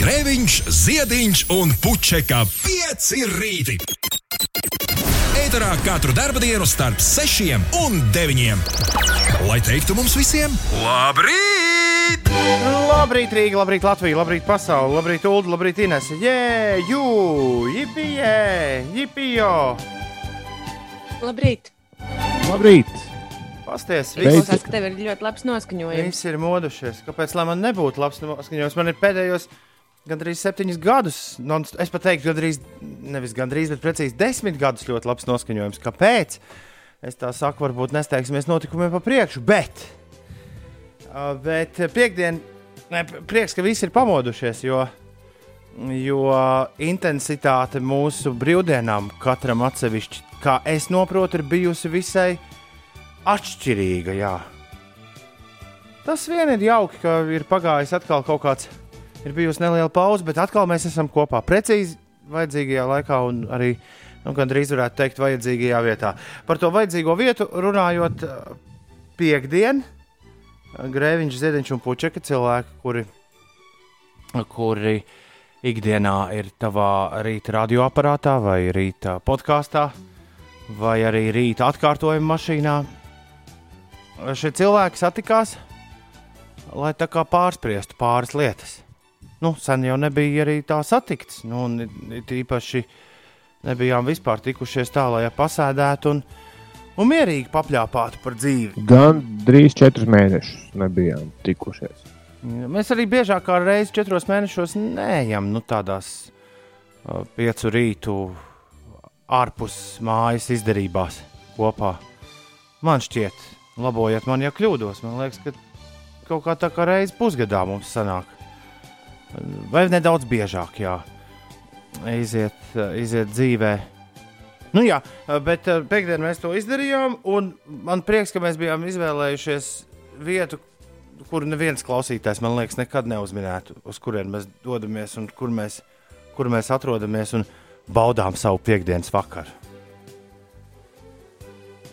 Grēviņš, Ziediņš un Puķeka 5 rīti. Eterā katru dienu starp 6 un 9. Lai teiktu mums visiem, labrīt! Labrīt, Rīga, labrīt, Latvija, labrīt, pasaule, labrīt, Ulu, labrīt, Inese. Jē, jū, jipijē, jipijo. Labrīt! Labrīt! Pasties, Klausās, ka tev ir ļoti labs noskaņojums. viss ir modušies. Kāpēc lai man nebūtu labs noskaņojums? Man ir pēdējos gandrīz septiņus gadus, non, es pat teiktu, gandrīz, nevis gandrīz, bet precīzi desmit gadus ļoti labs noskaņojums. Kāpēc? Es tā saku, varbūt nesteigsimies notikumiem pa priekšu, bet, bet piekdien, ne, prieks, ka visi ir pamodušies, jo, jo intensitāte mūsu brīvdienām katram atsevišķi, kā es saprotu, ir bijusi visai atšķirīga. Jā. Tas vien ir jauki, ka ir pagājis atkal kaut kāds, ir bijusi neliela pauze, bet atkal mēs esam kopā precīzi vajadzīgajā laikā un arī nu, gandrīz varētu teikt, vajadzīgajā vietā. Par to vajadzīgo vietu runājot, eh, piekdien, eh, Grēviņš, Ziedņš un Puķeka cilvēki, kuri, kuri ikdienā ir tavā rīta radioaparātā vai rīta podkāstā vai arī rīta atkārtojuma mašīnā. Šie cilvēki satikās, lai tā kā pārspriestu pāris lietas. Nu, sen jau nebija arī tā satikts. Nu, un it īpaši nebijām vispār tikušies tā, lai pasēdētu un, un mierīgi papļāpātu par dzīvi. Gan drīz četrus mēnešus nebijām tikušies. Mēs arī biežāk kā reizes četros mēnešos neejam nu, tādās uh, piecu rītu ārpus mājas izdarībās kopā. Man šķiet, labojiet man, ja kļūdos. Man liekas, ka kaut kā tā kā reizes pusgadā mums sanāk. Vai nedaudz biežāk, jā, iziet, iziet dzīvē. Nu jā, bet uh, pēkdien mēs to izdarījām, un man prieks, ka mēs bijām izvēlējušies vietu, kur neviens klausītājs, man liekas, nekad neuzminētu, uz kurien mēs dodamies un kur mēs, kur mēs atrodamies un baudām savu piekdienas vakaru.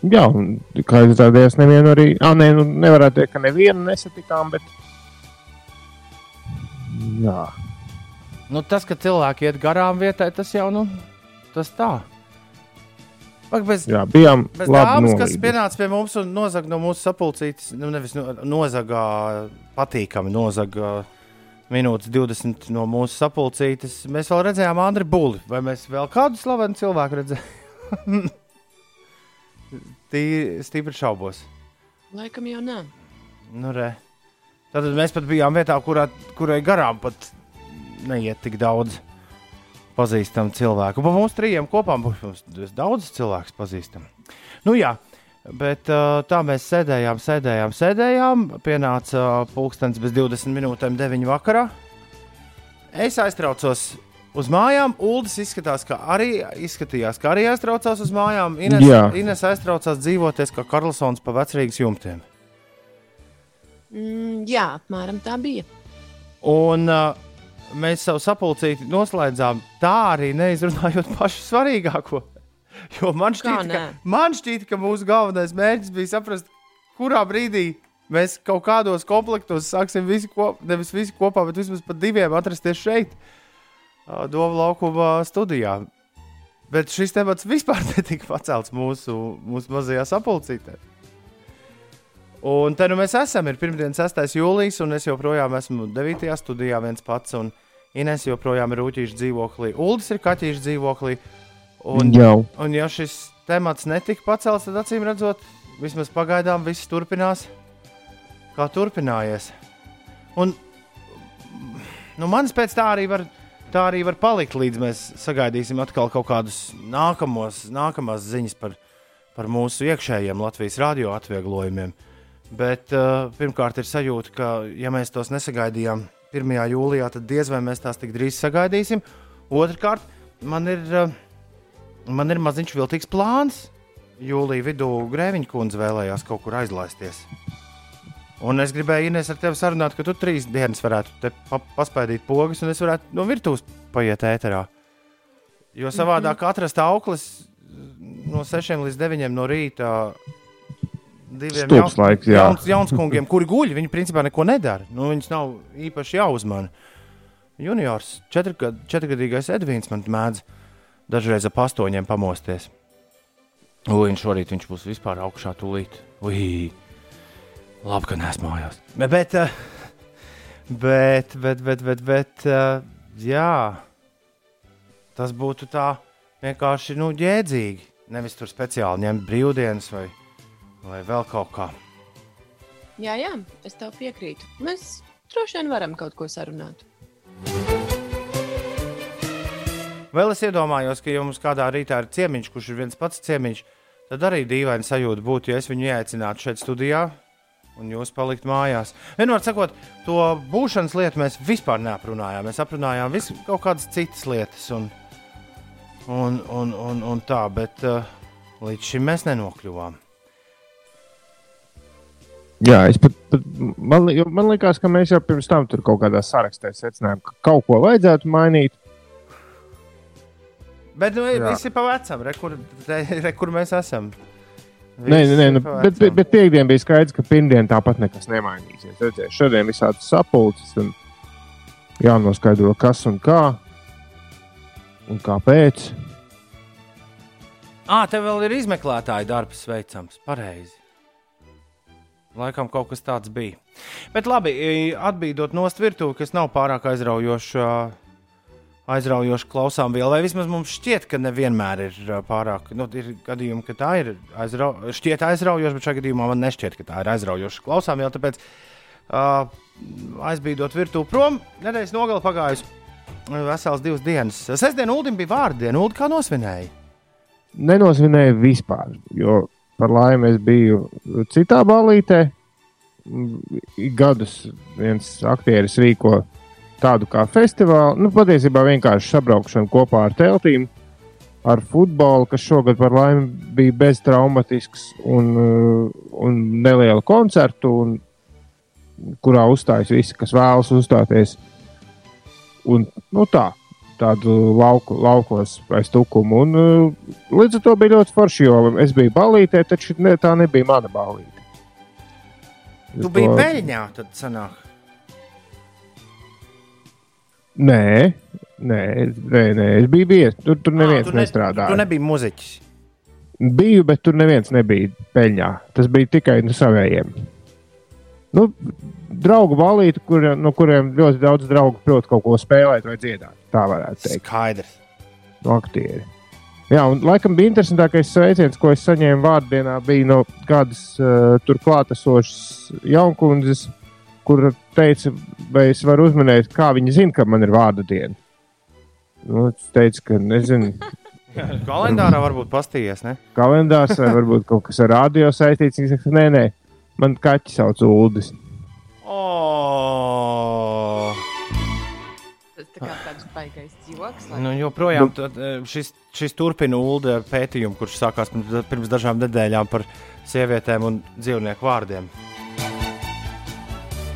Jā, un kā jūs redzat, nevienu arī. Ah, nē, nu, nevarētu teikt, ka nevienu nesatikām, bet. Jā, Nu, tas, ka cilvēki iet garām vietai, tas jau nu, tas tā. Pak, bez, jā bijām bez labi dāmas, kas pienāca pie mums un nozaga no mūsu sapulcītes, nu, nevis no, nozagā patīkami, nozaga minūtes 20 no mūsu sapulcītes. Mēs vēl redzējām Andriu Būli, vai mēs vēl kādu slavenu cilvēku redzējām? Tī stipri šaubos. Laikam jau nē. Nu, re. Tad mēs pat bijām vietā, kurā, kurai garām pat neiet tik daudz pazīstamu cilvēku. Pa mums trījiem kopā mums daudz cilvēku pazīstam. Nu, jā, bet uh, tā mēs sēdējām, sēdējām, sēdējām. Pienāca uh, pulkstenis bez 20 minūtēm, 9 vakarā. Es aiztraucos uz mājām. Uldis izskatās, ka arī izskatījās, ka arī aiztraucās uz mājām. Ines. Ines aiztraucās dzīvoties kā Karlsons pa vecrīgas jumtiem. Mm, jā, apmēram tā bija. Un uh, mēs savu sapulcīti noslēdzām tā arī neizrunājot pašu svarīgāko. Jo man šķiet, ka, man šķiet, ka mūsu galvenais mērķis bija saprast, kurā brīdī mēs kaut kādos komplektos sāksim visi kopā, nevis visi kopā, bet vismaz pat diviem atrasties šeit, uh, Doma laukuma studijā. Bet šis temats vispār netika pacelts mūsu, mūsu mazajā sapulcītē. Un te nu mēs esam. Ir pirmdiena, 6. jūlijas, un es joprojām esmu 9. studijā viens pats. Un Ines joprojām ir rūtīša dzīvoklī. Uldis ir kaķīša dzīvoklī. Un, Jau. un ja šis temats netika pacelts, tad acīm redzot, vismaz pagaidām viss turpinās kā turpinājies. Un nu, manis pēc tā arī var. Tā arī var palikt, līdz mēs sagaidīsim atkal kaut kādus nākamos, nākamās ziņas par, par mūsu iekšējiem Latvijas radio atvieglojumiem. Bet uh, pirmkārt, ir sajūta, ka, ja mēs tos nesagaidījām 1. jūlijā, tad diez vai mēs tās tik drīz sagaidīsim. Otrakārt, man ir, uh, man ir maziņš viltīgs plāns. Jūlijā vidū Grēviņa kundze vēlējās kaut kur aizlaisties. Un es gribēju, Ines, ar tevi sarunāt, ka tu trīs dienas varētu te pa paspēdīt pogas, un es varētu no virtuves paiet ēterā. Jo savādāk atrast auklis no 6 līdz 9 no rīta diviem Stulbs laiks, jā. jauns, jauns kungiem, kuri guļ. Viņi principā neko nedara. Nu, viņus nav īpaši jāuzmana. juniors, četrgad, četrgadīgais Edvīns, man mēdz dažreiz ap astoņiem pamosties. Un šorīt viņš būs vispār augšā tūlīt. Ui, labi, ka nesmu mājās. Bet, bet, eh, bet, bet, bet, bet, eh, jā, tas būtu tā vienkārši nu, jēdzīgi. Nevis tur speciāli ņemt brīvdienas vai, vai vēl kaut kā. Jā, jā, es tev piekrītu. Mēs droši vien varam kaut ko sarunāt. Vēl es iedomājos, ka jums kādā rītā ir ciemiņš, kurš ir viens pats ciemiņš. Tad arī dīvaini sajūta būtu, ja es viņu ieaicinātu šeit studijā un jūs palikt mājās. Vienmēr sakot, to būšanas lietu mēs vispār neaprunājām. Mēs aprunājām visu kaut kādas citas lietas un, un, un, un, un tā, bet uh, līdz šim mēs nenokļuvām. Jā, es pat, pat man, man liekas, ka mēs jau pirms tam tur kaut kādā sarakstā secinājām, ka kaut ko vajadzētu mainīt. Bet nu, viss ir pa vecam, re, kur, te, re, kur mēs esam. Nē, Viss nē, nē nu, bet, bet, bet piekdien bija skaidrs, ka pirmdien tāpat nekas nemainīsies. Redzēju, šodien visādas sapulces un jānoskaidro, kas un kā un kāpēc. Ā, tev vēl ir izmeklētāja darbs veicams. Pareizi. Laikam kaut kas tāds bija. Bet labi, atbīdot nost virtuvi, kas nav pārāk aizraujoši, ā, aizraujoši klausām vēl, vai vismaz mums šķiet, ka nevienmēr ir pārāk. Nu, ir gadījumi, ka tā ir aizrau, šķiet aizraujoša, bet šajā gadījumā man nešķiet, ka tā ir aizraujoša klausām vēl. Tāpēc uh, aizbīdot virtuvi prom, nedēļas nogala pagājusi. Vesels divas dienas. Sestdien Ulim bija vārdiena. Ulu kā nosvinēja? Nenosvinēju vispār, jo par laimi es biju citā balītē. Gadus viens aktieris rīko tādu kā festivālu, nu, patiesībā vienkārši sabraukšanu kopā ar teltīm, ar futbolu, kas šogad par laimi bija beztraumatisks un, un nelielu koncertu, un, kurā uzstājas visi, kas vēlas uzstāties. Un, nu, tā, tādu lauku, laukos aiz tukumu. Un, uh, līdz ar to bija ļoti forši, jo es biju balītē, taču ne, tā nebija mana balīte. Tu biji peļņā, tad sanāk. Nē, nē, nē, nē, es biju viesis. Tur, tur neviens Ā, ne, nestrādāja. Tu nebija muzeķis. Biju, bet tur neviens nebija peļņā. Tas bija tikai no saviem. Nu, draugu balīti, kur, no kuriem ļoti daudz draugu prot kaut ko spēlēt vai dziedāt. Tā varētu teikt. Skaidrs. no aktieri. Jā, un laikam bija interesantākais sveiciens, ko es saņēmu vārdienā, bija no kādas uh, tur klātesošas jaunkundzes, kur teica, vai es varu uzminēt, kā viņa zina, ka man ir vārdu diena. Nu, es teicu, ka nezinu, Kalendārā varbūt pastījies, ne? kalendārs vai varbūt kaut kas ar radio saistīts. Viņa saka, nē, nē, man kaķis sauc Uldis. Oh. Tā kā tāds baigais joks. lai- Nu, joprojām tad, eh, šis, šis turpina ULDE pētījumu, kurš sākās pirms, dažām nedēļām par sievietēm un dzīvnieku vārdiem.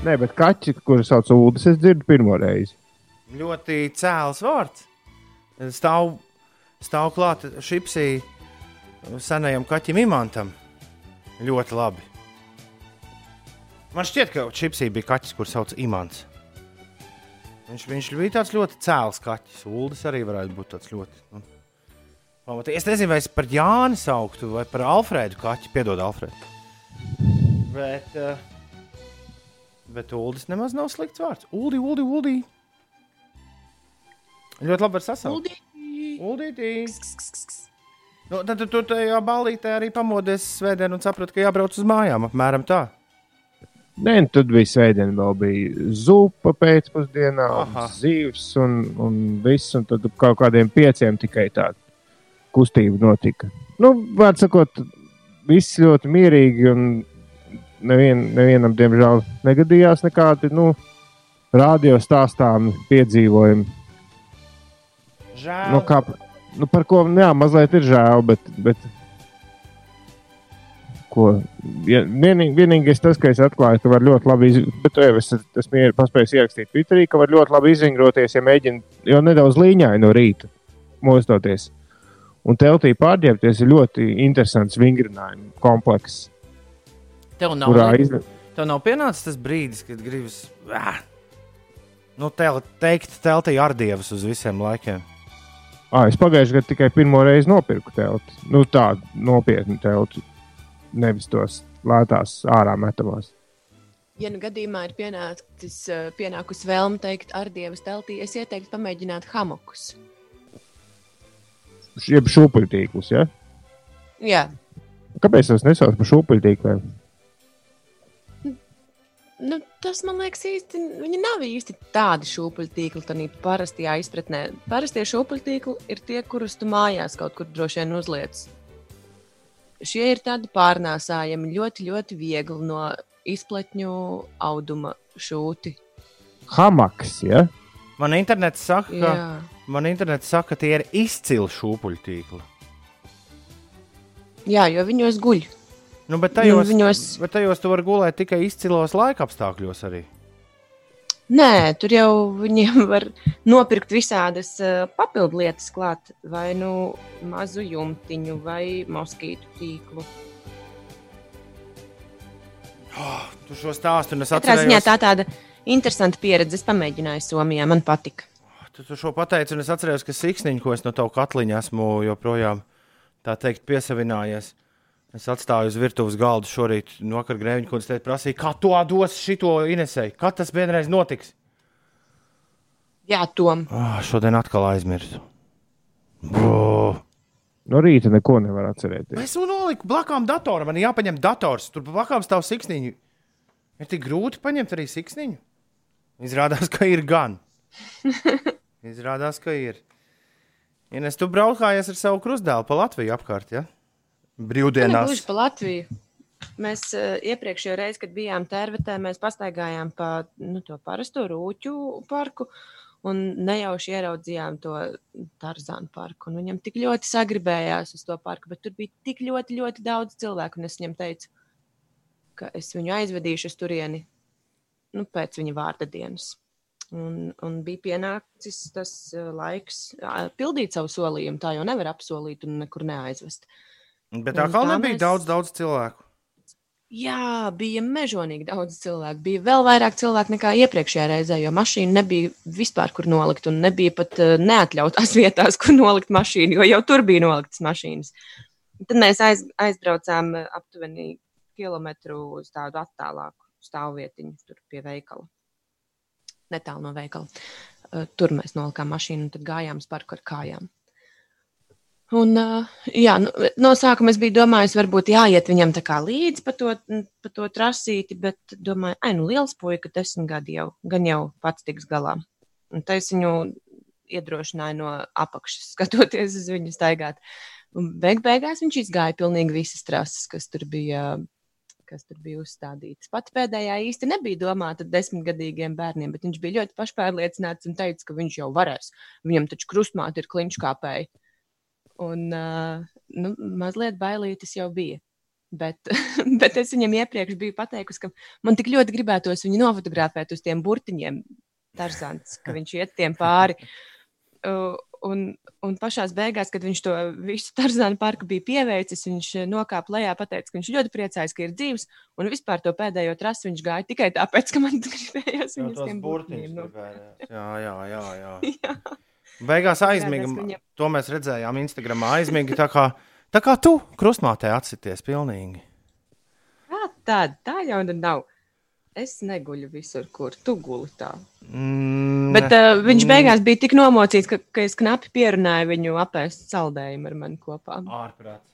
Nē, bet kaķis, kurš sauc Uldis, es dzirdu pirmo reizi. Ļoti cēls vārds. Stāv, stāv klāt šipsī senajam kaķim imantam. Ļoti labi. Man šķiet, ka šipsī bija kaķis, kurš sauc Imants. Viņš, viņš bija tāds ļoti cēls kaķis. Uldis arī varētu būt tāds ļoti. Nu, pamatīgi. es nezinu, vai es par Jāni sauktu vai par Alfrēdu kaķi. Piedod, Alfrēdu. Bet, uh, bet Uldis nemaz nav slikts vārds. Uldi, Uldi, Uldi. Ļoti labi var sasaukt. Uldi. Uldītī. Nu, tad tu, tajā balītē arī pamodies svētdien un saprati, ka jābrauc uz mājām. Apmēram tā. Nē, un tad bija svētdiena, vēl bija zupa pēcpusdienā, zivs un, un viss. Un tad kaut kādiem pieciem tikai tāda kustība notika. Nu, vārds sakot, viss ļoti mierīgi, un nevien, nevienam, diemžēl, negadījās nekādi nu, radio stāstāmi piedzīvojumi. Žēl. Nu, kā, nu, par ko jā, mazliet ir žēl, bet. bet Ko, ja, vienīg, vienīgais tas, ka es atklāju, ka var ļoti labi izdarīt, bet to jau es esmu ier- paspējis ierakstīt Twitterī, ka var ļoti labi izvingroties, ja mēģina jau nedaudz līņāji no rīta mostoties. Un teltī pārģērbties ir ļoti interesants vingrinājumu komplekss, Tev nav, kurā li- iz... tev nav pienācis tas brīdis, kad gribas. Ah, Nu, tel, teikt, teltī ar dievus uz visiem laikiem. À, es pagājušajā gadā tikai pirmo reizi nopirku telti. Nu, tādu nopietnu telti. Nevis tos lētās ārā metamās. Ja nu gadījumā ir pienācis, eh, pienākusi vēlme teikt ar dievas teltī, es ieteiktu pamēģināt hamokus. Jeb šūpuļtīklus, ja? Jā, Kāpēc tas nesauc par šūpuļtīkliem? nu, tas man liekas īsti. Viņi nav īsti tādi šūpuļtīkli, tādā parastajā izpratnē. Parastie šūpuļtīkli ir tie, kurus tu mājās kaut kur droši vien uzliec. Šie ir tādi pārnēsājami, ļoti, ļoti viegli no izpletņu auduma šūti. Hamaks, ja? Man internets saka, ka, Jā, man internets saka, ka tie ir izcili šūpuļtīkli. Jā jo viņos guļ. Nu, bet tajos, Nu, viņos- bet tajos tu vari gulēt tikai izcilos laika apstākļos. Arī. Nē, tur jau viņiem var nopirkt visādas uh, papildu lietas klāt, vai nu mazu jumtiņu, vai moskītu tīklu. Tu šo stāstu un es Katrā ziņā tā tāda interesanta pieredze. Es pamēģināju Somijā, man patika. Tu, tu šo pateici, un es atceros, ka siksniņš, ko es no tava katliņa esmu joprojām tā teikt piesavinājies. Es atstāju uz virtuves galdu šorīt, nokar grēviņu, un es teicu, prasīju, kā tu dos šito Inesei. Kad tas vienreiz notiks? Jā, Tom. Ah, šodien atkal aizmirsu. Bro. No rīta neko nevar atcerēties. Es jau noliku blakām datoram, man jāpaņem dators. Tur blakām stāv siksniņi. Ir tik grūti paņemt arī siksniņu. Izrādās, ka ir gan. Izrādās, ka ir. Ines, tu braukājies ar savu krustdēlu pa Latviju apkārt, ja? Brīvdienās. Gluži pa Latviju. Mēs uh, iepriekšējā reizē, kad bijām Tērvetē, mēs pastaigājām pa nu, to parasto rūķu parku un nejauši ieraudzījām to Tarzānu parku. Un viņam tik ļoti sagribējās uz to parku, bet tur bija tik ļoti, ļoti daudz cilvēku. Un es viņam teicu, ka es viņu aizvedīšu uz turieni nu, pēc viņa vārda dienas. Un, un bija pienācis tas uh, laiks uh, pildīt savu solījumu. Tā jau nevar apsolīt un nekur neaizvest. Bet tā kā nebija mēs- daudz, daudz cilvēku. Jā, bija mežonīgi daudz cilvēku. Bija vēl vairāk cilvēku nekā iepriekšējā reizē, jo mašīna nebija vispār kur nolikt. Un nebija pat uh, neatļautās vietās, kur nolikt mašīnu, jo jau tur bija noliktas mašīnas. Tad mēs aiz, aizbraucām uh, aptuveni kilometru uz tādu attālāku stāvvietiņu, tur pie veikala. Netālu no veikala. Uh, Tur mēs nolikām mašīnu un tad gājām uz parku ar kājām. Un, jā, nu, no sākuma es biju domājis, varbūt jāiet viņam tā kā līdzi pa to, pa to trasīti, bet domāju, ai, nu, liels puika, desmit gadi jau, gan jau pats tiks galā. Un tā es viņu iedrošināju no apakšas, skatoties uz viņu staigāt. Un beig beigās viņš izgāja pilnīgi visas trases, kas tur bija. Kas tur bija uzstādīts. Pat pēdējā īsti nebija domāta desmitgadīgiem bērniem, bet viņš bija ļoti pašpārliecināts un teica, ka viņš jau varēs. Viņam taču krustmāte ir kliņškāpēji. Un uh, nu, mazliet bailītis jau bija. Bet, bet es viņam iepriekš biju pateikusi, ka man tik ļoti gribētos viņu nofotografēt uz tiem burtiņiem, Tarzans, ka viņš iet tiem pāri. Uh, un, un pašā beigās, kad viņš to visu Tarzānu parku bija pieveicis, viņš nokāpa lejā, pateica, ka viņš ļoti priecājas, ka ir dzīves. Un vispār to pēdējo trasi viņš gāja tikai tāpēc, ka man gribējās viņu uz tiem burtiņiem. Nu. Jā, jā, jā. jā. Jā. Beigās aizmiga. Viņam- To mēs redzējām Instagramā. Aizmiga tā kā, tā kā tu krustmātē atsities pilnīgi. Kā tāda? Tā jau nu nav. Es neguļu visur, kur tu guli tā. Mm, Bet uh, viņš beigās bija tik nomocīts, ka, ka es knapi pierunāju viņu apēst saldējumu ar mani kopā. ārprāts.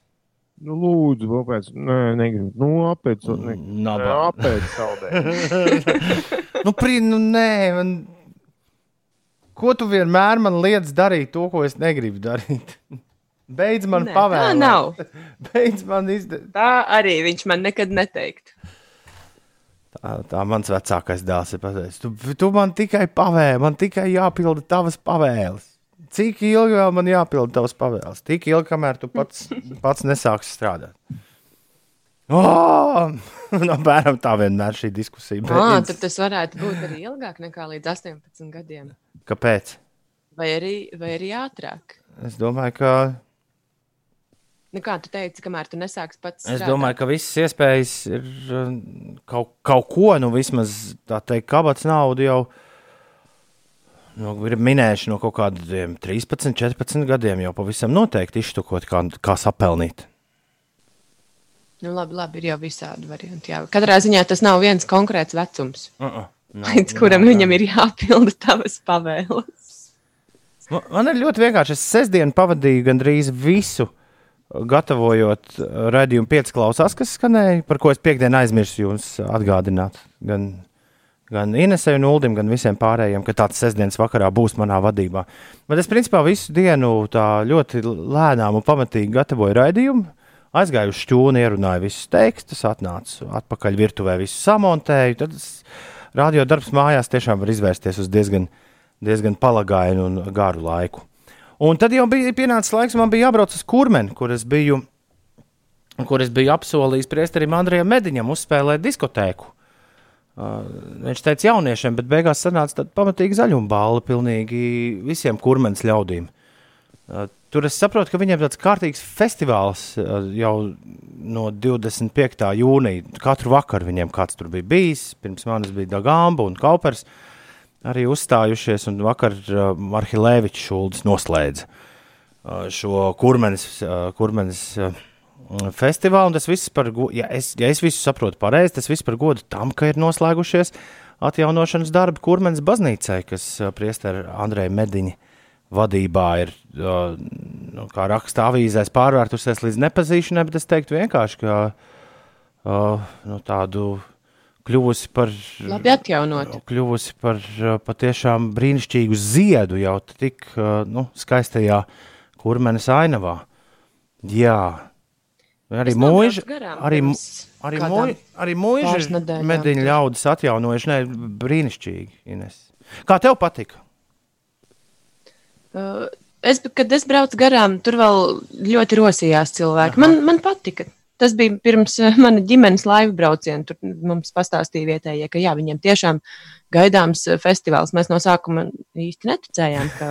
Nu, lūdzu, kāpēc? Nē, negribu. Nu, apēc, ne, Nabā. apēc saldē. nu, prī, nu, nē, man... Ko tu vienmēr man liedz darīt, to, ko es negribu darīt? Beidz man Nē, pavēlēt. tā nav. Beidz man izdarīt. Tā arī viņš man nekad neteiktu. Tā, tā mans vecākais dēls ir pateicis. Tu, tu man tikai pavēli, man tikai jāpilda tavas pavēles. Cik ilgi vēl man jāpilda tavas pavēles? Tik ilgi, kamēr tu pats, pats nesāksi strādāt. Oh! Apmēram tā vienmēr šī diskusija. Ah, beidz. tad tas varētu būt arī ilgāk nekā līdz 18 gadiem. Kāpēc? Vai arī, vai arī ātrāk. Es domāju, ka, Nu, kā tu teici, kamēr tu nesāksi pats? es strādāt? domāju, ka visas iespējas ir uh, kaut, kaut ko, nu vismaz tā teikt, kabats naudu jau nu, ir minējuši no kaut kādiem 13, 14 gadiem jau pavisam noteikti iztukot, kā, kā sapelnīt. Nu, labi, labi, ir jau visādi varianti. Jā. Katrā ziņā tas nav viens konkrēts vecums, Uh -uh. Nav, līdz kuram nav, viņam ir jāpilda tavas pavēles. Man- Man ir ļoti vienkārši. Es sestdienu pavadīju gandrīz visu, uh, gatavojot uh, raidījumu pieci klausās, kas skanēja, par ko es piekdienu aizmirsu jums atgādināt. Gan, gan Inesai un Uldim, gan visiem pārējiem, ka tāds sestdienas vakarā būs manā vadībā. Bet es principā visu dienu tā ļoti lēnām un pamatīgi gatavoju raidījumu. Aizgāju uz šķūni, ierunāju visus tekstus, atnācu atpakaļ virtuvē, visu samontēju. Tad radio darbs mājās tiešām var izvērsties uz diezgan, diezgan palagainu un garu laiku. Un tad jau bija pienācis laiks, man bija jābrauc uz kurmeni, kur es biju, kur es biju apsolījis priesterim Andrejam Mediņam uzspēlēt diskotēku. Uh, viņš teica jauniešiem, bet beigās sanāca tāda pamatīga zaļuma balva pilnīgi visiem kurmenes ļaudīm. Uh, tur es saprotu, ka viņiem tāds kārtīgs festivāls uh, jau no 25. jūnija. Katru vakaru viņiem kāds tur bija bijis. Pirms manis bija Dagamba un Kaupers arī uzstājušies, un vakar uh, Marhilēvičs Šulcis noslēdza uh, šo kurmenes, uh, kurmenes uh, festivālu. Tas viss par godu, ja es, ja es visu saprotu pareizi, tas viss par godu tam, ka ir noslēgušies atjaunošanas darbi kurmenes baznīcai, kas uh, priesteri Andrei Mediņa vadībā ir, nu, kā raksta avīzēs, pārvērtusies līdz nepazīšanai, bet es teiktu vienkārši, ka nu, tādu kļuvusi par Labi atjaunot. kļuvusi par patiešām brīnišķīgu ziedu jau tik nu, skaistajā kurmenes ainavā. Jā, arī mūža, arī, arī, mūža, arī mūža mediņu ļaudis atjaunojuši, ne, brīnišķīgi, Ines. Kā tev patika? Es, kad es braucu garām, tur vēl ļoti rosījās cilvēki. Man, man patika. Tas bija pirms uh, mana ģimenes laivu brauciena. Tur mums pastāstīja vietējie, ka jā, viņiem tiešām gaidāms uh, festivāls. Mēs no sākuma īsti neticējām, ka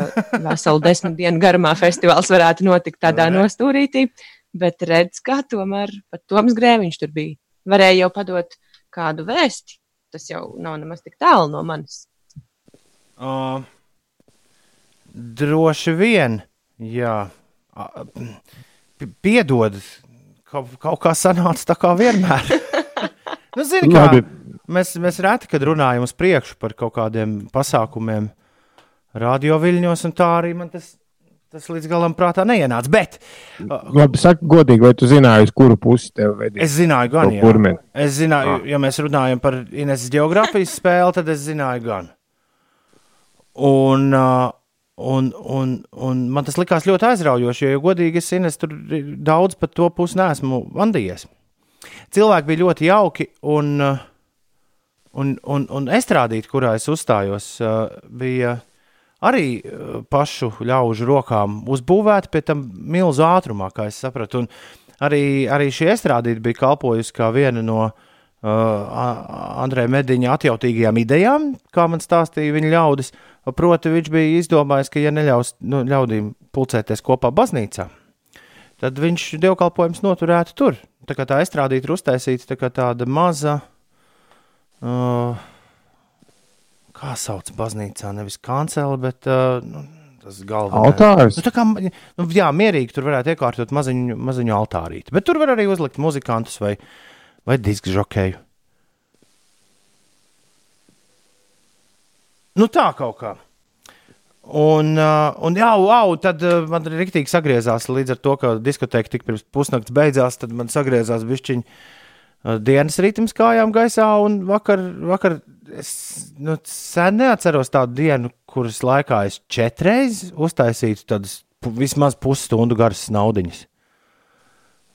veselu desmit dienu garumā festivāls varētu notikt tādā nostūrītī. Bet redz, kā tomēr pat Toms Grēviņš tur bija. Varēja jau padot kādu vēsti. Tas jau nav nemaz tik tālu no manis. Uh, droši vien, jā. Piedod, kaut, kaut kā sanāca tā kā vienmēr. nu, zini, kā, Labi. mēs, mēs reti, kad runājam uz priekšu par kaut kādiem pasākumiem radioviļņos, un tā arī man tas, tas līdz galam prātā neienāca. Bet Labi, saka, godīgi, vai tu zināji, uz kuru pusi tev vedīs? es zināju, gan, jā. kurmeni. Es zināju, Ah. ja mēs runājam par Ines geogrāfijas spēli, tad es zināju, gan. Un, uh, un, un, un man tas likās ļoti aizraujoši, jo, ja godīgi, es Ines tur daudz par to pusi neesmu vandījies. Cilvēki bija ļoti jauki, un, uh, un, un, un estrādīt, kurā es uzstājos, uh, bija arī uh, pašu ļaužu rokām uzbūvēta, pie tam milzu ātrumā, kā es sapratu. Un arī, arī šī estrādīte bija kalpojusi kā viena no uh, A- Andreja Mediņa atjautīgajām idejām, kā man stāstīja viņa ļaudis. Proti, viņš bija izdomājis, ka, ja neļaus nu, ļaudīm pulcēties kopā baznīcā, tad viņš dievkalpojums noturētu tur. Tā kā tā estrādīte ir uztaisīta tā kā tāda maza. Uh, kā sauc baznīcā, nevis kancele, bet uh, nu, tas galvenais. Altārs. Nu, tā kā, nu, jā, mierīgi tur varētu iekārtot maziņu, maziņu altārīti. Bet tur var arī uzlikt muzikantus vai, vai disku žokeju. Nu, tā kaut kā. Un, uh, un jā, wow, tad uh, man arī rīktīgi sagriezās līdz ar to, ka diskoteka tik pirms pusnakts beidzās. Tad man sagriezās bišķiņa uh, dienas ritms kājām gaisā. Un vakar, vakar es nu, sen neatceros tādu dienu, kuras laikā es četreiz uztaisītu tādas vismaz pusstundu garas naudiņas.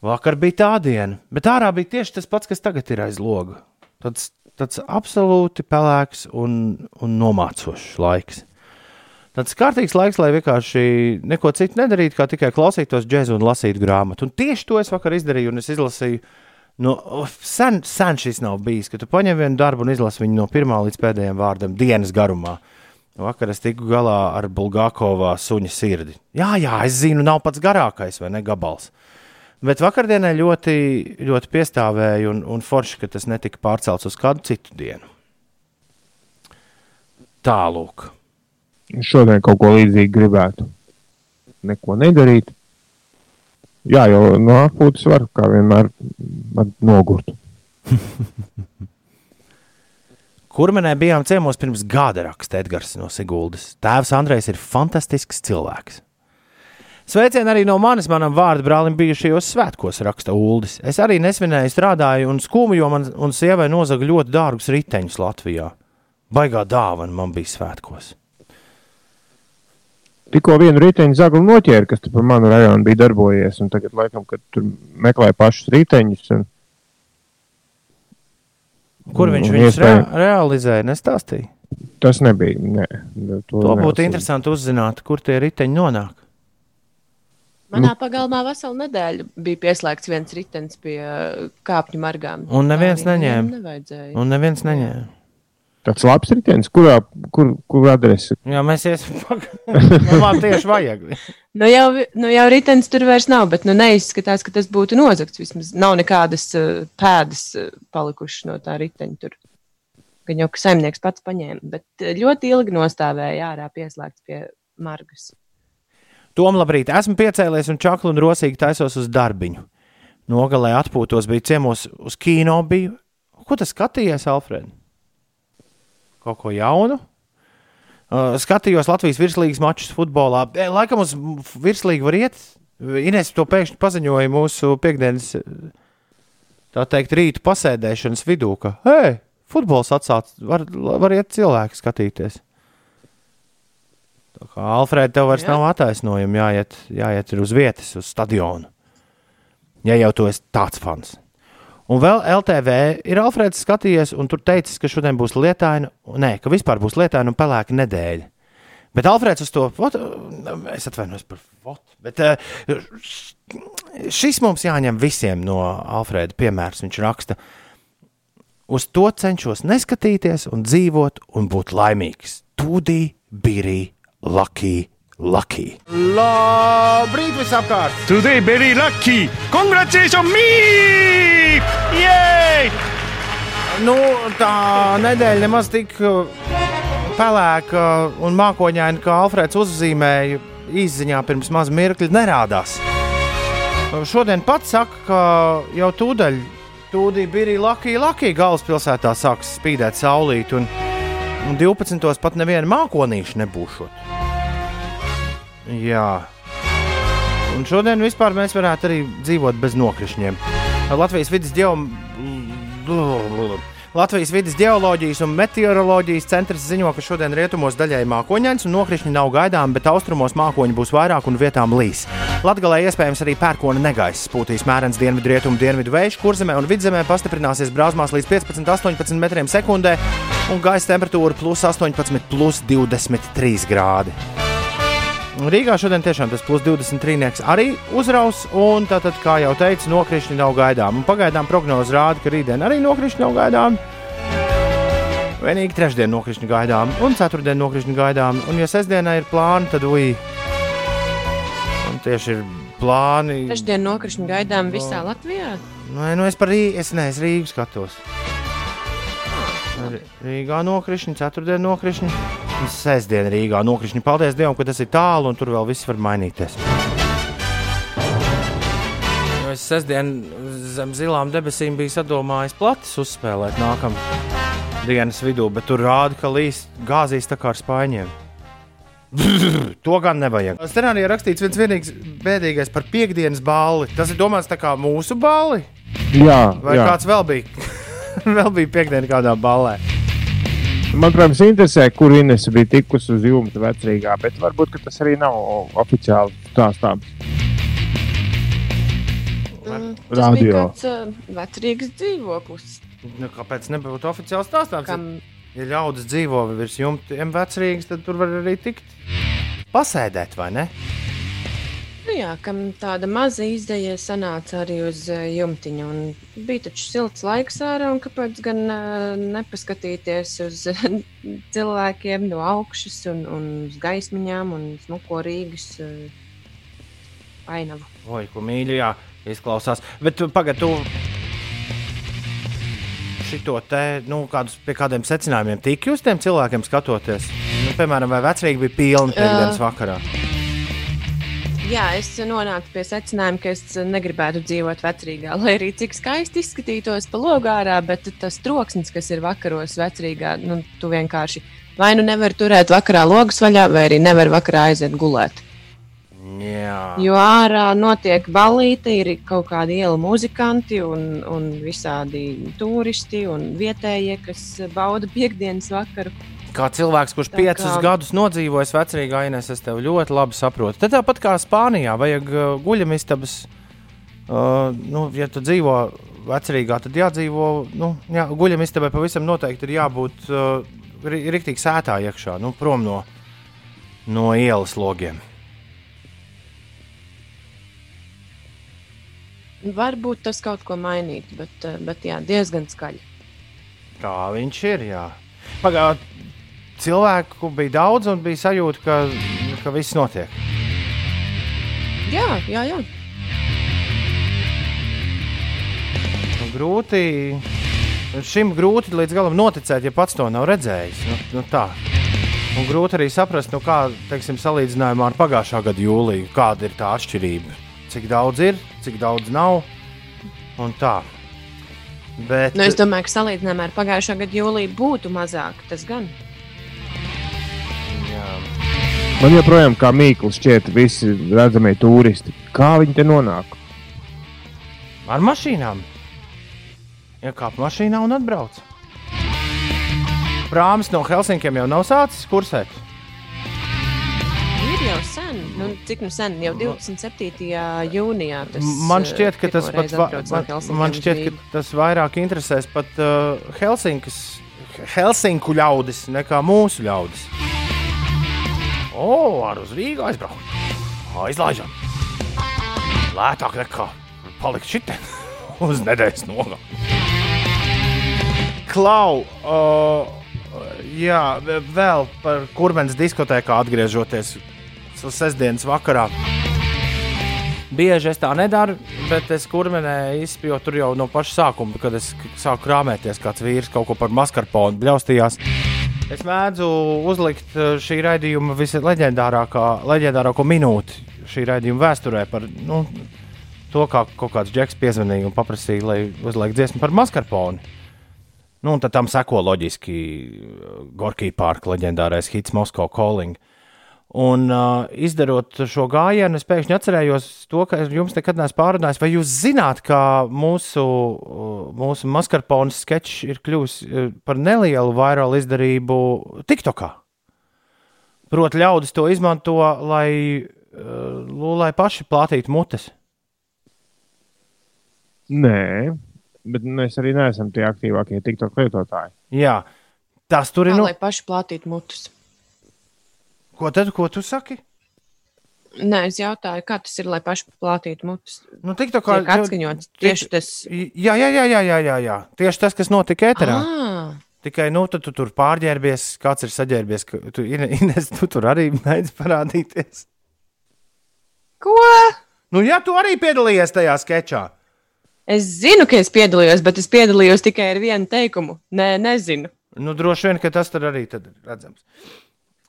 Vakar bija tā diena, bet ārā bija tieši tas pats, kas tagad ir aiz loga. Tāds, tāds absolūti pelēks un, un nomācošs laiks. Tāds kārtīgs laiks, lai vienkārši neko citu nedarītu, kā tikai klausītos džēzu un lasītu grāmatu. Un tieši to es vakar izdarīju, un es izlasīju. No, sen, sen šis nav bijis, ka tu paņem vienu darbu un izlasi viņu no pirmā līdz pēdējiem vārdam dienas garumā. Vakar es tiku galā ar Bulgākovā suņa sirdi. Jā, jā, es zinu, nav pats garākais vai ne gabals. Bet vakardienā ļoti, ļoti piestāvēja un, un forši, ka tas netika pārcelts uz kādu citu dienu. Tālūk. šodien kaut ko līdzīgu gribētu. Neko nedarīt. Jā, jo no atpūtas var, kā vienmēr, nogurt. Kurmenē bijām ciemos pirms gada, raksta Edgars no Siguldas. Tēvs Andrejs ir fantastisks cilvēks. Sveicieni arī no manis, manam vārdu brālim, bijušajos svētkos, raksta Uldis. Es arī nesvinēju, strādāju un skūmu, jo man un sievai nozaga ļoti dārgus riteņus Latvijā. Baigā dāvana man bija svētkos. Tikko vienu riteņu zaglu noķēra, kas tur pa manu rajonu bija darbojies, un tagad, laikam, kad tur meklēja pašus riteņus. Un... Kur viņš viņus iespēja- realizēja? Nestāstīja. Tas nebija. Nē, To būtu interesanti uzzināt, kur tie riteņi nonāk. Manā pagalmā veselu nedēļu bija pieslēgts viens ritenis pie uh, kāpņu margām. Un neviens neņēma. Un neviens neņēma. Tas labs ritenis, kurā, kur, kur adrese? Jā, mēs iesim pagaidām. Man tieši vajag. Nu jau, nu jau ritenis tur vairs nav, bet nu neizskatās, ka tas būtu nozagts. Vismaz nav nekādas uh, pēdas uh, palikušas no tā riteņa tur. Gan jau, ka saimnieks pats paņēma, bet uh, ļoti ilgi nostāvēja ārā pieslēgts pie margas. Tom, labrīt, esmu piecēlies un čakli un rosīgi taisos uz darbiņu. Nogalē atpūtos, biju ciemos uz kino. Biju. Ko tas skatījies, Alfred? Kaut ko jaunu? Uh, skatījos Latvijas virslīgas mačus futbolā. E, laikam uz virslīgu var iet. Ines to pēkšņi paziņoja mūsu piekdienas, tā teikt, rītu pasēdēšanas vidū, ka, hei, futbols atsācis, var, var iet cilvēki skatīties. Alfrēda, tev vairs Jā. nav attaisnojumi jāiet, jāiet uz vietas, uz stadionu. Ja jau tu esi tāds fans. Un vēl LTV ir Alfrēds skatījies, un tur teicis, ka šodien būs lietaina, nē, ka vispār būs lietaina un pelēka nedēļa. Bet Alfrēds uz to, ot, es atvainojos par fotu, bet eh, šis mums jāņem visiem no Alfrēda piemērs. Viņš raksta, uz to cenšos neskatīties un dzīvot un būt laimīgs. Tūdī, birī, lucky, lucky. Labrīt visapkārt! Today very lucky. Congratulations me! Yay! Nu, tā nedēļa nemaz tik uh, pelēka un mākoņaina, kā Alfrēds uzzīmēja izziņā pirms maz mirkļa, nerādās. Uh, Šodien pats saka, ka jau tūdaļ, tūdaļ bija Lakija, Lakija galvaspilsētā sāks spīdēt saulīt, un, un 12. pat neviena mākonīša nebūšot. Jā. Un šodien vispār mēs varētu arī dzīvot bez nokrišņiem. Latvijas vidas geoloģijas. Latvijas vidas geoloģijas un meteoroloģijas centrs ziņo, ka šodien rietumos daļai mākoņdienas un nokrišņi nav gaidām, bet austrumos mākoņi būs vairāk un vietām līs. Latvijā iespējams arī pērkona negaiss, pūtīs mērens dienvidu rietumu dienvidu vējš, kurzemē un vidzemē pastiprināsies brāzmās līdz 15-18 metriem sekundē un gaisa temperatūra plus 18, plus 23 grādi. Rīgā šodien tiešām tas plus 23 arī uzraus, un tātad, kā jau teicu, nokrišņi nav gaidām. Un pagaidām prognoze rāda, ka rītdien arī nokrišņi nav gaidām. Vienīgi trešdien nokrišņi gaidām, un ceturtdien nokrišņi gaidām. Un, ja sestdienā ir plāni, tad uji. Un tieši ir plāni. Trešdien nokrišņi gaidām visā Latvijā. Nē, nu es par Rīgu, es neesmu Rīgu skatos. Rīgā nokrišņi, ceturtdien nokrišņi. un Sestdien Rīgā nokrišņi. Paldies Dievam, ka tas ir tālu un tur vēl viss var mainīties. Jo Es sestdien zem zilām debesīm biju sadomājis platis uzspēlēt nākamā dienas vidū, bet tur rāda, ka līs gāzīs tā kā ar spaiņiem. To gan nevajag. Scenārijā rakstīts viens vienīgs bēdīgais par piekdienas balli. Tas ir domāts tā kā mūsu balli. Jā, Vai jā. kāds vēl bija? vēl bija piekdiena kādā ballē. Man, protams, interesē, kur Inês bija tikusi uz jumta vecrīgā, bet varbūt ka tas arī nav oficiāli stāstāms. Mm, Tas Radio. bija kāds uh, vecrīgas dzīvoklis, Nu, kāpēc nebūtu oficiāli stāstāms? kam Ja ļaudis dzīvo virs vecrīgas, tad tur var arī tikt pasēdēt, vai ne? Nu jā, kam tāda maza izdeja sanāca arī uz uh, jumtiņa. Un bija taču silts laiks ārā, un kāpēc gan uh, nepaskatīties uz cilvēkiem no augšas, un, un uz gaismiņām un smuko Rīgas uh, ainavu. Oi, ko mīļi, jā, izklausās. Bet pagaidi, tu šito te, nu, kādus, pie kādiem secinājumiem tiki uz tiem cilvēkiem skatoties. Nu, piemēram, vai vecrīgi bija pilni piekdienas vakarā? Jā, es nonācu pie secinājuma, ka es negribētu dzīvot vecrīgā. Lai arī cik skaisti izskatītos pa logārā, bet tas troksnis, kas ir vakaros vecrīgā, nu, tu vienkārši vai nu nevari turēt vakarā logus vaļā, vai arī nevari vakarā aiziet gulēt. Jā, Jo ārā notiek balīti, ir kaut kādi iela muzikanti un, un visādi turisti un vietējie, kas bauda piekdienas vakaru. Kā cilvēks, kurš piecus kā- gadus nodzīvojis vecrīgā ainēs, es tevi ļoti labi saprotu. Tad tāpat kā Spānijā, vajag uh, guļamistabas. Uh, nu, ja tu dzīvo vecrīgā, tad jādzīvo. Nu, jā, guļamistabai pavisam noteikti ir jābūt uh, ri- riktīgi sētā iekšā, nu, prom no, no ielas logiem. Varbūt tas kaut ko mainītu, bet, eh, bet jā, diezgan skaļi. Tā viņš ir. Jā. Pagājušajā cilvēku bija daudz un bija sajūta, ka, ka viss notiek. Jā, jā, jā. Grūti. Šim grūti līdz galam noticēt, ja pats to nav redzējis. Nu, nu tā. Un grūti arī saprast, nu, kā teiksim, salīdzinājumā ar pagājušā gada jūliju, kāda ir tā atšķirība. Cik daudz ir, cik daudz nav. Un tā. Bet, Nu, es domāju, ka salīdzinājumā ar pagājušā gada jūliju būtu mazāk. Tas gan. jā. Man joprojām kā mīkls šķiet visi redzamie turisti. Kā viņi te nonāk? Ar mašīnām. Iekāp mašīnā un atbrauc. Prāms no Helsinkiem jau nav sācis kursēt. Ir jau sen, nu, cik nu sen, jau 27. jūnijā. Tas, Man eh, šķiet, ka tas pat va, atbrauc no man, man šķiet, ka tas vairāk interesēs pat uh, Helsinkas, Helsinku ļaudis nekā mūsu ļaudis. O, ar uz Rīgā aizbraukt. Aizlaižam. Lētāk nekā palikt šitā uz nedēļas nogalu. Klau, uh, jā, vēl par kurmens diskotēkā atgriežoties sestdienas vakarā. Bieži es tā nedaru, bet es kurmenē izspēju tur jau no paša sākuma, kad es sāku krāpēties, kāds vīrs kaut ko par maskarponu bļaustījās. Es mēdzu uzlikt eh, šī raidījuma visleģendārākā leģendārāko minūti šī raidījuma vēsturē par nu, to, kā kaut kāds džeks piezvanīja un paprasīja, lai uzliek dziesmu par maskarponu. Nu, un tad tam seko loģiski Gorkija Parka leģendārais hits Moskau Calling. Un uh, izdarot šo gājienu, es pēkšņi atcerējos to, ka jums nekad neesmu pārunājis. Vai jūs zināt, ka mūsu, uh, mūsu maskarpones sketčs ir kļuvis uh, par nelielu vairālu izdarību TikTokā? Proti, ļaudis to izmanto, lai, uh, lai paši plātītu mutes. Nē, bet mēs arī neesam tie aktīvākie TikTok lietotāji. Jā, tas tur ir. Tā, Nu, lai paši plātītu mutus. Ko tad, ko tu saki? Nē, es jautāju, kā tas ir, lai paši plātītu mutus. Nu, TikTokā Tiek atskaņots tieši tas. Jā, jā, jā, jā, jā, jā, jā. Tieši tas, kas notika ēterā. Ah, Tikai nu, tu, tu tur pārģērbies, kāds ir saģērbies. ka Tu, Ine- Ines, tu tur arī mēģini parādīties. ko? Nu, jā, tu arī piedalījies tajā sketčā. Es zinu, ka es piedalījos, bet es piedalījos tikai ar vienu teikumu. Nē, nezinu. Nu, droši vien, ka tas tur arī tad ir redzams.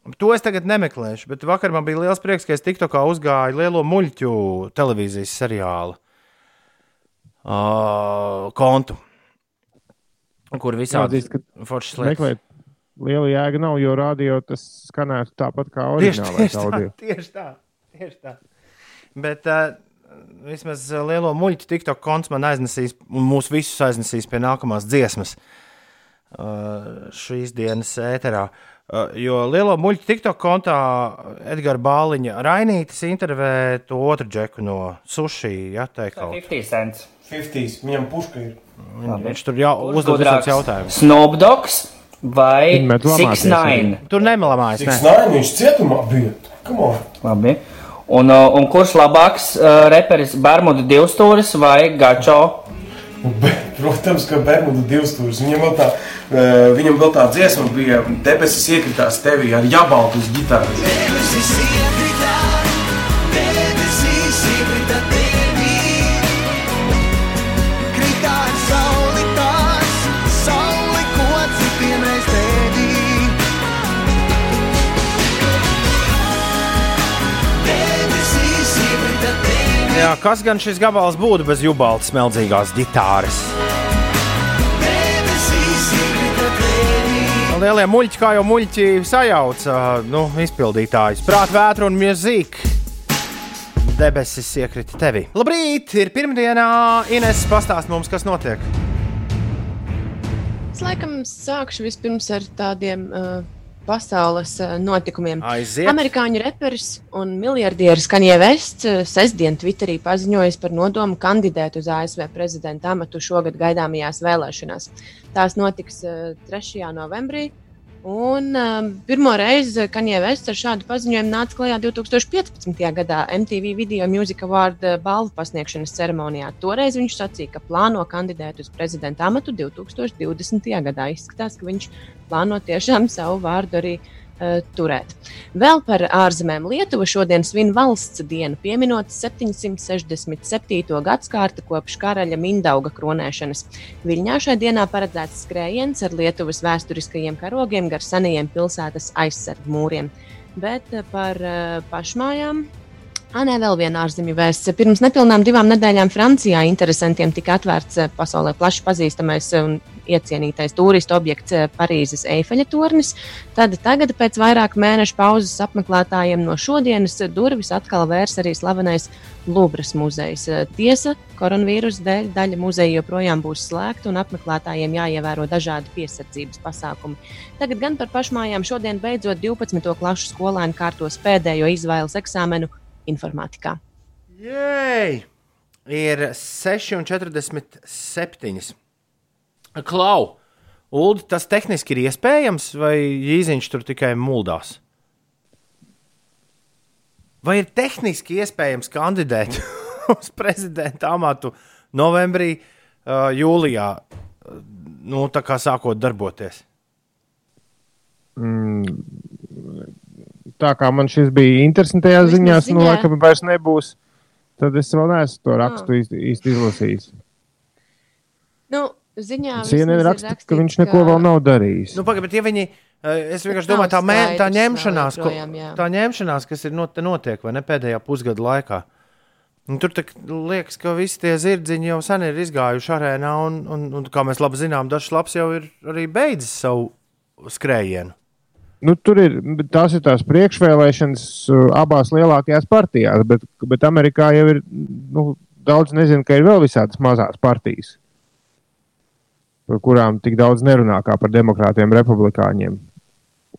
To es tagad nemeklēšu, bet vakar man bija liels prieks, ka es tikko uzgāju lielo muļķu televīzijas seriālu uh, kontu, kur visādi foršas lietas. Meklēt, liela jēga nav, jo radio tas skanētu tāpat kā Tieši, oriģinālais tieši, tā, audio. tieši tā, tieši tā. Bet uh, vismaz lielo muļķu TikTok konts man aiznesīs, un mūs visus aiznesīs pie nākamās dziesmas uh, šīs dienas ēterā. Uh, jo lielo muļķu TikTok kontā Edgars Bāliņa Rainītis intervē to otru džeku no sushi, ja teiktu. 50 cents. 50. Viņam puška ir. Viņš tur jau uzdod visādus jautājumus. Snowdogs vai Viņi met lamāties 69? Tur nemelamājas. Cik Ne. snāri viņš cietumā bija? Come on. Labi. Un, uh, un kurš labāks uh, reperis Bermudu divstūris vai Gačo? Be, protams, ka Bermuda divstūris. Viņam vēl tā, uh, viņam vēl tā dziesma bija debesis iekritās tevī ar jabaltu uz ģitāras. Debesis iekrita, Jā, kas gan šis gabals būtu bez jubalta smeldzīgās tevī. Lielie muļķi, kā jau muļķi sajauca, nu, izpildītājus. Prāta vētra un mūzika. Debesis iekrita tevī. Labrīt! Ir pirmdienā Ines pastāst mums, kas notiek. Es laikam sākšu vispirms ar tādiem uh, pasaules uh, notikumiem. Aiziet! Amerikāņu reperis un miljardieris Kanye Vests uh, sestdien Twitterī paziņojis par nodomu kandidēt uz ASV prezidenta amatu šogad gaidāmajās vēlēšanās. Tās notiks uh, 3. novembrī. Un um, pirmo reizi Kanye Vests ar šādu paziņojumu nāca klajā 2015. gadā MTV Video Music Award uh, balvu pasniegšanas ceremonijā. Toreiz viņš sacīja, ka plāno kandidēt uz prezidenta amatu 2020. gadā. Izskatās, ka viņš plāno tiešām savu vārdu arī uh, turēt. Vēl par ārzemēm Lietuva šodien svin valsts dienu, pieminot 767. gadsimtu kopš karaļa Mindauga kronēšanas. Viļņā šajā dienā paredzēts skrējiens ar Lietuvas vēsturiskajiem karogiem gar senajiem pilsētas aizsargu mūriem. Bet eh, par uh, pašmājām. Ah, nē, vēl viena ārzemju vēsts. Pirms nepilnām divām nedēļām Francijā interesantiem tika atvērts eh, pasaulē plaši pazīstamais un iecienītais turistu objekts eh, Parīzes Eifeļa tornis. Tad tagad, pēc vairāk mēnešu pauzes apmeklētājiem no šodienas, durvis atkal vērs arī slavenais Lubras muzejs. Tiesa, koronavīrusa dēļ daļa muzeja joprojām būs slēgta un apmeklētājiem jāievēro dažādi piesardzības pasākumi. Tagad gan par pašmājām šodien beidzot 12. klašu skolēni kārtos pēdējo izvēles eksāmenu informātikā. Jēj! Ir 6,47. Klau! Ulu, tas tehniski ir iespējams, vai īziņš tur tikai muldās? Vai ir tehniski iespējams kandidēt uz prezidenta amatu novembrī, jūlijā, nu, tā kā sākot darboties? Mm, tā kā man šis bija interesantajās Vismaz ziņās, nu, ziņā. laikam vairs nebūs. Tad es vēl neesmu to rakstu īsti, īsti izlasījis. Nu, ziņā CNN raksta, ka rakstīts, viņš neko vēl nav darījis. Nu, bet ja viņi. eh, Es vienkārši domāju, tā, mē, tā ņemšanās, ko, joprojām, jā. tā ņemšanās, kas ir not, notiek vai ne pēdējā pusgada laikā. Un tur liekas, ka visi tie zirdziņi jau sen ir izgājuši arēnā, un, un, un kā mēs labi zinām, dažs labs jau ir arī beidzis savu skrējienu. Nu, tur ir tās ir tās priekšvēlēšanas uh, abās lielākajās partijās, bet, bet Amerikā jau ir nu, daudz nezinu, ka ir vēl visādas mazas partijas, par kurām tik daudz nerunā kā par demokrātiem, republikāņiem.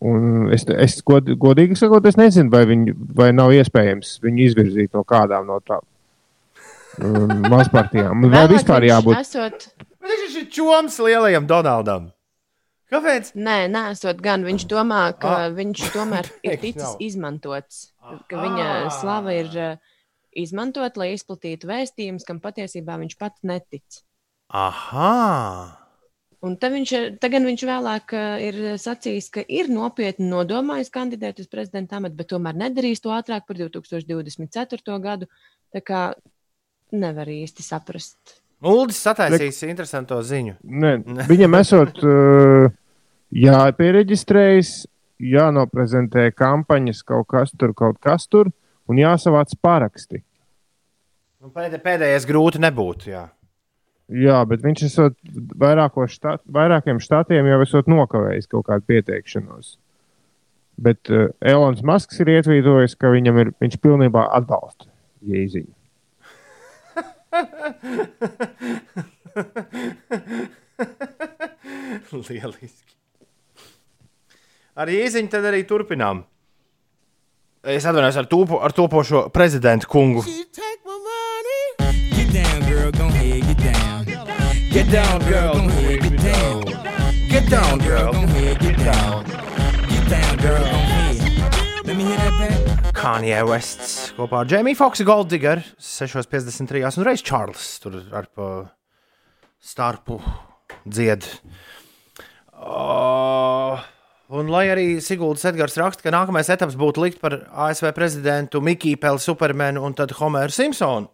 Un es, es god, godīgi sakot, es nezinu, vai, viņi, vai nav iespējams viņu izvirzīt no kādām no tādām um, mazpartijām. Vai vispār jābūt? Esot, Viņš ir čoms lielajam Donaldam. Kāpēc? nē, nesot gan. Viņš domā, ka Ah. viņš tomēr ir ticis izmantots. Ka viņa Ah. slava ir uh, izmantot, lai izplatītu vēstījumus, kam patiesībā viņš pats netic. Aha! Un tad viņš, tagad viņš vēlāk uh, ir sacījis, ka ir nopietni nodomājis kandidēt uz prezidenta amatu, bet tomēr nedarīs to ātrāk par 2024. gadu. Tā kā nevar īsti saprast. Uldis sataisīs interesantu ziņu. Ne, viņam esot uh, jāpiereģistrējas, jānoprezentē kampaņas, kaut kas tur, kaut kas tur, un jāsavāc paraksti. Nu, pēdē, pēdējais grūti nebūtu. Jā. Jā, bet viņš esot štat, vairākiem štatiem jau esot nokavējis kaut kādu pieteikšanos. Bet uh, Elonas Masks ir ietvītojis, ka viņam ir, viņš pilnībā atbalsta jēziņu. Lieliski. Ar īziņu tad arī turpinām. Es atvainojos ar, tūpo, ar topošo prezidentu kungu. Get down, Get down, girl. Go ahead, get down. Get down, girl. Go ahead, get down. Get down, girl, go ahead. Let me hear that back. Kanye Wests kopā ar Jamie Foxu Golddigger 6.53. un reiz Čārlis tur ar pa starpu dzied. Oh, un lai arī Siguldas Edgars raksta, ka nākamais etaps būtu likt par ASV prezidentu Mikiju Peli, Supermanu un tad Homeru Simpsonu.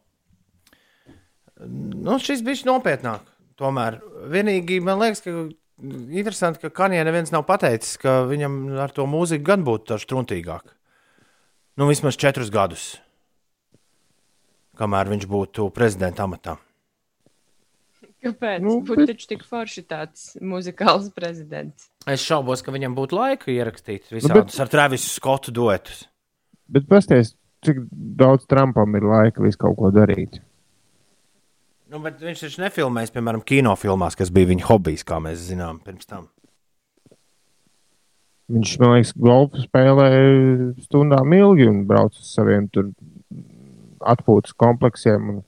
Nu, šis bija nopietnāk. Tomēr vienīgi man liekas, ka interesanti, ka Kanija neviens nav pateicis, ka viņam ar to mūziku gan būtu tā struntīgāk. Nu, vismaz četrus gadus. kamēr viņš būtu prezidenta amatā. Kāpēc? Nu, Nu, Būtu bet- taču tik forši tāds muzikāls prezidents. Es šaubos, ka viņam būtu laika ierakstīt bet- visādus ar Travisu Skotu duetus. Bet pasties, cik daudz Trumpam ir laika visu kaut ko darīt. Nu, bet viņš taču nefilmēs, piemēram, kinofilmās, kas bija viņa hobijs, kā mēs zinām, pirms tam. Viņš, man liekas, golfu spēlē stundām ilgi un brauc uz saviem tur atpūtas kompleksiem. Un,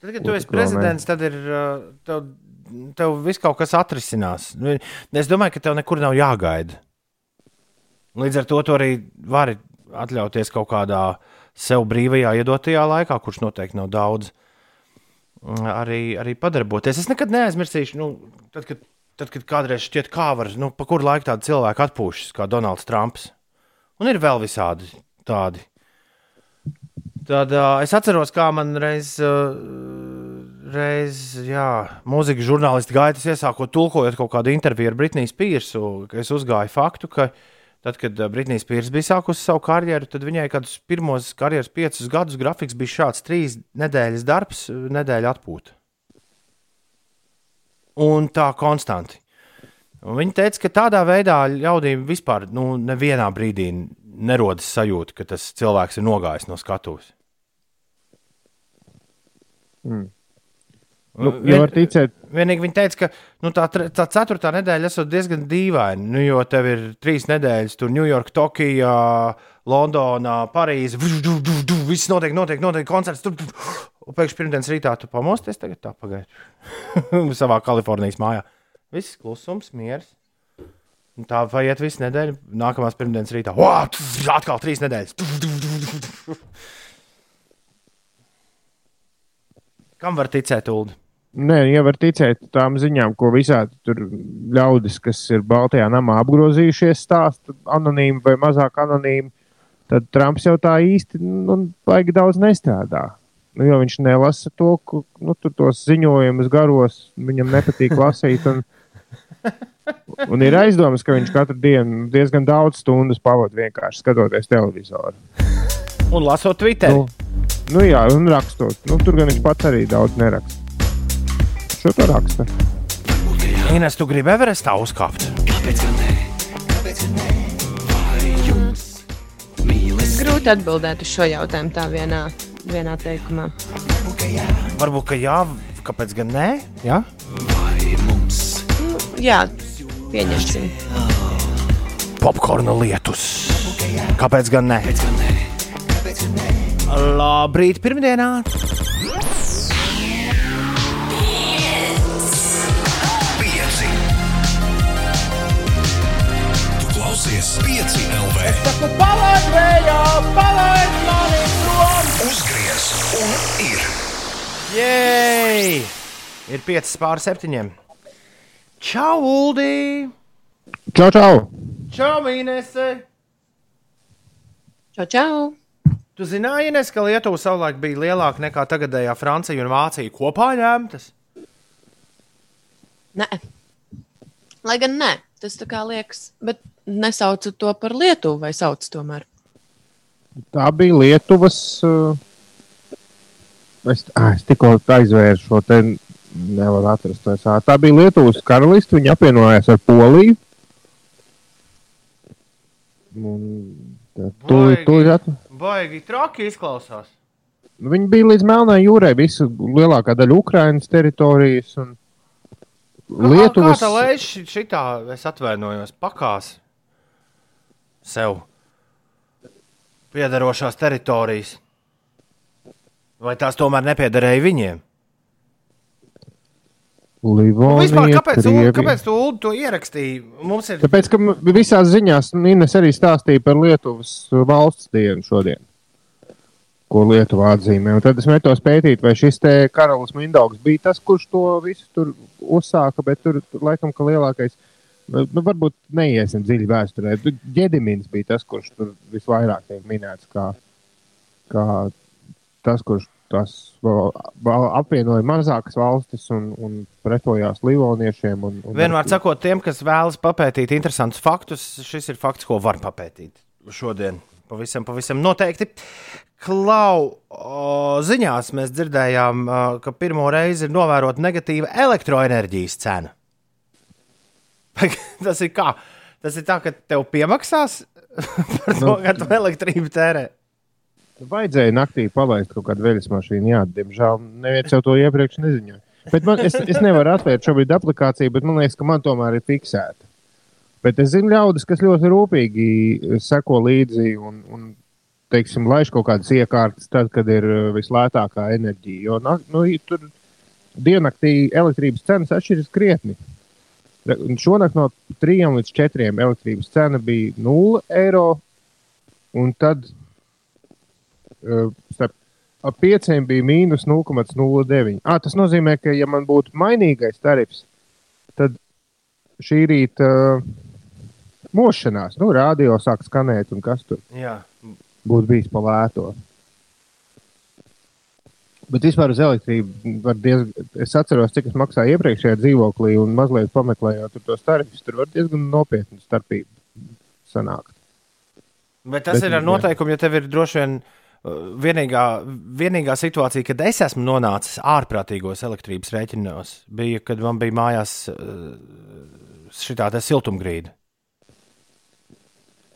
Tad, kad tu esi prezidents, tad ir uh, tev, tev viss kaut kas atrisinās. Nu, Es domāju, ka tev nekur nav jāgaida. Līdz ar to tu arī vari atļauties kaut kādā sev brīvajā, iedotajā laikā, kurš noteikti nav daudz, mm, arī, arī padarboties. Es nekad neaizmirsīšu, nu, tad, kad, tad, kad kādreiz šķiet, kā var, nu, pa kuru laiku tādu cilvēku atpūšas, kā Donalds Trumps. Un ir vēl visādi tādi. Tad uh, es atceros, kā man reiz, uh, reiz jā, mūzikas žurnālisti gaitas iesākot tulkojot kaut kādu interviju ar Britniju Spīrsu, ka es uzgāju faktu, ka tad, kad uh, Britnija Spīrs bija sākusi savu karjeru, tad viņai kādus pirmos karjeras piecus gadus grafiks bija šāds trīs nedēļas darbs, nedēļa atpūta. Un tā konstanti. Un viņa teica, ka tādā veidā ļaudīm vispār nu, nevienā brīdī nerodas sajūta, ka tas cilvēks ir nogājis no skatuves. mm. Nu, ja var ticēt, Vienīgi viņa teica, ka nu, tā, tā ceturtā nedēļa esot diezgan dīvaina. Nu, jo tev ir trīs nedēļas, tur Ņujorka, Tokijā, Londonā, Parīzē. Viss notiek, notiek, notiek koncerts. Tur. Un pēkšņi pirmdienas rītā tu pamosties, tagad tā pagaidu. Savā Kalifornijas mājā. Viss klusums, miers. Un tā paiet visu nedēļu. Nākamās pirmdienas rītā. Atkal trīs nedēļas. Kam var ticēt, Ulu? Nē, ja var ticēt tām ziņām, ko visādi tur ļaudis, kas ir Baltijā namā apgrozījušies, stāsta anonīmi vai mazāk anonīmi, tad Trumps jau tā īsti nu, baigi daudz nestrādā. Nu, jo viņš nelasa to, ko, nu, tur tos ziņojumus garos, viņam nepatīk lasīt. Un, un ir aizdomas, ka viņš katru dienu diezgan daudz stundas pavadīja vienkārši skatoties televizoru. Un lasot Twitter. Nu, nu jā, un rakstot. Nu, tur gan viņš pats arī daudz neraksta. Šo to raksta. Ines, tu gribi Everestā uzkāpt? Grūti atbildēt uz šo jautājumu tā vienā, vienā teikumā. Varbūt, ka jā, kāpēc gan nē? Jā? Nu, jā, pieņemsim. Popkorna lietus. Kāpēc gan ne? Labrīt, pirmdienā! Pieci. Tu klausies, pieci LV. Palaid vējā, palaid mani prom! Uzgriez un ir. Jej! Ir 5 pār 7. Čau, Uldī! Čau, čau! Čau, Inese! Čau, čau! Tu zināji, Ines, ka Lietuva savulaik bija lielāka nekā tagadējā Francija un Vācija kopā ņemtas? Nē, lai gan nē, tas tā kā liekas, bet nesaucu to par Lietuvu vai sauc tomēr. Tā bija Lietuvas. Uh, es, ah, es tikko aizvēru šo te. Nevar atrast. Ā, Tā bija Lietuvas karaliste. Viņa apvienojās ar Poliju. Un, tā, tu, tu, tu, Baigi traki izklausās. Viņi bija līdz Melnai jūrai, visu lielākā daļa Ukraiņas teritorijas. Un Lietuvas Kā tā lēš šitā, es atvainojos, pakās sev piederošās teritorijas. Vai tās tomēr nepiederēja viņiem? Livonija, Vispār, kāpēc, Krievija. kāpēc tu Ulu, to ierakstīji? Mums ir Tāpēc, ka visās ziņās Nīnes arī stāstīja par Lietuvas valsts dienu šodien, ko Lietuva atzīmē. Un tad es metos pētīt, vai šis te karalis Mindaugs bija tas, kurš to visu tur uzsāka, bet tur tur laikam, ka lielākais, nu, varbūt neiesim dziļi vēsturē. Tu- Ģedimins bija tas, kurš tur visvairāk tiek minēts kā, kā tas, kurš tas apvienoja mazākas valstis un, un pretojās Livoniešiem. Un, un vienmēr sakot, tiem, kas vēlas papētīt interesantus faktus, šis ir fakts, ko var papētīt šodien. Pavisam, pavisam noteikti. Klau, o, ziņās mēs dzirdējām, ka pirmo reizi ir novērota negatīva elektroenerģijas cena. Tas ir kā? Tas ir tā, ka tev piemaksās par to, Nu. ka tu elektrību tērē. Vajadzēja naktī palaist kaut kādu veļas mašīnu. Jā, diemžēl neviens jau to iepriekš neziņoja. Bet man, es, es nevaru atvērt šobrīd aplikāciju, bet man liekas, ka man tomēr ir fiksēta. Bet es zinu ļaudis, kas ļoti rūpīgi seko līdzi un, un teiksim, laiž kaut kādas iekārtas, tad, kad ir uh, vislētākā enerģija. Jo nu, tur diennaktī elektrības cenas atšķiras krietni. Un Šonakt no 3 līdz 4 elektrības cena bija 0 eiro. Un tad starp ap 5 bija mīnus 0,09. Ah, tas nozīmē, ka, ja man būtu mainīgais tarifs, tad šī rīta uh, mošanās, nu, rādio sāk skanēt, un kas tur Jā. būtu bijis pa lēto. Bet vispār uz elektrību var diezgan. Es atceros, cik es maksāju iepriekšējā dzīvoklī, un mazliet pameklējot tos tarifus. Tur var diezgan nopietna starpība sanākt. Bet tas Bet, ir ar noteikumu, ja tev ir droši vien uh, vienīgā, vienīgā situācija, kad es esmu nonācis ārprātīgos elektrības rēķinos, bija, kad man bija mājās šī tāda siltumgrīda.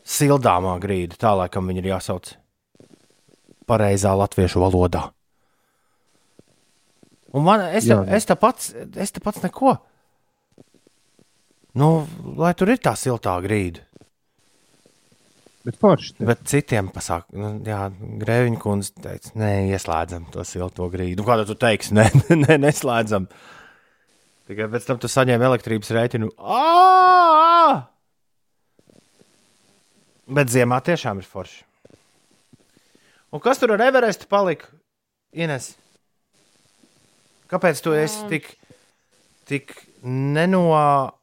Sildāmā grīda, tā laikam viņa ir jāsauc pareizā latviešu valodā. Un man, es, te, Jā. es, te pats, es te pats neko. Nu, lai tur ir tā siltā grīda. Bet. Bet citiem pasaka, nu, jā, Grēviņa kundze teica, nē, ieslēdzam to silto grīdu. Nu, Kāda tu teiksi, nē, nē, neslēdzam. Tikai pēc tam tu saņēmi elektrības rēķinu. Ā! Bet ziemā tiešām ir forši. Un kas tur ar Everestu palika? Ines. Kāpēc tu esi tik, tik nenoteikta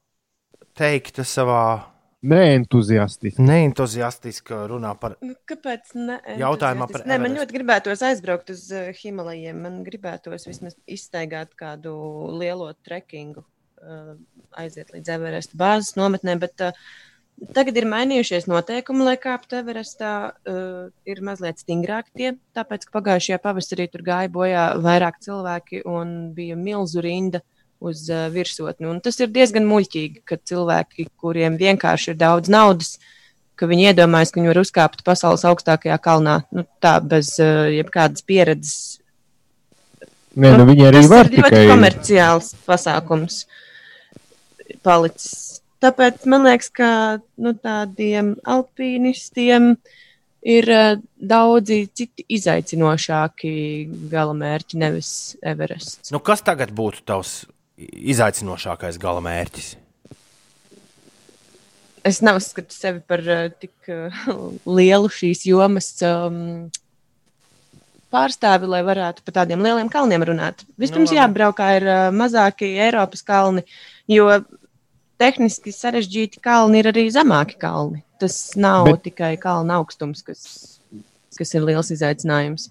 savā Neentuziastiski. neentuziastiskā runā par Nu, kāpēc? Ne, Jautājumā par? Nē, man ļoti gribētos aizbraukt uz uh, Himalajiem. Man gribētos vismaz izstaigāt kādu lielo trekingu, uh, aiziet līdz Everesta bāzes nometnēm. Bet, uh, Tagad ir mainījušies noteikumi, lai kāptu Everestā. Uh, ir mazliet stingrāki tie, tāpēc, ka pagājušajā pavasarī tur gāja bojā vairāk cilvēki un bija milzu rinda uz uh, virsotni. Un tas ir diezgan muļķīgi, ka cilvēki, kuriem vienkārši ir daudz naudas, ka viņi iedomājas, ka viņi var uzkāpt pasaules augstākajā kalnā, nu, tā bez uh, jebkādas pieredzes. Nē, nu viņi arī tas var ir ļoti tikai. komerciāls pasākums palicis. Tāpēc man liekas, ka nu, tādiem alpīnistiem ir uh, daudzi citi izaicinošāki galamērķi, nevis Everests. Nu, kas tagad būtu tavs izaicinošākais gala mērķis? Es neuzskatu sevi par uh, tik uh, lielu šīs jomas um, pārstāvi, lai varētu par tādiem lieliem kalniem runāt. Vispirms, labi. jābraukā ir uh, mazākie Eiropas kalni, jo tehniski sarežģīti kalni ir arī zemāki kalni. Tas nav. Bet- tikai kalna augstums, kas, kas ir liels izaicinājums.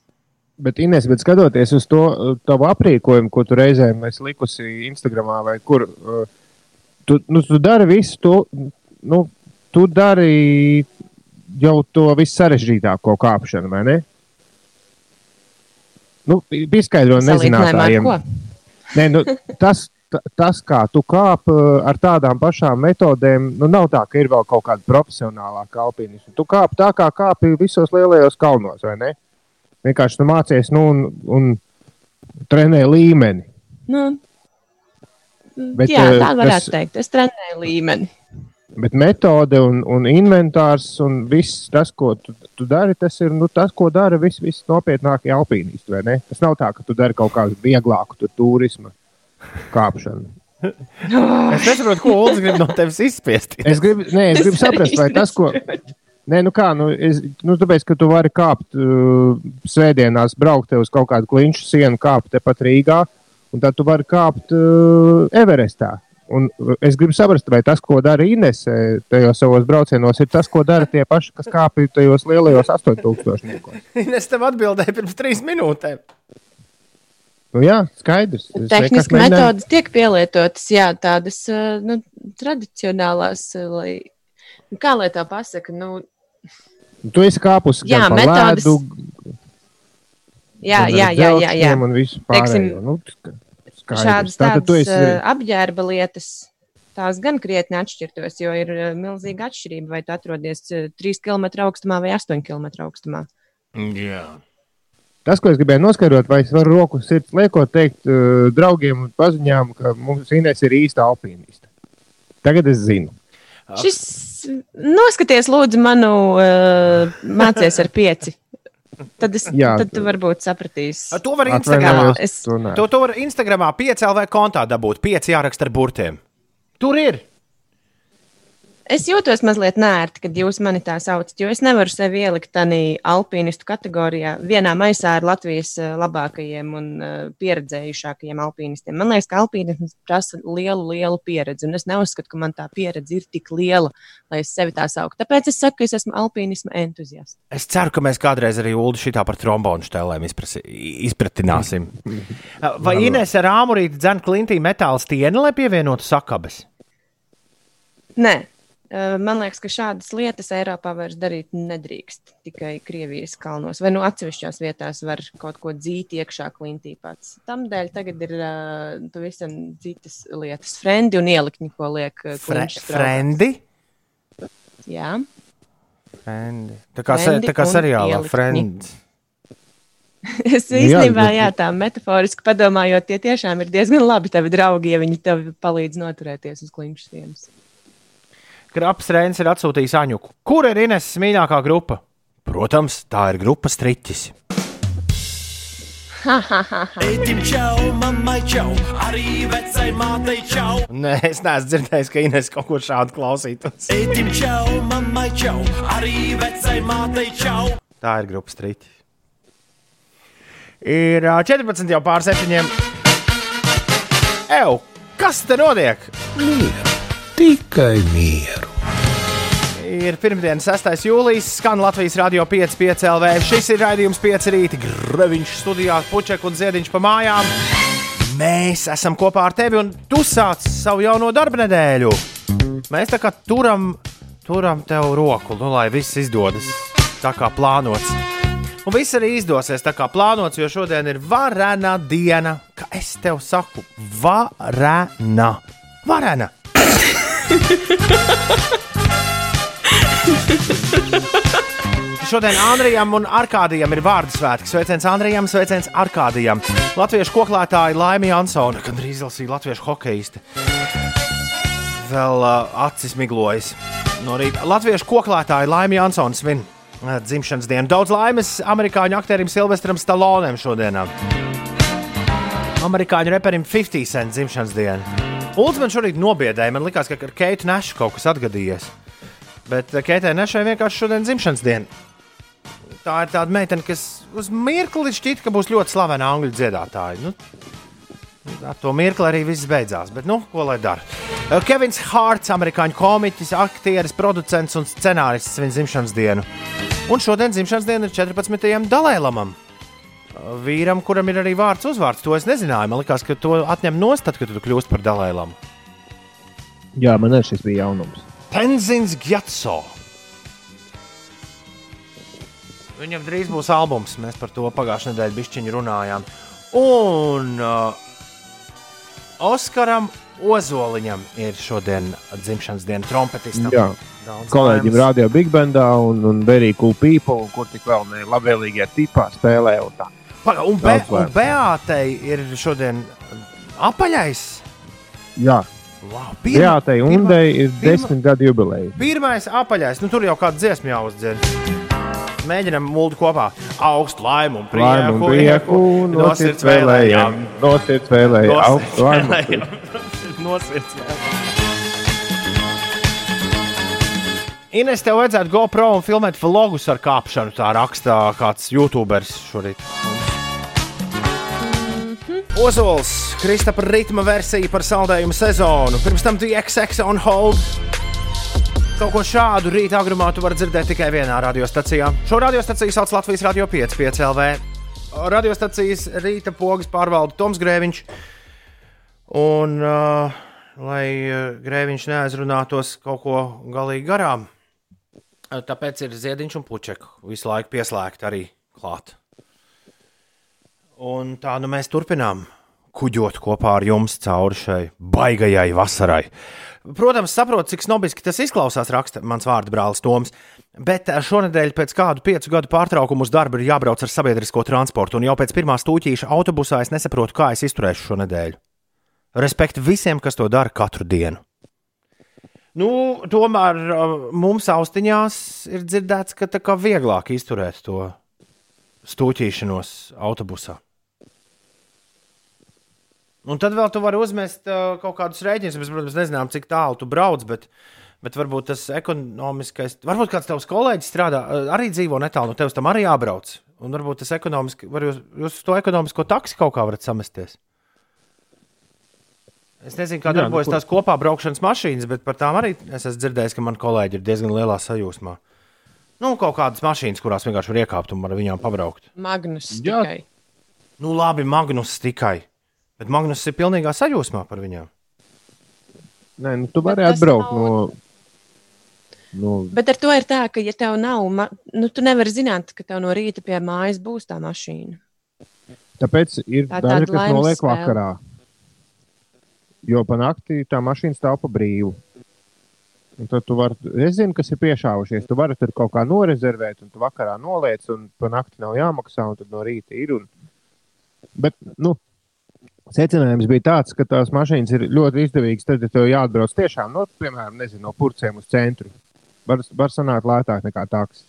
Bet, Ines, bet skatoties uz to uh, tavu aprīkojumu, ko tu reizēm esi likusi Instagramā vai kur, uh, tu, nu, tu dari visu to, nu, tu dari jau to visu sarežģītāko kāpšanu, vai ne? Nu, ar nezinātājiem. Nē, nu, tas, ta- tas, kā tu kāp uh, ar tādām pašām metodēm, nu, nav tā, ka ir vēl kaut kāda profesionālā alpīnisma. Tu kāp tā, kā kāpi visos lielajos kalnos, vai ne? Vienkārši tu mācies nu, un, un trenē līmeni. Nu, Bet, jā, eh, tā varētu tas- teikt. Es trenēju līmeni. Bet metode un, un inventārs un viss tas, ko tu, tu dari, tas ir nu, tas, ko dara visi vis nopietnākie alpīnisti. vai ne? Tas nav tā, ka tu dari kaut kādu vieglāku tur, turisma kāpšanu. Es nesaprotu, ko Ulas grib no tevis izspiest. Es gribu, nē, es gribu saprast, vai tas, ko. Nē, nu kā, nu, es, nu, tāpēc, ka tu vari kāpt uh, svētdienās, braukt te uz kaut kādu klinšu sienu, kāpt tepat Rīgā, un tad tu vari kāpt uh, Everestā. Un uh, es gribu saprast, vai tas, ko dara Ines eh, tajos savos braucienos, ir tas, ko dara tie paši, kas kāpj tajos lielajos 8000. Es tev atbildēju pirms trīs minūtēm. Nu, jā, skaidrs. Mēģināju- metodas tiek pielietotas, jā, tādas ā, nu, tradicionālās, lai, kā lai tā pasaka, nu, Tu esi kāpus Jā, metodes- ledu, Jā, jā, jā, jā, jā. Un visu Teiksim, pārējo. Nu, sk- skaidrs. Šādas tādas esi uh, apģērba lietas, tās gan krietni atšķirtos, jo ir milzīga atšķirība, vai tu atrodies uh, 3 km augstumā vai 8 km augstumā. Jā. Tas, ko es gribēju noskaidrot, vai es varu roku sirds liekot, teikt uh, draugiem un paziņām, ka mums Inês ir īsta alpīniste. Tagad es zinu. Šis noskaties, lūdzu, manu uh, mācies ar pieci. Tad, es, Jā. tad tu varbūt sapratīsi. To var Instagramā. Es- to. To, to var Instagramā 5 LV kontā dabūt. 5 jāraksta ar burtiem. Tur ir. Es jūtos mazliet nērti, kad jūs mani tā saucat, jo es nevaru sevi ielikt tādā alpīnistu kategorijā, vienā maisā ar Latvijas eh, labākajiem un eh, pieredzējušākajiem alpīnistiem. Man liekas, ka alpīnisms prasa lielu, lielu pieredzi, un es neuzskatu, ka man tā pieredze ir tik liela, lai es sevi tā sauktu. Tāpēc es saku, ka es esmu alpīnisma entuziasts. Es ceru, ka mēs kādreiz arī Ulu šitā par trombonu štēlēm izpratināsim. Vai Inês ar āmurīti dzēn klintī metāla stieni, lai pievienotu sakabes? Nē. Eh, Man liekas, ka šādas lietas Eiropā vairs darīt nedrīkst. Tikai Krievijas kalnos vai no atsevišķās vietās var kaut ko dzīt iekšā klintī pats. Tamdēļ tagad ir uh, pavisam citas lietas. Frendi un ielikņi, ko liek uh, Fre frendi? Jā, frendi. Tā kā, Frendi tā kā seriālā. Friends. es Jā, īstenībā, bet- jā, tā metaforiski padomājot, tie tiešām ir diezgan labi tavi draugi, ja viņi tev palīdz noturēties uz klinšs sienas. Kraps Rēns ir atsūtījis Aņuku. Kur ir Inês mīļākā grupa? Protams, tā ir grupa Striķis. Tētim čau, mammai čau, arī vecai mātei čau. Nē, es neesmu dzirdējis, ka Inês kaut ko šādu klausītos. Tētim čau, mammai čau, arī vecai mātei čau. Tā ir grupa Striķis. Ir ā, 14 jau pār 7. Ew, kas te notiek? Tikai mieru. Ir pirmdiena, 6. jūlijas, skan Latvijas radio 5,5 LV. Šis ir raidījums 5 rīta, Graviņš studijā, Puķek un Ziediņš pa mājām. Mēs esam kopā ar tevi un tu sāc savu jauno darba nedēļu. Mēs tā kā turam, turam tev roku, nu, lai viss izdodas tā kā plānots. Un viss arī izdosies tā kā plānots, jo šodien ir varena diena. Kā es tev saku, varena. Varena. Šodien Andrijam un Arkādijam ir vārdu svētki. Sveiciens Andrijam, sveiciens Arkādijam. Latviešu koklētāja Laimija Ansona, kad arī izlasīja latviešu hokejisti. Vēl uh, acis miglojas. No rīta Latviešu koklētāja Laimija Ansona svin uh, dzimšanas dienu. Daudz laimes amerikāņu aktierim Silvestram Stalonem šodienā. Amerikāņu reperim 50 cent dzimšanas dienu. Ulds man šorīt nobiedēja. Man liekas, ka ar Keitu Nešu kaut kas atgadījies. Bet uh, Keitai Nešai vienkārši šodien dzimšanas diena. Tā ir tāda meitene, kas uz mirkli šķita, ka būs ļoti slavena angļu dziedātāja. Nu, ar to mirkli arī viss beidzās. Bet, nu, ko lai dara? Uh, Kevins Hārts, amerikāņu komiķis, aktieris, producents un scenārists viņa dzimšanas dienu. Un šodien dzimšanas diena ir 14. Dalailamam. Vīram, kuram ir arī vārds uzvārds, to es nezināju. Man liekas, ka to atņem nost, tad, kad tu kļūsi par Dalailamu. Jā, man arī šis bija jaunums. Tenzins Gjatso. Viņam drīz būs albums. Mēs par to pagājušajā nedēļā bišķiņu runājām. Un uh, Oskaram Ozoliņam ir šodien dzimšanas diena trompetistam. Jā. Daudz Kolēģim rādīja Big Bandā un, un Very Cool People, un kur tik vēl ne labvēlīgie tipā spēlē. Un tā. Paga, un, Be un. Beātei ir šodien apaļais. Jā, Wow, Jā tai pirma- Undai ir pirma- desmit gadu jubileja. Pirmais apaļais, nu tur jau kāda dziesma jāuzdzied. Mēģinām mūlt kopā. Augstu laimu un prieku. Un prieku, no sirds vēlējām, no sirds vēlējām, augstu laimu. un prieku. Nosirds vēl. Ines, tev vajadzētu GoPro un filmēt vlogus ar kāpšanu. Tā rakstā kāds YouTuberis šorīt. Ozols, Kristapa ritma versija par saldējumu sezonu. Pirms tam DXX on hold. Kaut ko šādu rītā agrumā tu vari dzirdēt tikai vienā radiostacijā. Šo radiostaciju sauc Latvijas Radio 5, 5 LV. Radiostacijas rīta pogas pārvalda Toms Grēviņš. Un, uh, lai uh, Grēviņš neaizrunātos kaut ko galīgi garām, Tāpēc ir ziediņš un puķeka visu laiku pieslēgti arī klāt. Un tā nu mēs turpinām kuģot kopā ar jums cauri šai baigajai vasarai. Protams, saprotu, cik snobiski tas izklausās, raksta mans vārdu brālis Toms. Bet eh, šonadēļ pēc kādu piecu gadu pārtraukumu uz darbu ir jābrauc ar sabiedrisko transportu, un jau pēc pirmā stūķīša autobusā es nesaprotu, kā es izturēšu šo nedēļu. Respekti visiem, kas to dara katru dienu. Nu, tomēr uh, mums austiņās ir dzirdēts, ka tā kā vieglāk izturēt to stūķīšanos autobusā. Un tad vēl tu vari uzmest uh, kaut kādus rēķinus. Mēs, protams, nezinām, cik tālu tu brauc, bet, bet varbūt tas ekonomiskais, varbūt kāds tavs kolēģis strādā, uh, arī dzīvo netālu no tevis, tam arī jābrauc. Un varbūt tas ekonomiski, var jūs, jūs to ekonomisko taksi kaut kā varat samesties. Es nezinu, kā Jā, nu, darbojas kur- tās kopā braukšanas mašīnas, bet par tām arī es esmu dzirdējis, ka man kolēģi ir diezgan lielā sajūsmā. Nu, kaut kādas mašīnas, kurās vienkārši var iekāpt un ar viņām pabraukt. Magnus Jā. tikai. Nu, labi, Magnus tikai. Bet Magnus ir pilnīgā sajūsmā par viņiem. Nē, nu, tu vari atbraukt nav- no. no Bet ar to ir tā, ka, ja tev nav, ma- nu, tu nevari zināt, ka tev no rīta pie mājas būs tā mašīna. tāpēc ir Tā daži, kas noliek spēle. vakarā. Jo pa nakti tā mašīna stāv pa brīvu. Un tad tu vari, es zinu, kas ir piešāvušies. Tu vari tur kaut kā norezervēt, un tu vakarā noliec, un pa nakti nav jāmaksā, un tad no rīta ir. Un... Bet, nu, secinājums bija tāds, ka tās mašīnas ir ļoti izdevīgas. Tad, ja tev jāatbrauc tiešām, no, piemēram, nezinu, no purcēm uz centru, var, var sanākt lētāk nekā taksis.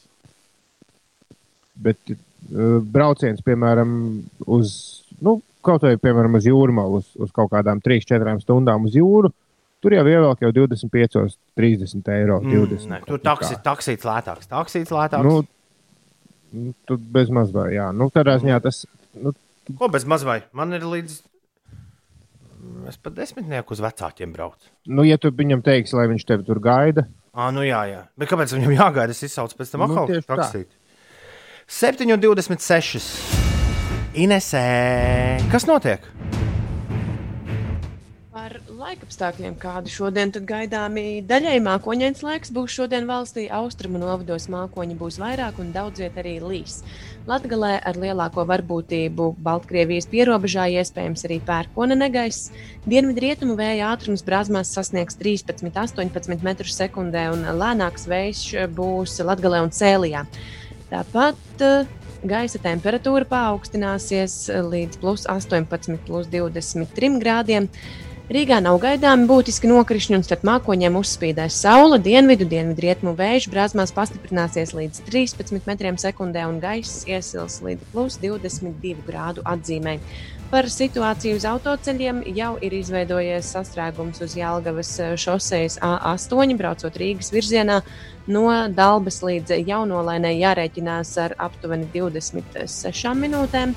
Bet uh, brauciens, piemēram, uz, nu, kaut vai, piemēram, uz jūrmālu, uz, uz kaut kādām 3-4 stundām uz jūru, tur jau ievelk jau 25, 30 eiro. 20, Mm, ne, tur taksi, taksīts lētāks. Taksīts lētāks. Nu, nu, tur bez maz vai, jā. Nu, tādā ziņā tas, nu, Ko bez maz vai? Man ir līdz. Es pat desmitnieku uz vecākiem braucu. nu, ja tu viņam teiksi, lai viņš tevi tur gaida, Ah, nu jā, jā. Bet kāpēc viņam jāgaida? Es izsaucu pēc tam Nu, atkal tā. taksīt. 7,26. Inesē, kas notiek? Par laikapstākļiem, kādi šodien gaidāmi daļai mākoņains laiks būs šodien valstī. Austrumu novados mākoņi būs vairāk un daudz viet arī līs. Latgalē ar lielāko varbūtību Baltkrievijas pierobežā iespējams arī pērkona negaiss. Dienvidu rietumu vēja ātrums brāzmās sasniegs 13,18 m2 un lēnāks vējš būs Latgalē un Cēlijā. Tāpat eh, gaisa temperatūra paaugstināsies līdz plus 18, plus 23 grādiem. Rīgā nav gaidāmi būtiski nokrišņi, un starp mākoņiem uzspīdēs saule. Dienvidu, dienvidu rietumu vējš brāzmās pastiprināsies līdz 13 metriem sekundē, un gaiss iesils līdz plus 22 grādu atzīmē. Par situāciju uz autoceļiem jau ir izveidojies sastrēgums uz Jālgavas šosejas A8, braucot Rīgas virzienā. No Dabas līdz Jaunolēnai jārēķinās ar aptuveni 26 minūtēm.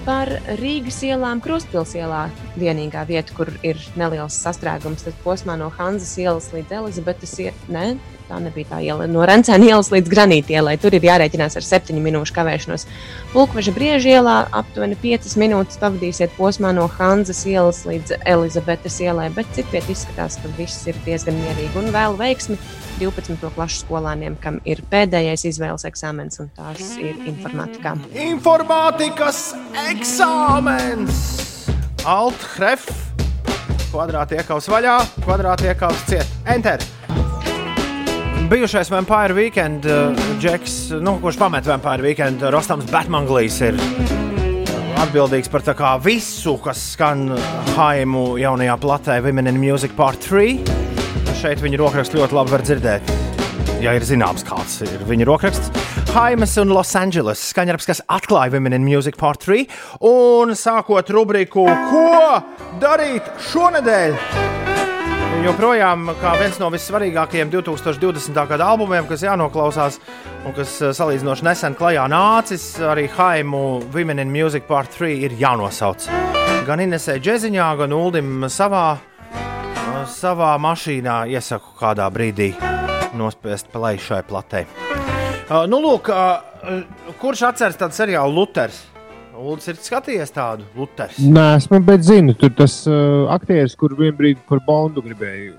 Par Rīgas ielām, Krustpils ielā vienīgā vieta, kur ir neliels sastrēgums, tad posmā no Hanzas ielas līdz Elizabetes ielai. Tā nebija tā iela, no Rencēna ielas līdz Granīta ielai. Tur ir jārēķinās ar 7 minūšu kavēšanos. Pulkveža brieža ielā aptuveni 5 minūtes pavadīsiet posmā no Hanzas ielas līdz Elizabetes ielai, bet citviet izskatās, ka viss ir diezgan mierīgi un vēl veiksmi 12. klases skolāniem, kam ir pēdējais izvēles eksāmens, un tās ir informātikā. Informātikas eksāmens! Alt, href, kvadrāti iekavs vaļā, kvadrāti iekavs ciet. Enter! Bijušais Vampire Weekend, uh, Džeks, nu, kurš pamet Vampire Weekend, Rostams Batmanglīs ir atbildīgs par visu, kas skan Haimu jaunajā platē Women in Music Part 3. Šeit viņa rokraksts ļoti labi var dzirdēt. Ja ir zināms, kāds ir viņa rokraksts. Haimas un Los Angeles skaņdarbs, kas atklāja Women in Music Part 3. Un sākot rubriku, ko darīt šonadēļ? Joprojām kā viens no vissvarīgākajiem 2020. gada albumiem, kas jānoklausās un kas eh, salīdzinoši nesen klajā nācis, arī Haimu Women in Music Part 3 ir jānosauc. Gan Inesē Džeziņā, gan Uldim savā, savā mašīnā iesaku kādā brīdī nospiest play šai platē. Uh, nu, lūk, uh, kurš atceras tādu seriālu Luters? Uldis ir skatījies tādu Luters. Nē, esmu, bet zinu, tur tas uh, aktieris, kur vienā brīdī par Bondu gribēja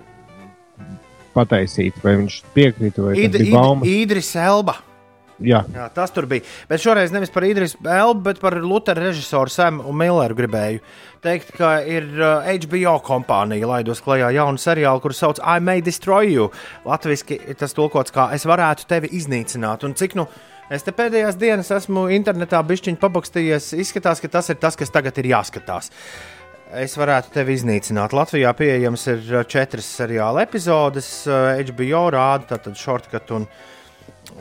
pataisīt, vai viņš piekrita, vai Id, Id. Idris Elba. Jā, Jā, tas tur bija. Bet šoreiz nevis par Idris Elbu, bet par Lutera režisoru Samu Milleru gribēju teikt, ka ir HBO kompānija laidos klajā jaunu seriālu, kuru sauc I May Destroy You. Latvijasiski tas tulkots kā Es varētu tevi iznīcināt. Un cik nu es te pēdējās dienas esmu internetā bišķiņu pabakstījies, izskatās, ka tas ir tas, kas tagad ir jāskatās. Es varētu tevi iznīcināt. Latvijā pieejams ir uh, četras seriāla epizodes. HBO rāda tātad shortcut un,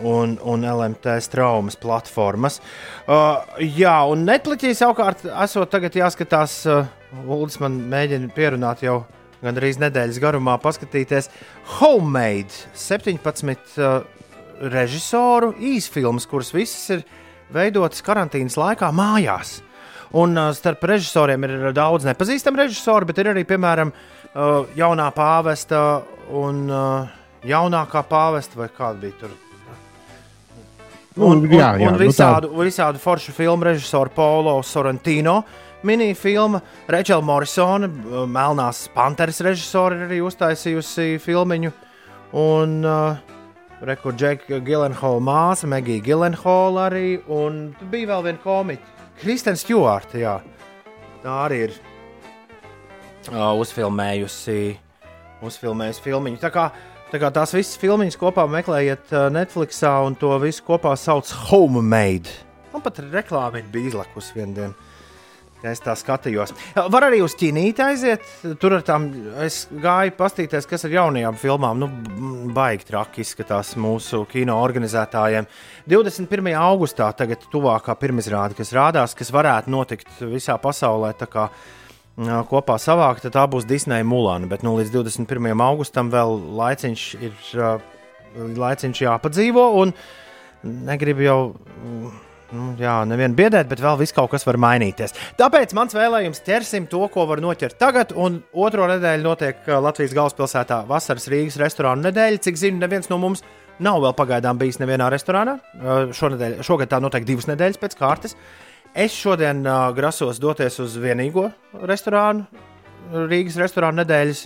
un, un LMT traumas platformas. Uh, jā, un Netflixī savukārt esot tagad jāskatās, uh, Uldis man mēģina pierunāt jau gandrīz nedēļas garumā, paskatīties Homemade 17 uh, režisoru īsfilmas, kuras visas ir veidotas karantīnas laikā mājās. Un uh, starp režisoriem ir daudz nepazīstamu režisoru, bet ir arī, piemēram, uh, jaunā pāvesta un uh, jaunākā pāvesta, vai kāda bija tur. Nu, Un, un, jā, jā, un nu visādu, visādu foršu filmu režisoru Paulo Sorrentino. Minifilma Rečela Morrisone, uh, Melnās Panteras režisori ir arī uztaisījusi filmiņu. Un uh, Rekur Džeka Gilenhola māsa, Megija Gilenhola arī. Un bija vēl viena komiķa, Kristēna Stjorta. Jā. Tā arī ir uh, uzfilmējusi, uzfilmējusi filmiņu. Tā kā, tā kā tās visas filmiņas kopā meklējiet uh, Netflix, un to visu kopā sauc Homemade. Man pat reklāma bija izlikusi vienu dienu. Ja es tā skatījos. Var arī uz ķīnīti aiziet. Tur tām es gāju paskatīties, kas ar jaunajām filmām. Nu, m, baigi traki izskatās mūsu kino organizētājiem. 21. augustā tagad tuvākā pirmizrāde, kas rādās, kas varētu notikt visā pasaulē. tā kā, ā, Kopā savākt, tad tā būs Disneja Mulāna. Bet nu, līdz 21. augustam vēl laiciņš ir laiciņš jāpadzīvo. Negribu jau Nu, jā, nevienu biedēt, bet vēl viss kaut kas var mainīties. Tāpēc mans vēlējums ķersim to, ko var noķert tagad. Un otro nedēļu notiek uh, Latvijas galvaspilsētā vasaras Rīgas restorānu nedēļa. Cik zinu, neviens no mums nav vēl pagaidām bijis nevienā restorānā. Uh, Šonedēļ, šogad tā notiek divas nedēļas pēc kārtas. Es šodien uh, grasos doties uz vienīgo restorānu, Rīgas restorānu nedēļas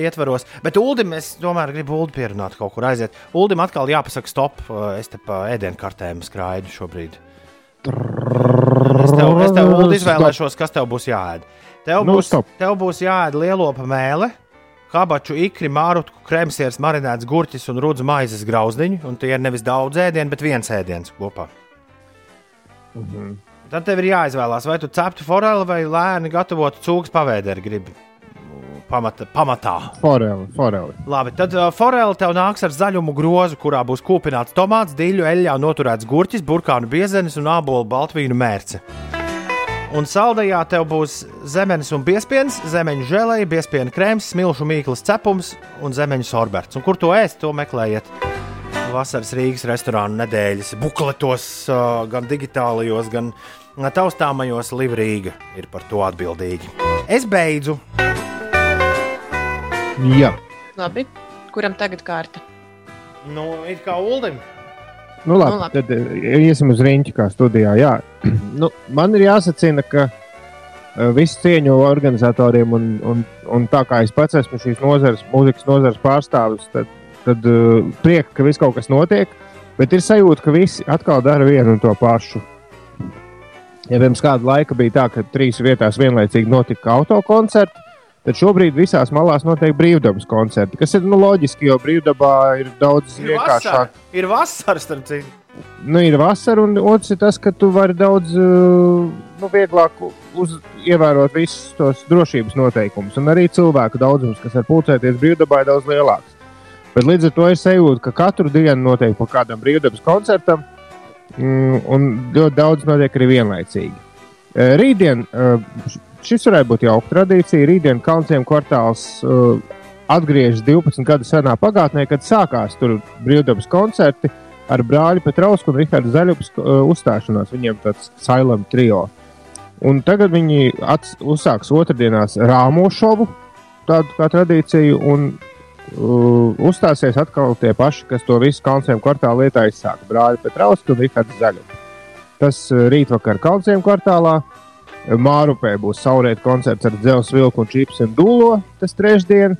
ietvaros. Bet Ulim es tomēr gribu Ulu pierunāt kaut kur aiziet. Ulim atkal jāpasaka stop. Es te pa ēdienkartēm skraidu šobrīd. Es tev, es tev Ulu, izvēlēšos, kas tev būs jāēd. Tev Nu, būs, stop. tev būs jāēd lielopa mēle, kabaču ikri, mārutku, krēmsieras, marinēts gurķis un rudzu maizes grauzdiņu. Un tie ir nevis daudz ēdienu, bet viens ēdiens kopā. Tad tev ir jāizvēlās, vai tu ceptu foreli vai lēni gatavotu cūkas pavēderi gribi. Pamata, pamatā. foreli, foreli. Labi, tad uh, foreli tev nāks ar zaļumu grozu, kurā būs kūpināts tomāts, dīļu, eļļā noturēts gurķis, burkānu biezenis un ābolu baltvīnu mērce. Un saldajā tev būs zemenes un piespienas, zemeņu žēlēja, piespienas krēms, smilšu mīklas cepums un zemeņu sorberts. Un kur to ēst, to meklējiet. Vasaras Rīgas restorānu nedēļas bukletos, gan digitālajos, gan taustāmajos Livrīga ir par to atbildīgi. Es beidzu. Jā, Labi. Kuram tagad kārta? Nu, it kā Uldim. nu labi. Nu, labi. Tad iesim uz rīņķa, kā studijā. Jā. nu, man ir jāsacina, ka visu cieņu organizatoriem, un, un, un tā kā es pats esmu šīs nozares, mūzikas nozares pārstāvis, tad, tad uh, prieks, ka viss kaut kas notiek. Bet ir sajūta, ka visi atkal dara vienu un to pašu. Ja pirms kāda laika bija tā, ka trīs vietās vienlaicīgi notika autokoncerti, tad šobrīd visās malās notiek brīvdabas koncerti. Kas ir nu, loģiski, jo brīvdabā ir daudz Ir vasara, vienkāršāk. ir vasara starp citu. Nu, ir vasara, un otrs ir tas, ka tu vari daudz uh, nu, vieglāk uz, ievērot visus tos drošības noteikumus. Un arī cilvēku daudzums, kas var pulcēties brīvdabā, ir daudz lielāks. Bet līdz ar to ir sajūta, ka katru dienu notiek pa kādam brīvdabas koncertam, mm, un ļoti daudz notiek arī vienlaicīgi. Eh, Rītdien eh, šis varētu būt jauka tradīcija. Rītdien Kalnciem kvartāls uh, atgriežas 12 gadu senā pagātnē, kad sākās tur brīvdabas koncerti ar brāļa Petrausku un Rihardu Zaļupas uzstāšanos. Viņiem tāds silent trio. Un tagad viņi ats, uzsāks otrdienās rāmo šovu, tādu kā tradīciju, un uzstāsies atkal tie paši, kas to visu Kalnciem kvartālā lietā izsāka. Brāļa Petrausku un Rihardu Zaļupu. Tas uh, rītvakar Kalnciem kvartālā. Mārupē būs saulēta koncerts ar dzelzceļa vilku un čipsu un dūlo. Tas trešdien.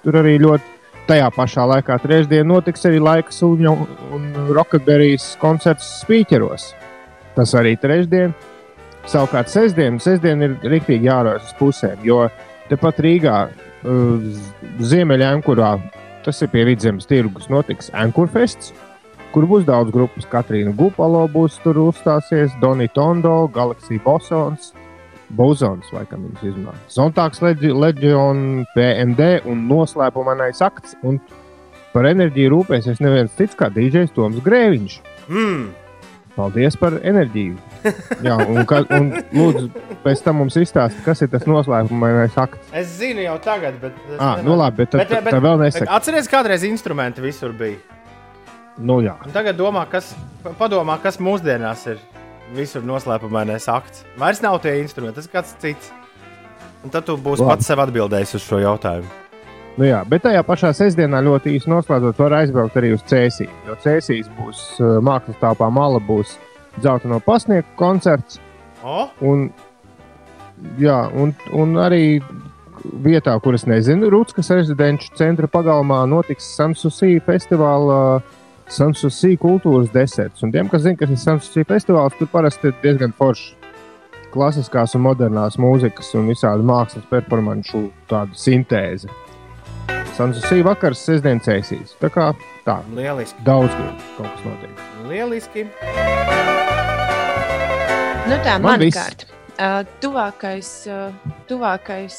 Tur arī ļoti tajā pašā laikā trešdien notiks arī laika suņu un rockaberijas koncerts spīķeros. Tas arī trešdien. Savukārt sestdien, sestdien ir rīktīgi jārojas uz pusēm, jo tepat Rīgā, Ziemeļā-Ankurā, tas ir pie vidzemes tirgus, notiks Ankurfests, kur būs daudz grupas. Katrīna Gupalo būs tur uzstāsies, Doni Tondo, Galaxija Bosons, Bozons, laikam viņš izrunā. Zontāks Leģion, PMD un noslēpumainais akts. Un par enerģiju rūpēsies neviens cits kā DJs Toms Grēviņš. Mm. Paldies par enerģiju. Jā, un, ka, un lūdzu, pēc tam mums izstāsti, kas ir tas noslēpumainais akts. Es zinu jau tagad, bet. Ah, nu labi, bet tad- tad- tad vēl nesaki. Atcerieties, kādreiz instrumenti visur bija. Nu, jā. Un tagad domā, kas, pa- padomā, kas mūsdienās ir visur noslēpumainais akts. Vairs nav tie instrumenti, tas ir kāds cits. Un tad tu būsi Labi. pats sev atbildējis uz šo jautājumu. Nu, jā, bet tajā pašā sestdienā ļoti īsi noslēdzot, var aizbraukt arī uz Cēsiju. Jo Cēsīs būs uh, mākslas tāpā mala, būs dzelteno pasnieku koncerts. O? Un, jā, un, un arī vietā, kur es nezinu, Rūtskas rezidenču centra pagalmā notiks Sansusī festivāla. Sansusī kultūras deserts. Un tiem, kas zina, kas ir Sansusī festivāls, tur parasti ir diezgan forši klasiskās un modernās mūzikas un visādi mākslas performanču tāda sintēze. Sansusī vakars, sestdien cēsīs. Tā kā tā, Lieliski. daudz kaut kas notiek. Lieliski. Nu tā, Man man kārta. Uh, tuvākais, uh, tuvākais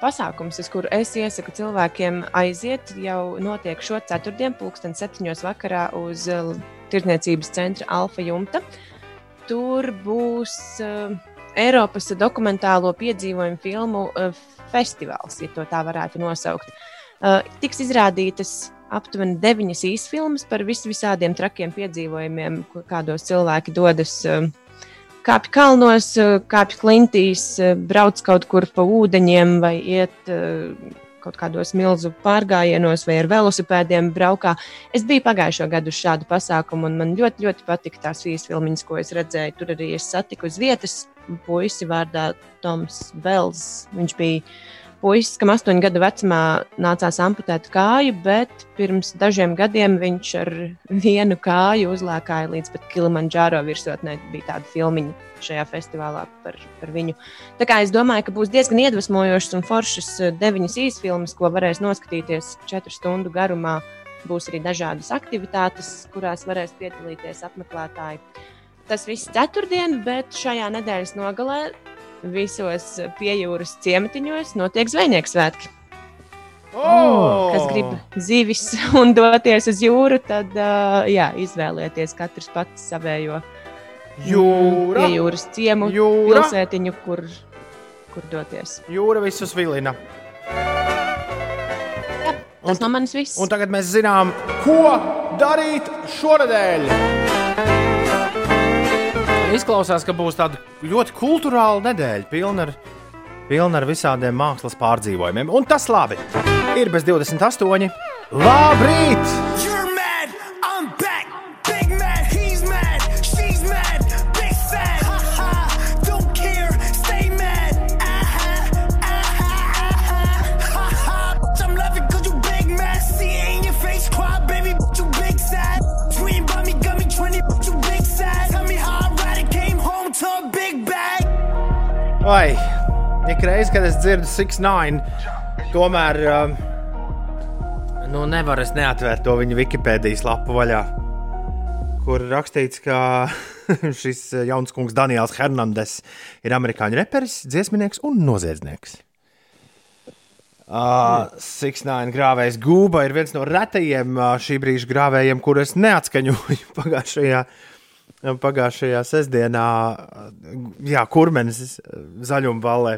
pasākums, uz kuru es iesaku cilvēkiem aiziet, jau notiek šo ceturtdienu, pulksten septiņos vakarā uz uh, Tirdzniecības centra Alfa Jumta. Tur būs uh, Eiropas dokumentālo piedzīvojumu filmu uh, festivāls, ja to tā varētu nosaukt. Uh, tiks izrādītas aptuveni deviņas īsfilmas par vis visādiem trakiem piedzīvojumiem, kādos cilvēki dodas. Kāpj kalnos, kāpj klintīs, brauc kaut kur pa ūdeņiem vai iet kaut kādos milzu pārgājienos vai ar velosipēdiem braukā. Es biju pagājušo gadu uz šādu pasākumu, un man ļoti, ļoti patika tās īsfilmiņas, ko es redzēju. Tur arī es satiku uz vietas puisi vārdā Toms Bels. Viņš bija puisis, kam astoņu gadu vecumā nācās amputēt kāju, bet pirms dažiem gadiem viņš ar vienu kāju uzlēkāja līdz pat Kilimanjaro virsotnē. Bija tāda filmiņa šajā festivālā par, par viņu. Tā kā es domāju, ka būs diezgan iedvesmojošas un foršas eh, deviņas īsfilmas, ko varēs noskatīties četru stundu garumā. Būs arī dažādas aktivitātes, kurās varēs piedalīties apmeklētāji. Tas viss ceturtdien, bet šajā nedēļas nogalē visos piejūras ciematiņos notiek zvejnieks svētki. Oh! Kas grib zivis un doties uz jūru, tad uh, jā, izvēlieties katrs pats savējo Jūra. jūras ciemu, Jūra. pilsētiņu, kur, kur doties. Jūra visus vilina. Tas no manis viss. Un tagad mēs zinām, ko darīt šonadēļ. Izklausās, ka būs tāda ļoti kultūrāla nedēļa, pilna ar, pilna ar visādiem mākslas pārdzīvojumiem. Un tas labi. Ir bez 28. Labrīt! Vai ik reiz, kad es dzirdu 6-9, tomēr um, nu, nevaru es neatvērt to viņa Wikipēdijas lapu vaļā, kur rakstīts, ka šis jauns kungs Daniels Hernandez ir amerikāņu reperis, dziesminieks un noziedznieks. Uh, Six-Nine grāvējs Gūba ir viens no retajiem uh, šī brīža grāvējiem, kurus neatskaņoju pagājušajā, pagājušajā sestdienā. uh, Jā, kurmenis zaļuma balē.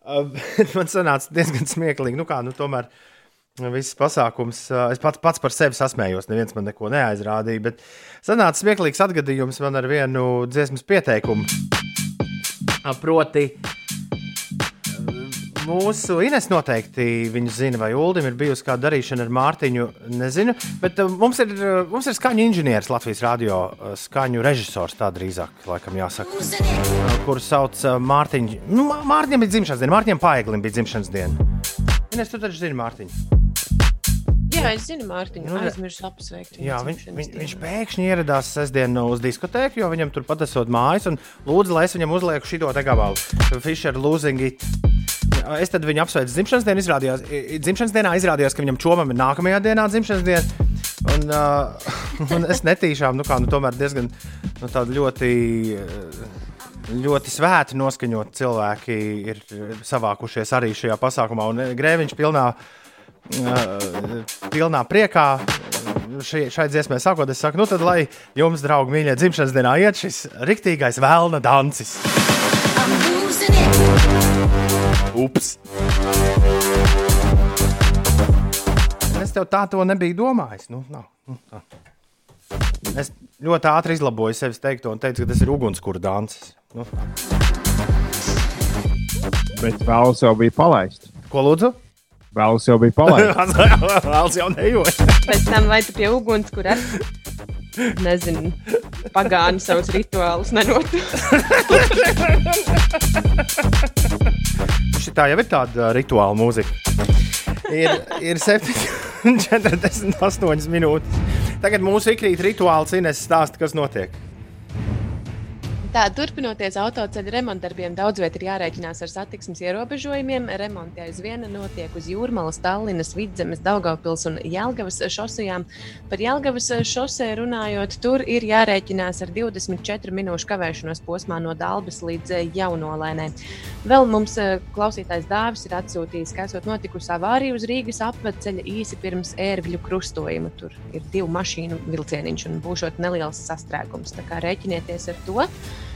Uh, Man sanāca diezgan smieklīgi. Nu kā, nu tomēr viss pasākums. uh, Es pats, pats par sevi sasmējos, neviens man neko neaizrādīja. Bet sanāca smieklīgs atgadījums man ar vienu dziesmas pieteikumu. Uh, Proti, Mūsu Ines noteikti viņu zina, vai Ulim ir bijusi kāda darīšana ar Mārtiņu. Nezinu, bet uh, mums ir, uh, mums ir skaņu inženieris Latvijas radio, uh, skaņu režisors, tā drīzāk, laikam jāsaka, kuru sauc Mārtiņš. Nu, Mā- Mārtiņam bija dzimšanas diena, Mārtiņam Paeglim bija dzimšanas diena. Ines, tu taču zini Mārtiņu. Jā, es zinu, Mārtiņu. Nu, Aizmirsu apsveikt. viņu Jā, viņš, viņ, viņš pēkšņi ieradās sestdien uz diskotēku, jo viņam turpat esot mājas un lūdza, lai es viņam uzlieku šo te gabalu. Fischer losing it. Es tad viņu apsveicu dzimšanas dienā. Izrādījās, dzimšanas dienā izrādījās, ka viņam čomam ir nākamajā dienā dzimšanas diena. Un, uh, un es netīšām, nu, kā, nu, tomēr diezgan nu, ļoti. eh, Ļoti svēti noskaņot cilvēki ir savākušies arī šajā pasākumā. Un eh, Grēviņš pilnā, uh, pilnā priekā šai, šai dziesmai sakot, es saku, nu tad, lai jums, draugi, mīļie, dzimšanas dienā iet šis riktīgais vēlna dancis. Ups! Es tev tā to nebiju domājis. Nu, nav, nu, tā. Es ļoti ātri izlaboju sevis teikto un teicu, ka tas ir ugunskura dancis. Nu. Bet vēls jau bija palaists. Ko lūdzu? Vēls jau bija palaists. Vēls jau nejoja. Pēc tam vai tu pie uguns, kur ar, nezinu, pagāni savus rituālus nenotu. Šitā jau ir tāda uh, rituāla mūzika. Ir, ir 7,48 minūtes. Tagad mūsu ikrīt rituāls Ines stāsta, kas notiek. Tā, turpinoties autoceļa remontdarbiem, daudz vietā ir jārēķinās ar satiksmes ierobežojumiem. Remonti aizvien notiek uz Jūrmālas, Tallinas, Vidzemes, Daugavpils un Jelgavas šosejām. Par Jelgavas šoseju runājot, tur ir jārēķinās ar 24 minūšu kavēšanos posmā no Dalbas līdz eh, Jaunolēnē. Vēl mums eh, klausītājs Dāvis ir atsūtījis, ka esot notikusi avārija uz Rīgas apveceļa īsi pirms ērgļu krustojuma. Tur ir divu mašīnu vilcieniņš un būšot neliels sastrēgums. Tā kā rēķinieties ar to.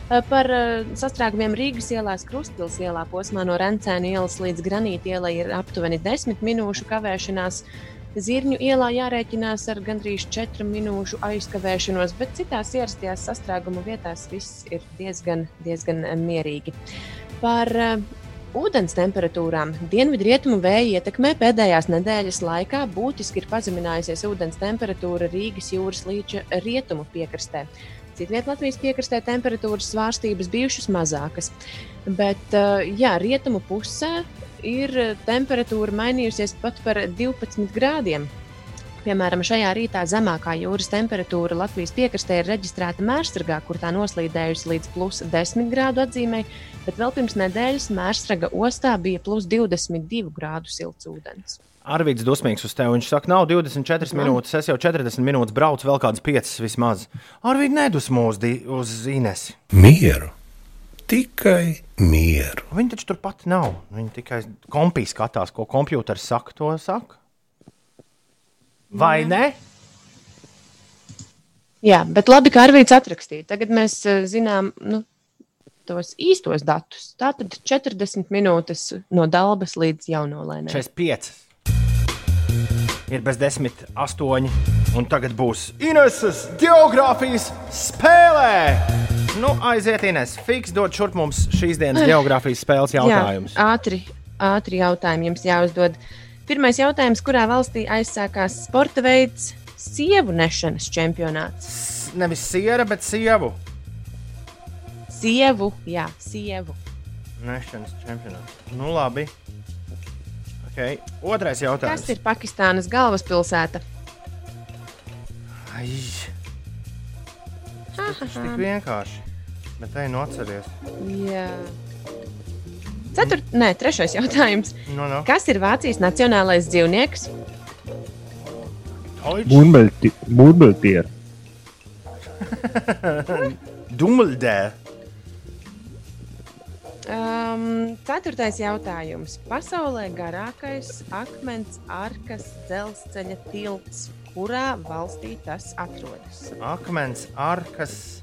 Eh, Par eh, sastrēgumiem Rīgas ielās, Krustpils ielā posmā no Rencēna ielas līdz Granīta ielai ir aptuveni 10 minūšu kavēšanās. Zirņu ielā jārēķinās ar gandrīz 4 minūšu aizkavēšanos, bet citās ierastajās sastrēguma vietās viss ir diezgan, diezgan eh, mierīgi. Par ūdens temperatūrām dienvidrietumu vēja ietekmē pēdējās nedēļas laikā būtiski ir pazeminājusies ūdens temperatūra Rīgas jūras līča rietumu piekrastē. Citviet Latvijas piekrastē temperatūras svārstības bijušas mazākas, bet uh, jā, rietumu pusē ir uh, temperatūra mainījusies pat par 12 grādiem. Piemēram, šajā rītā zemākā jūras temperatūra Latvijas piekrastē ir reģistrēta Mērsragā, kur tā noslīdējusi līdz plus 10 grādu atzīmei, bet vēl pirms nedēļas Mērsraga ostā bija plus 22 grādu silts ūdens. Arvīds dusmīgs uz tevi. Viņš saka, nav 24 minūtes, es jau 40 minūtes braucu, vēl kādas 5 vismaz. Arvīds nedusmo uz, di- uz Inesi. Mieru. Tikai mieru. Viņi taču turpat nav. Viņi tikai kompī skatās, ko kompjuters saka, to saka. Vai ne? Jā, bet labi, ka Arvīts atrakstīja. Tagad mēs eh, zinām nu, tos īstos datus. Tātad 40 minūtes no Dalbas līdz Jaunolēnai. 45. Ir bez 10, 8. Un tagad būs Ineses geogrāfijas spēlē. Nu, aiziet, Ines. Fiks dod šurp mums šīs dienas geogrāfijas spēles jautājumus. Jā, ātri, ātri jautājumi jums jāuzdod. Pirmais jautājums, kurā valstī aizsākās sporta veids sievu nešanas čempionāts? Nevis siera, bet sievu. Sievu, jā, sievu. Nešanas čempionāts. Nu, labi. Okay. Otrais Kas jautājums. ir Pakistānas galvaspilsēta? Ai, tas ir tik vienkārši. Bet te nu atceries. Jā. Ceturt, nē, trešais jautājums. Nu, nu. Kas ir Vācijas nacionālais dzīvnieks? Mūrbeļtieri. Dumldē. Um, ceturtais jautājums. Pasaulē garākais akmens arkas dzelzceļa tilts. Kurā valstī tas atrodas? Akmens arkas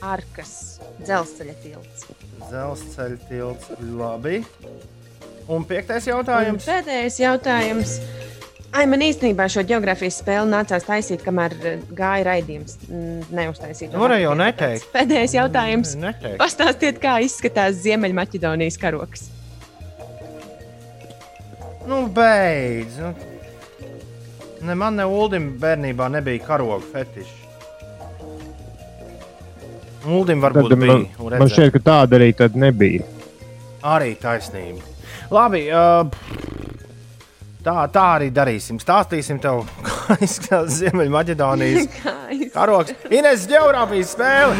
Arkas dzelzceļa tilts. dzelzceļa tilts. Labi. Un piektais Un jautājums. pēdējais jautājums. Ai, man īstenībā šo geogrāfijas spēli nācās taisīt, kamēr eh, gāja raidījums. Neuztaisīt. to Varēja jau neteikt. Pēdējais jautājums. Neteikt. Pastāstiet, kā izskatās Ziemeļmaķedonijas karoks. Nu, beidz. Nu. Ne man, ne Uldim bērnībā nebija karoga fetiša. Uldim varbūt Tad, bija. man, un man šķiet, ka tāda arī tad nebija. Arī taisnība. Labi. Uh, Tā, tā arī darīsim. Stāstīsim tev, kā izskatās Ziemeļmaķedonijas karoks. Ines geogrāfijas spēle!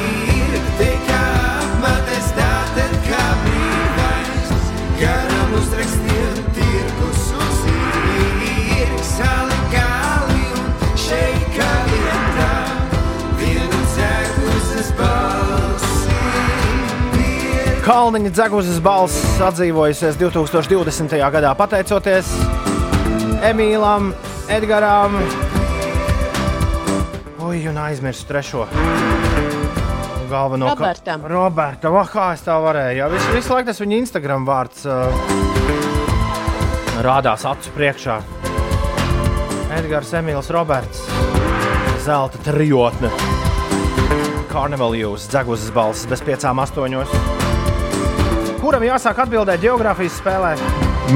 Kalniņa dzeguzes balss atdzīvojusies 2020. gadā pateicoties Emīlam, Edgaram. Ui, un aizmirsu trešo. Galveno ka- Robertam. Roberta, oh, kā es tā varēju? Jā, visu, visu laiku tas viņa Instagram vārds uh, rādās acu priekšā. Edgars, Emīls, Roberts, Zelta trijotne. Carnival jūs, dzeguzes balss bez piecām astoņos. Kuram jāsāk atbildēt geogrāfijas spēlē?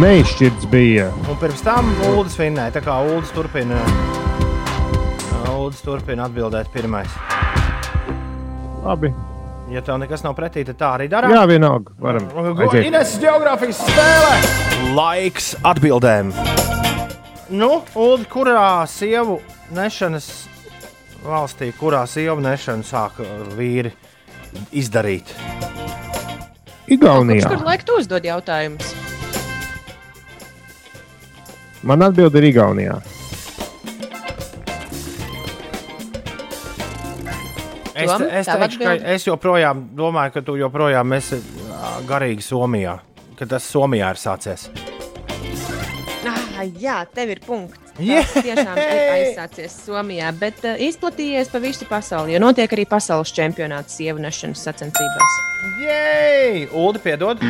Neizšķirts bija. Un pirms tam Ulas vinnēja. Tā kā Ulas turpina, Ulas turpina atbildēt pirmais. Labi. Ja tev nekas nav pretī, tad tā arī dara. Jā, vienalga. Varam. Ines geogrāfijas spēle. Laiks atbildēm. Nu, Ulu, kurā sievu nešanas valstī, kurā sievu nešanu sāk uh, vīri izdarīt? Igaunijā. Kur laiku tu uzdod jautājumus? Man atbild ir Igaunijā. Es, Tom, es, teikšu, ka es joprojām domāju, ka tu joprojām esi garīgi Somijā. Ka tas Somijā ir sācies. Ah, jā, tev ir punkts. Jē! Tas tiešām ir aizsācies Somijā, bet uh, izplatījies pa visu pasauli. Jo notiek arī pasaules čempionāts sievu nešanas sacensībās. Jej! Ulu, piedod!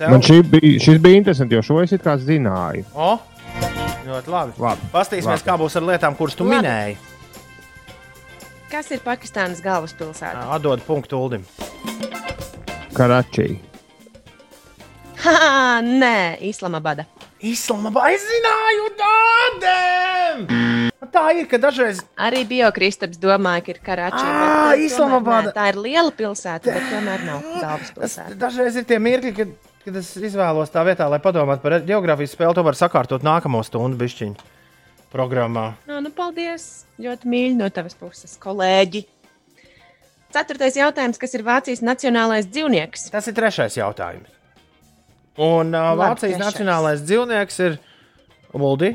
Tev... Man šī bija, šis bija interesanti, jo šo es it kā zināju. O, ļoti labi. Labi. Pastīsimies, kā būs ar lietām, kuras tu Labi. minēji. Kas ir Pakistānas galvaspilsēta? Atdod punktu Ulim. Karačī. Ha, nē, Islamabada. Islamabā es zināju tādiem! Tā ir, ka dažreiz Arī Biokristaps domāja, ka ir Karačī. Tomēr Islamabada. nē, Tā ir liela pilsēta, bet tomēr nav galvaspilsēta. Dažreiz ir tie mirkļi, kad, kad es izvēlos tā vietā, lai padomātu par geogrāfijas spēli, to var sakārtot nākamo stundu bišķiņu programmā. Nu, nu, paldies! Ļoti mīļi no tavas puses, kolēģi! Ceturtais jautājums, kas ir Vācijas nacionālais dzīvnieks? Tas ir trešais jautājums. Un uh, Labi, Vācijas trešais. nacionālais dzīvnieks ir Uldi.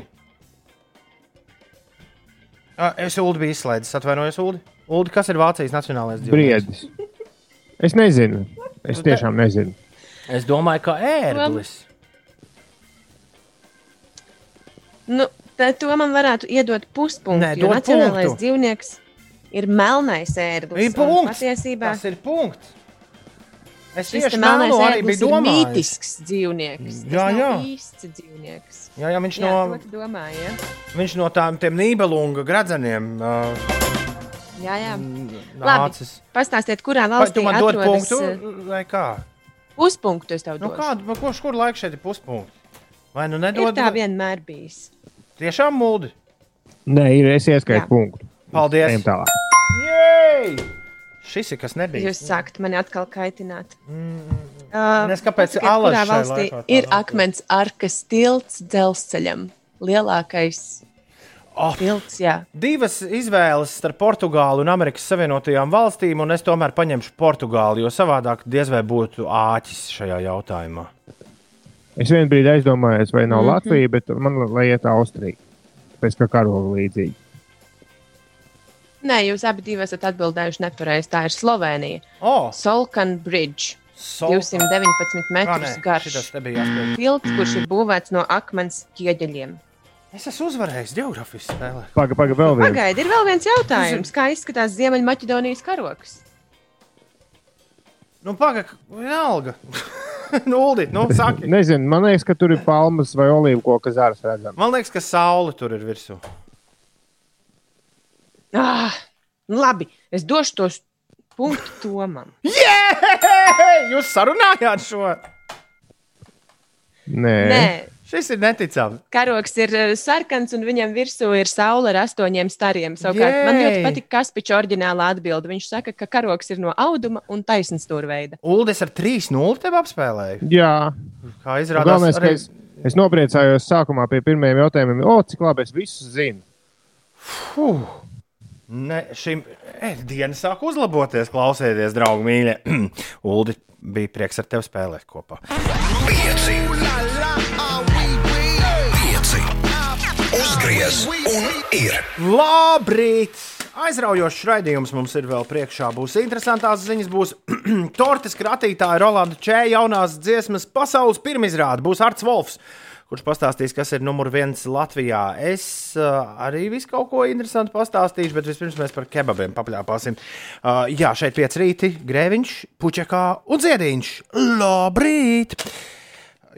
Uh, es Uldi biju izslēdzis, atvainojos, Uldi. Uldi, kas ir Vācijas nacionālais dzīvnieks? Briedis. Es nezinu. Es tiešām nezinu. Es domāju, ka ērglis. Nu, to man varētu iedot puspunktu. Nē, jo nacionālais punktu. dzīvnieks ir melnais ērglis. Ir un punkts. Patiesībā Tas ir punkts. Es šis tieši melnais melno arī biju domājis. mītisks dzīvnieks. Jā, jā. īsts dzīvnieks. Jā, jā, viņš Jā, no, tu domāji, ja? viņš no tām tiem nībelunga gradzeniem uh, Jā, jā. nācis. Pastāstiet, kurā Vai tu valstī man dod atrodas punktu vai kā? Puspunktu. Es tev Nu, došu. kādu, nu, kurš kur laiks šeit ir puspunkts? Vai nu Ir nedod? tā vienmēr bijis. Tiešām mūdi. Nē, ir es ieskaitu Jā. punktu. Paldies. Ejam tālāk. Jej! Šis ir kas nebija. Jūs sākat mani atkal kaitināt. Mm. Uh, Nes kāpēc šai valstī laikā ir akmens arkas tilts dzelzceļam? Lielākais Oh. tilts, jā. Divas izvēles starp Portugāli un Amerikas Savienotajām valstīm, un es tomēr paņemšu Portugāli, jo savādāk diez vai būtu āķis šajā jautājumā. Es vienā brīdī aizdomājos, vai nav mm. -hmm. Latvija, bet man lai iet Austrija. Pēc kā karoga līdzīgi. Nē, jūs abi esat atbildējuši nepareizi. Tā ir Slovenija. Oh, Solkan Bridge. Sol- 219 Ā, metrus garš. te bija jāspēj. Tilts, kurš ir būvēts no akmens ķieģeļiem. Es esmu uzvarējis geogrāfijas spēlē. Pagaid, pagaid, vēl viens. Pagaidiet, ir vēl viens jautājums. Kā izskatās Ziemeļmaķedonijas karoks? Nu, pagaidi, vienalga. nu, Uldi, nu, saki. Nezinu, man liekas, ka tur ir palmas vai olīvu koka zāles redzams. Man liekas, ka saule tur ir virsū. Ah, nu labi, es došu tos punktu Tomam. Jē! Jūs sarunājāt šo? Nē, Nē, Šis ir neticami. karoks ir eh, sarkans un viņam virsū ir saule ar astoņiem stariem. Savukārt man ļoti patīk Kaspiča oriģinālā atbilde. Viņš saka, ka karoks ir no auduma un taisnstūra veida. Uldis ar 3-0 tev apspēlēju. Jā, Kā izrādās, galvenais, arī es, Es nopriecājos sākumā pie pirmajiem jautājumiem, o, cik labi es visu zinu. Fuh. Ne, šim dienas sāk uzlaboties, klausieties, draugi mīļie. Uldi, bija prieks ar tevi spēlēt kopā. Pieci. Uzgriez un ir. Labrīt! Aizraujošs raidījums mums ir vēl priekšā. Būs interesantās ziņas, būs tortes kratītāja Rolanda Čēja jaunās dziesmas pasaules pirmizrāde. Būs Arts Volfs, kurš pastāstīs, kas ir numur viens Latvijā. Es uh, arī visu kaut ko interesantu pastāstīšu, bet vispirms mēs par kebabiem papļāpāsim. Uh, jā, šeit pieci rīti, grēviņš, puķekā un ziediņš. Labrīt!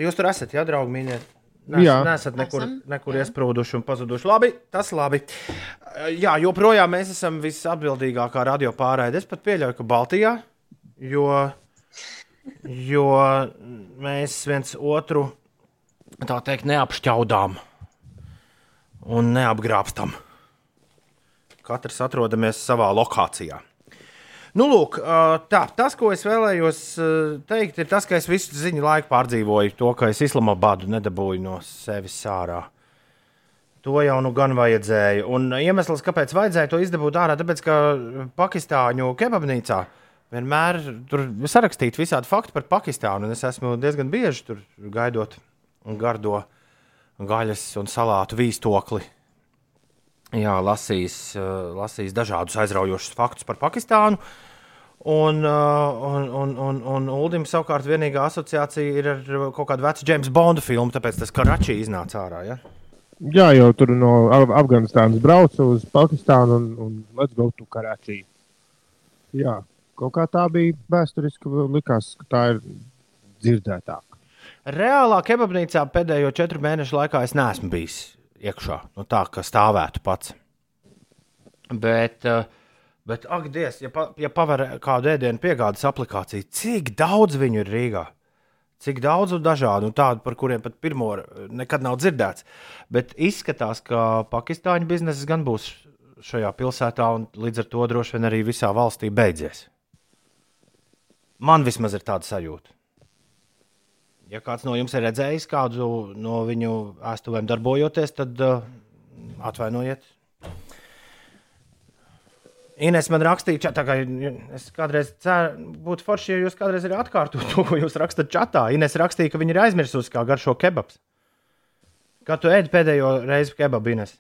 Jūs tur esat, jā, draugi mīļie. Jā. Nesat nekur, Esam, nekur jā. iesprūduši un pazuduši. Labi, tas labi. Jā, joprojām mēs esam visatbildīgākā radio pārraide. Es pat pieļauju, ka Baltijā, jo, jo mēs viens otru tā teikt neapšķaudām un neapgrābstam. Katrs atrodamies savā lokācijā. Nu, lūk, tā, tas, ko es vēlējos teikt, ir tas, ka es visu ziņu laiku pārdzīvoju to, ka es Islamabadu nedabūju no sevis ārā. To jau nu gan vajadzēja. Un iemesls, kāpēc vajadzēja to izdabūt ārā, tāpēc, ka Pakistāņu kebabnīcā vienmēr tur ir sarakstīti visādi fakti par Pakistānu. Es esmu diezgan bieži tur gaidot un gardo gaļas un salātu vīstokli. Jā, lasījis, uh, lasījis dažādus aizraujošus faktus par Pakistānu. Uh, un, un, un, un Ulim savukārt vienīgā asociācija ir ar kaut kādu vecu James Bonda filmu, tāpēc tas Karačī iznāca ārā. Ja? Jā, jau tur no Af- Afganistānas braucu uz Pakistānu un, un let's go to Karačī. Jā, kaut kā tā bija vēsturiski, likās, ka tā ir dzirdētāka. Reālā kebabnīcā pēdējo četru mēnešu laikā es neesmu bijis iekšā, no tā, ka stāvētu pats. Bet, uh, bet ak, Dievs, ja, pa, ja paver kādu ēdienu piegādes aplikāciju, cik daudz viņu ir Rīgā? Cik daudz un dažādu, un tādu, par kuriem pat pirmo nekad nav dzirdēts. Bet izskatās, ka Pakistāņu biznesa gan būs šajā pilsētā, un līdz ar to droši vien arī visā valstī beidzies. Man vismaz ir tāda sajūta. Ja kāds no jums ir redzējis kādu no viņu ēstuvēm darbojoties, tad uh, atvainojiet. Ines man rakstīja, čatā, ka es kādreiz ceru, būtu forši, ja jūs kādreiz arī atkārtotu to, ko jūs rakstat čatā. Ines rakstīja, ka viņa ir aizmirsusi, kā garšo kebabs. Kā tu ēdi pēdējo reizi kebabu, Ines?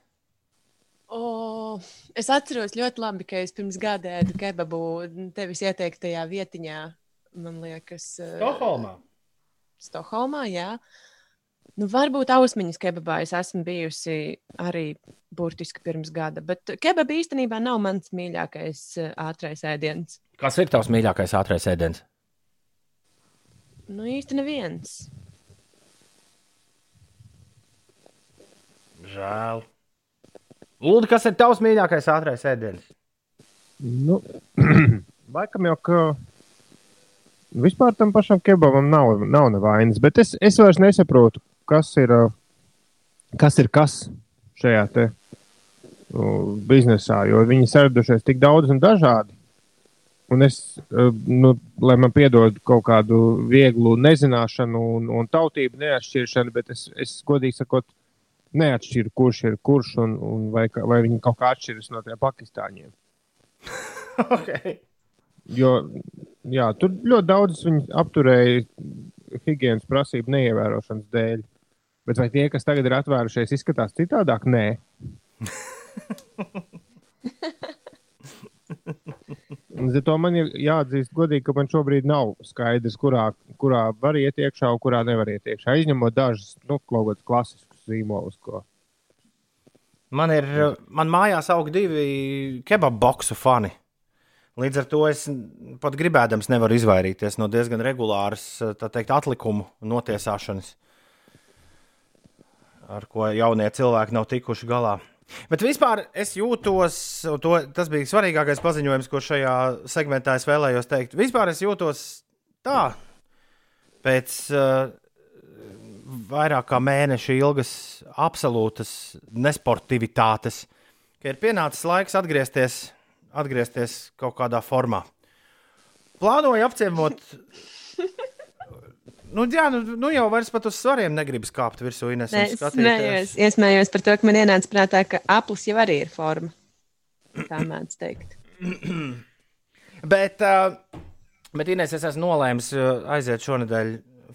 O, es atceros ļoti labi, ka es pirms gada ēdu kebabu tevis ieteiktajā vietiņā. Man liekas, eh, Stokholmā. Stokholmā, jā. Nu, varbūt ausmiņas kebabā es esmu bijusi arī burtiski pirms gada, bet kebaba īstenībā nav mans mīļākais eh, ātrais ēdiens. Kas ir tavs mīļākais ātrais ēdiens? Nu, īsti neviens. Žēl. Lūdzu, kas ir tavs mīļākais ātrais ēdiens? Nu, Laikam jau, ka vispār tam pašam kebabam nav, nav nevainas, bet es, es vairs nesaprotu, kas ir, kas ir kas šajā te uh, biznesā, jo viņi saradušies tik daudz un dažādi. Un es, uh, nu, lai man piedod kaut kādu vieglu nezināšanu un, un tautību neatšķiršanu, bet es, es godīgi sakot, neatšķiru, kurš ir kurš un, un vai, vai viņi kaut kā atšķiras no tiem pakistāņiem. okay. Jo jā, tur ļoti daudz viņi apturēja higiēnas prasību neievērošanas dēļ. Bet vai tie, kas tagad ir atvērušies, izskatās citādāk? Nē. Un Zato man ir jāatzīst, godīgi, ka man šobrīd nav skaidrs, kurā, kurā var iet iekšā un kurā nevar iet iekšā. Izņemot dažus nu, klasiskus zīmolus. Ko. Man ir, man mājās aug divi kebabu boxu fani. Līdz ar to es pat gribēdams nevaru izvairīties no diezgan regulāras tā teikt, atlikumu notiesāšanas, ar ko jaunie cilvēki nav tikuši galā. Bet vispār es jūtos, to, tas bija svarīgākais paziņojums, ko šajā segmentā es vēlējos teikt. Vispār es jūtos tā, pēc uh, vairāk kā mēneša ilgas absolūtas nesportivitātes, ka ir pienācis laiks atgriezties, atgriezties kaut kādā formā. Plānoju apciemot Nu, jā, nu, nu jau vairs pat uz svariem negribas kāpt virsū. Ines, Nē, Es smējos, iesmējos par to, ka man ienāca prātā, ka aplis jau arī ir forma. Tā mēdz teikt. Bet, uh, bet Inês, es esmu nolēmis uh, aiziet šonadēļ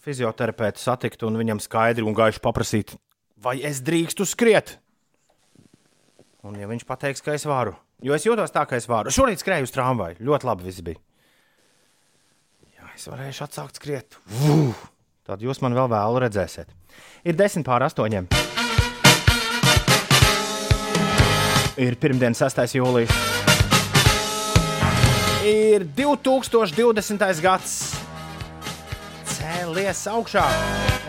fizioterapeitu satikt un viņam skaidri un gaiši paprasīt, vai es drīkstu skriet. Un, ja viņš pateiks, ka es varu, jo es jūtos tā, ka es varu. Šorīt skrēju uz tramvaju. Ļoti labi viss bija. Es varēšu atsākt skriet. Vū! Tad jūs man vēl vēlu redzēsiet. Ir desmit pār astoņiem. Ir pirmdiena, 6. jūlijas. Ir 2020. gads. Cēlies augšā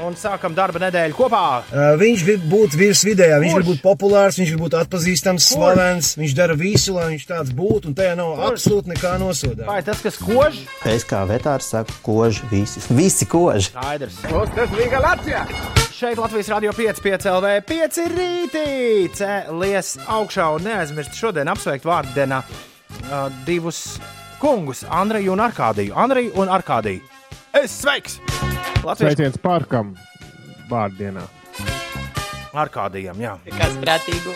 un sākam darba nedēļu kopā. Uh, viņš grib būt virs vidējā, viņš Kurš? grib būt populārs, viņš grib būt atpazīstams, Kurš? slavens. Viņš dara visu, lai viņš tāds būtu, un tajā nav Kurš? absolūti nekā nosodāms. Vai tas, kas kož? Es kā vetārs saku, koži visi. Visi koži. Skaidrs. Šeit Latvijas Rādio 5, 5 LV, 5 rītī. Cēlies augšā un neaizmirst šodien apsveikt vārdu dienā uh, divus kungus, Andreju un Arkādiju. Andreju un Arkādiju. Es sveiks! Latvijas Sveiciens parkam vārdienā. Arkādijam, jā. Kas prātīgi?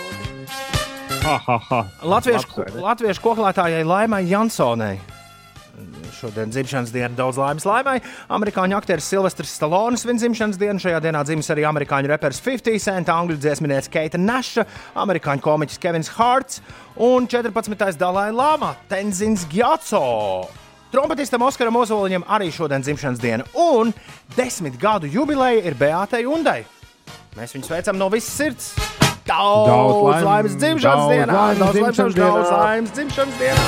Ha, ha, ha. Latviešu, ne? latviešu koklētājai Laimai Jansonai. Šodien dzimšanas diena daudz laimes laimai. Amerikāņu aktieris Silvestris Stalonis svin dzimšanas dienu. Šajā dienā dzimis arī amerikāņu reperis 50 Cent, angļu dziesminieca Keita Naša, amerikāņu komiķis Kevins Harts un 14. Dalai Lama Tenzins Gjatso. Trompetistam Oskaram Ozoliņam arī šodien dzimšanas diena, un desmit gadu jubileja ir Beatai Undai. Mēs viņu sveicam no visas sirds. Daudz, Daudz laimes, dzimšanas daudz dienā! Daudz laimes, dzimšanas daudz dienā. laimes dzimšanas dienā!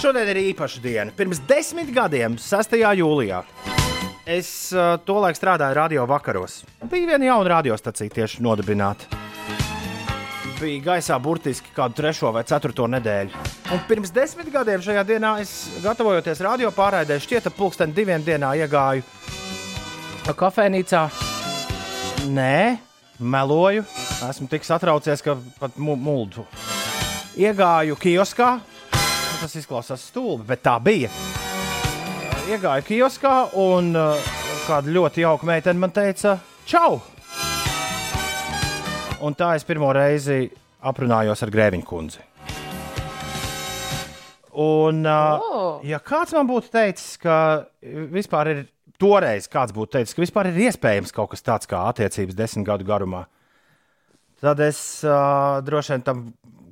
Šodien ir īpaša diena. Pirms desmit gadiem, 6. jūlijā, es uh, tolaik strādāju radio vakaros. Bija viena jauna radiostacija tieši nodibināta. Bija gaisā burtiski kādu trešo vai ceturto nedēļu. Un pirms desmit gadiem šajā dienā es, gatavojoties radio pārraidē, šķiet, ap pulksten diviem dienā iegāju kafejnīcā. Nē, meloju. Esmu tik satraucies, ka pat muldu. Iegāju kioskā. Nu, Tas izklausās stulbi, bet tā bija. Iegāju kioskā un uh, kāda ļoti jauka meitene man teica, čau! Un tā es pirmo reizi aprunājos ar Grēviņu kundzi. Un, uh, Oh. ja kāds man būtu teicis, ka vispār ir toreiz, kāds būtu teicis, ka vispār ir iespējams kaut kas tāds kā attiecības desmit gadu garumā, tad es uh, droši vien tam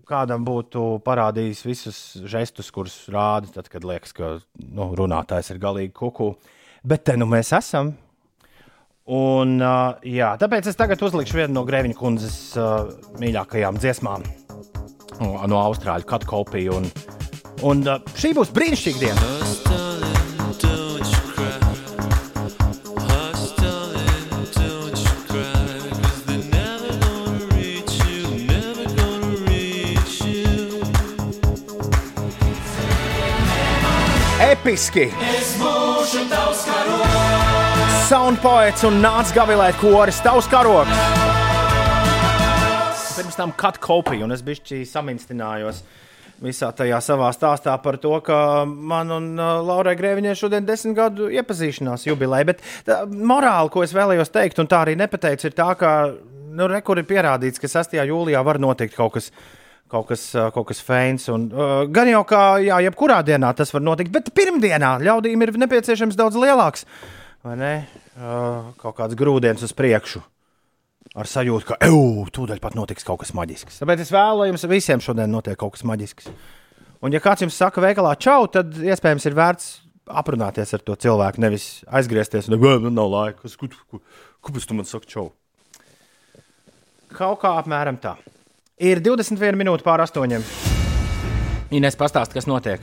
kādam būtu parādījis visus žestus, kurus rāda, tad, kad liekas, ka nu, runātājs ir galīgi kuku. Bet te nu mēs esam. Un, uh, jā, tāpēc es tagad uzlikšu vienu no Grēviņa kundzes uh, mīļākajām dziesmām no, no Austrāļu katkopiju. Un, un uh, šī būs brīnišķīga diena. Episki! Soundpoets un nāc gavilēt koris, tavs karoks! Pirms tam kat kopiju, un es bišķi saminstinājos visā tajā savā stāstā par to, ka man un uh, Laurai Grēviņai šodien desmit gadu iepazīšanās jubileja. Bet tā, morāli, ko es vēlējos teikt, un tā arī nepateicu, ir tā, ka nu, rekur ir pierādīts, ka 6. jūlijā var notikt kaut kas. Kaut kas, ā, kaut kas feins. Un, uh, gan jau kā, jā, jebkurā dienā tas var notikt, bet pirmdienā ļaudīm ir nepieciešams daudz lielāks, vai ne? Kaut kāds grūdienis uz priekšu. Ar sajūtu, ka, tūdaļ pat notiks kaut kas maģisks. Tāpēc es vēlu, lai jums visiem šodien notiek kaut kas maģisks. Un, ja kāds jums saka, veikalā, čau, tad iespējams ir vērts aprunāties ar to cilvēku, nevis aizgriezties un teikt, man nav laika. Kas- Kāpēc tu man saki, čau? Kaut kā apmēram tā. Ir 21 minūte pār astoņiem. Ines pastāst, kas notiek.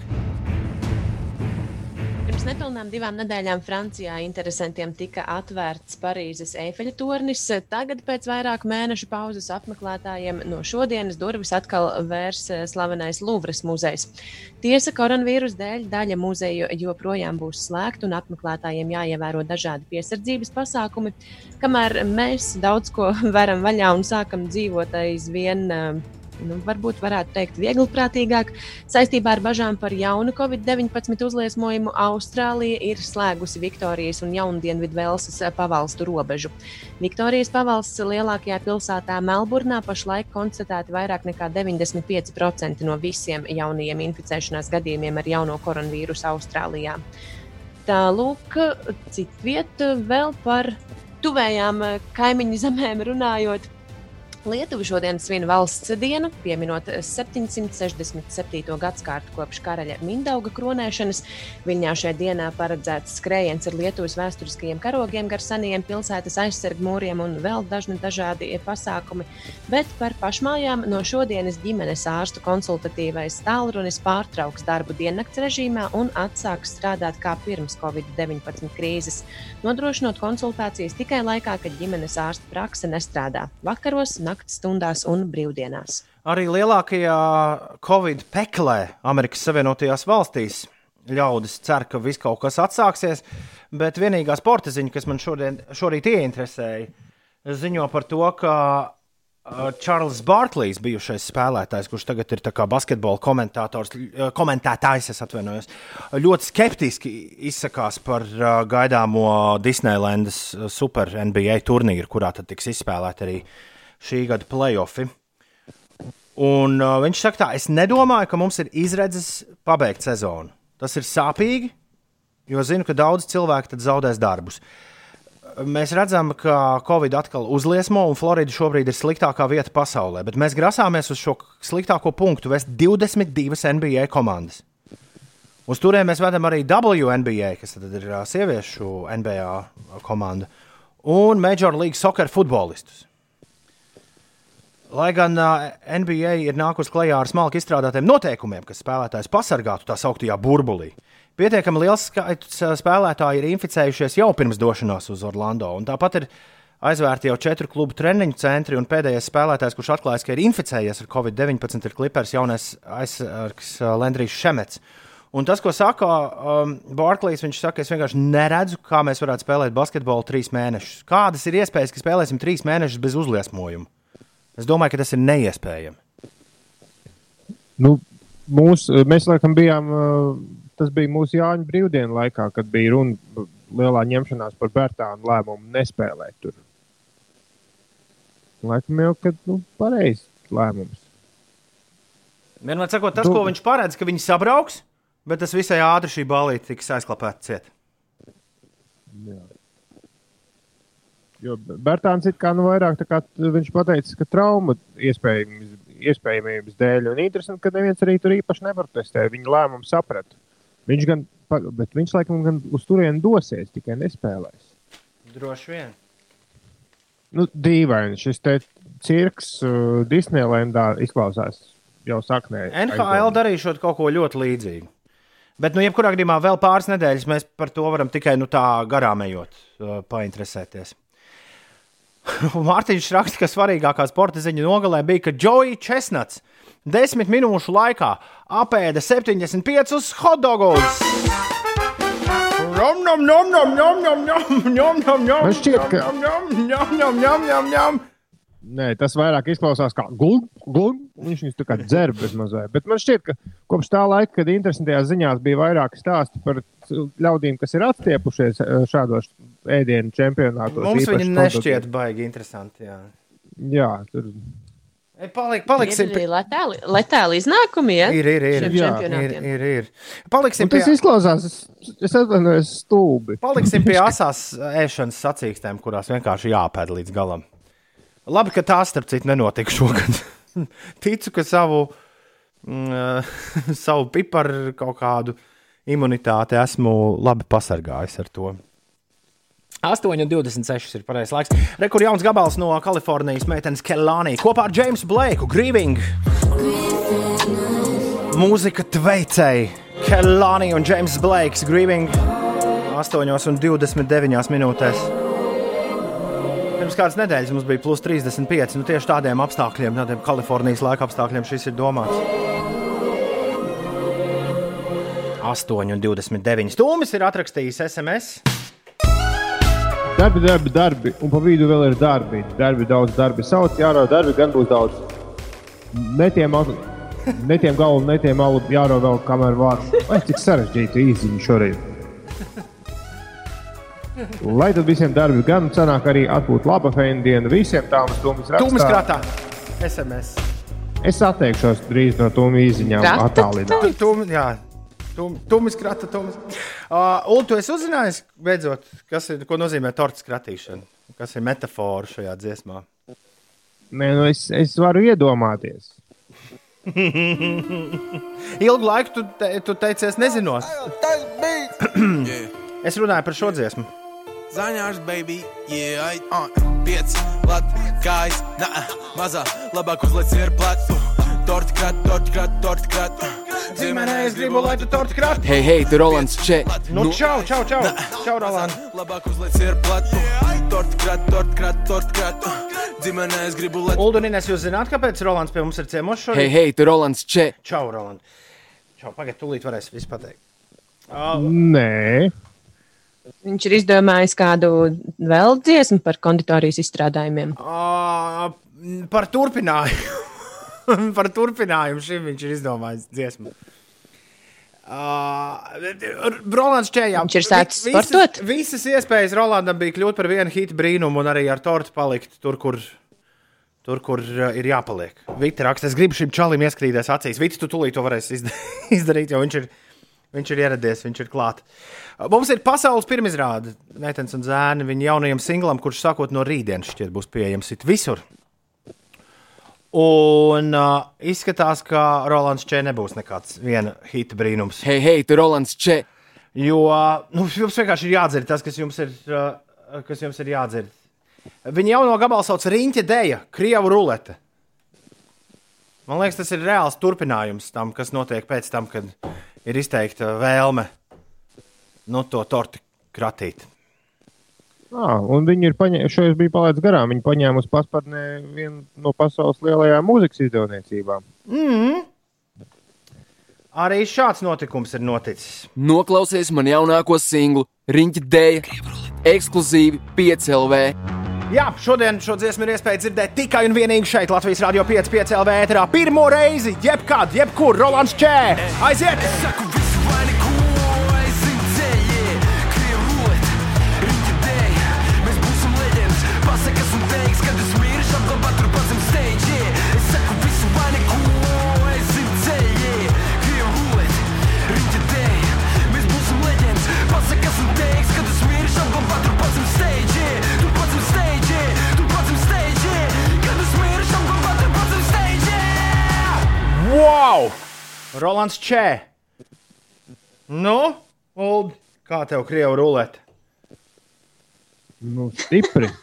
Pirms nepilnām divām nedēļām Francijā interesantiem tika atvērts Parīzes Eifeļa tornis. Tagad, pēc vairāku mēnešu pauzes apmeklētājiem, no šodienas durvis atkal vērs eh, slavenais Louvres muzejs. Tiesa, koronavīrus dēļ daļa muzeju joprojām būs slēgta un apmeklētājiem jāievēro dažādi piesardzības pasākumi, kamēr mēs daudz ko varam vaļā un sākam dzīvot aizvien. eh, nu, varbūt varētu teikt, vieglprātīgāk. Saistībā ar bažām par jaunu Covid-19 uzliesmojumu Austrālija ir slēgusi Viktorijas un Jaundienvidu Velsas pavalstu robežu. Viktorijas pavalsts lielākajā pilsētā Melburnā pašlaik konstatēti vairāk nekā 95% no visiem jaunajiem inficēšanās gadījumiem ar jauno koronavīrusu Austrālijā. Tālūk, citvieta vēl par tuvējām eh, kaimiņu zemēm runājot. Lietuva šodien svin valsts dienu, pieminot 767. gadsimtu kopš karaļa Mindauga kronēšanas. Viņā šajā dienā paredzēts skrējiens ar Lietuvas vēsturiskajiem karogiem gar seniem pilsētas aizsargu mūriem un vēl dažni dažādi pasākumi. Bet par pašmājām no šodienas ģimenes ārstu konsultatīvais tālrunis pārtrauks darbu diennakts režīmā un atsāks strādāt kā pirms Covid-19 krīzes, nodrošinot konsultācijas tikai laikā, kad ģimenes ārsta prakse nestrādā. Vakaros, naktas stundās un brīvdienās. Arī lielākajā Covid peklē Amerikas Savienotajās valstīs ļaudis cer, ka viss kaut kas atsāksies, bet vienīgā sporta ziņa, kas man šodien, šorīt ieinteresēja, ziņo par to, ka uh, Čārlis Barklīs, bijušais spēlētājs, kurš tagad ir basketbola komentators, uh, komentētājs, atvainojos, ļoti skeptiski izsakās par uh, gaidāmo Disneylandas uh, Super NBA turnīru, kurā tiks izspēlēti arī šī gada playoffi. Un uh, viņš saka, tā, es nedomāju, ka mums ir izredzes pabeigt sezonu. Tas ir sāpīgi, jo zinu, ka daudz cilvēku tad zaudēs darbus. Mēs redzam, ka Covid atkal uzliesmo, un Florida šobrīd ir sliktākā vieta pasaulē. Bet mēs grasāmies uz šo sliktāko punktu vest 22 NBA komandas. Uz turien mēs vedam arī WNBA, kas ir ā, sieviešu NBA komanda, un Major League Soccer futbolistus. Lai gan NBA ir nākusi klajā ar smalki izstrādātiem noteikumiem, kas spēlētājs pasargātu tā sauktajā burbulī, pietiekami liels skaits spēlētāji ir inficējušies jau pirms došanās uz Orlando. un Tāpat ir aizvērti jau četru klubu treniņu centri, un pēdējais spēlētājs, kurš atklājis, ka ir inficējies ar Covid-19, ir klipers jaunais aizsargs Lendrijs Šemets. Un tas, ko saka um, Barklīs, viņš saka, es vienkārši neredzu, kā mēs varētu spēlēt basketbolu trīs mēnešus. Kādas ir iespējas, ka spēlēsim trīs mēnešus bez uzliesmojuma? Es domāju, ka tas ir neiespējami. Nu, mūs, mēs laikam bijām, uh, tas bija mūsu Jāņa brīvdienu laikā, kad bija runa lielā ņemšanās par Bērtānu lēmumu nespēlēt tur. Laikam jau, kad nu, pareizs lēmums. Vienmēr sakot, tas, ko viņš paredz, ka viņi sabrauks, bet tas visai ātri šī balīte tiks aizklāpēta ciet. Jā. Jo Bērtāns ir kā nu vairāk, tā kā viņš pateica, ka trauma iespējamības, iespējamības dēļ, un interesanti, ka neviens arī tur īpaši neprotestē. Viņa lēmumu saprata. Viņš gan, bet viņš laikam gan uz turieni dosies, tikai nespēlēs. Droši vien. Nu, dīvaini, šis te cirks uh, Disneylandā izklausās jau saknē. NHL darīšot kaut ko ļoti līdzīgu. Bet, nu, jebkurā gadījumā vēl pāris nedēļas mēs par to varam tikai nu, tā garām ejot, uh, painteresēties. Mārtiņš raksta, ka svarīgākā sporta ziņa nogalē bija, ka Džoija Česnats desmit minūšu laikā apēda 75 hotdogus. Man šķiet, ka Nē, tas vairāk izklausās kā gluži. Viņš viņus tā kā dzērba bez mazliet. Bet man šķiet, ka kopš tā laika, kad interesantajās ziņās bija vairāk stāstu par ļaudīm, kas ir atstiepušies eh, šādos ēdienu čempionātos. Mums viņi nešķiet baigi interesanti. Jā. Jā, tur Palik, paliksim Ir arī letāli, letāli iznākumi, ja? Ir, ir, ir. Jā, ir, ir, ir. Paliksim Un pie, tas izklausās, es, es atvainojos, stulbi. paliksim pie asās ēšanas sacīkstēm, kurās vienkārši jāpēd līdz galam. Labi, ka tās, starp citu, nenotika šogad. Ticu, ka savu, mm, savu piparu kaut kādu imunitāti esmu labi pasargājis ar to. 8,26 ir pareizais laiks. Rekur jauns gabals no Kalifornijas meitenes Kelānī kopā ar Jamesu Blakeu, Grieving. Mūzika tveicēji Kelānī un James Blakes Grieving 8,29 minūtēs. Pirms kādas nedēļas mums bija plus 35. Nu, tieši tādiem apstākļiem, tādiem Kalifornijas laika apstākļiem šis ir domāts. 8,29 stundas ir atrakstījis SMS. Darbi, darbi, darbi. Un pa vidu vēl ir darbi. Darbi, daudz darbi. Sauc, jārauj darbi, gan būs daudz. netiem, netiem galvu, netiem malu jārovēl, kamēr var. Vai cik sarežģīti īziņu šorīt. Lai tad visiem darbiem gan sanāk arī atbūt laba feina diena visiem tām stūmis Tūmis rakstā. krātā. SMS. Es atteikšos drīz no tūmu īziņām attālināt. Tum, jā, tum, tumis krata, tumis. Uh, un tu esi uzzinājis, beidzot, kas ir, ko nozīmē torts kratīšana? Kas ir metafora šajā dziesmā? Nē, nu es, es varu iedomāties. Ilgu laiku tu, te, tu teici, es nezinos. es runāju par šo dziesmu. Zaņārs, baby, yeah, I, uh, pieci, lat, kājas, nā, mazā, labāk uzliec ir plat, uh, torti krat, torti krat, torti krat, Ģimenē es gribu, lai tu torti krati. Hei, hei, tu Rolands Če! Nu, čau, čau, čau, čau, Roland. labāk uzliec ir plat, uh, torti krat, torti krat, torti krat, ģimenē es gribu, lai Ulu un Ines, jūs zināt, kāpēc Rolands pie mums ir ciemos šodien? Hei, hei, tu Rolands Če! Čau, Roland. Čau, pagaid, tūlīt varēs visu pateikt. Uh, Nē, Viņš ir izdomājis kādu vēl dziesmu par konditorijas izstrādājumiem. uh, par turpinājumu. Par turpinājumu šim viņš ir izdomājis dziesmu. Uh, Rolands Čējā. Viņš ir sācis sportot? Visas iespējas Rolandam bija kļūt par vienu hitu brīnumu un arī ar tortu palikt tur, kur, tur, kur uh, ir jāpaliek. Vita raksta, es gribu šim čalim ieskrīties acīs. Vita, tu tūlīt to varēsi izda- izdarīt, jo viņš ir, viņš ir ieradies, viņš ir klāt. Uh, Mums ir pasaules pirmizrāde, Mētens un Zēni, viņa jaunajam singlam, kurš sākot no rītdienas šķiet būs pieejams visur. Un uh, izskatās, ka Rolands Čē nebūs nekāds viena hita brīnums. Hei, hei, tu Rolands Če! Jo nu, jums vienkārši ir jādzird tas, kas jums ir, uh, kas jums ir jādzird. Viņa jau no gabala sauc Riņķa Deja, Krievu rulete. Man liekas, tas ir reāls turpinājums tam, kas notiek pēc tam, kad ir izteikta vēlme no to torti kratīt. Ah, un viņi ir paņēmuši, šo es biju palaidis garām. Viņi paņēma uz paspārnē vienu no pasaules lielajām mūzikas izdevniecībām. Mm. Arī šāds notikums ir noticis. Noklausies man jaunāko singlu Riņķa Dēja, ekskluzīvi 5 LV. Jā, šodien šo dziesmu ir iespēja dzirdēt tikai un vienīgi šeit, Latvijas Rādio 5,5 LV ēterā. Pirmo reizi, jebkad, jebkur, Rolands Čē! Aiziet! Wow! Rolands Čē! Nu, Uld, kā tev krievu rulēt? Nu, stipri.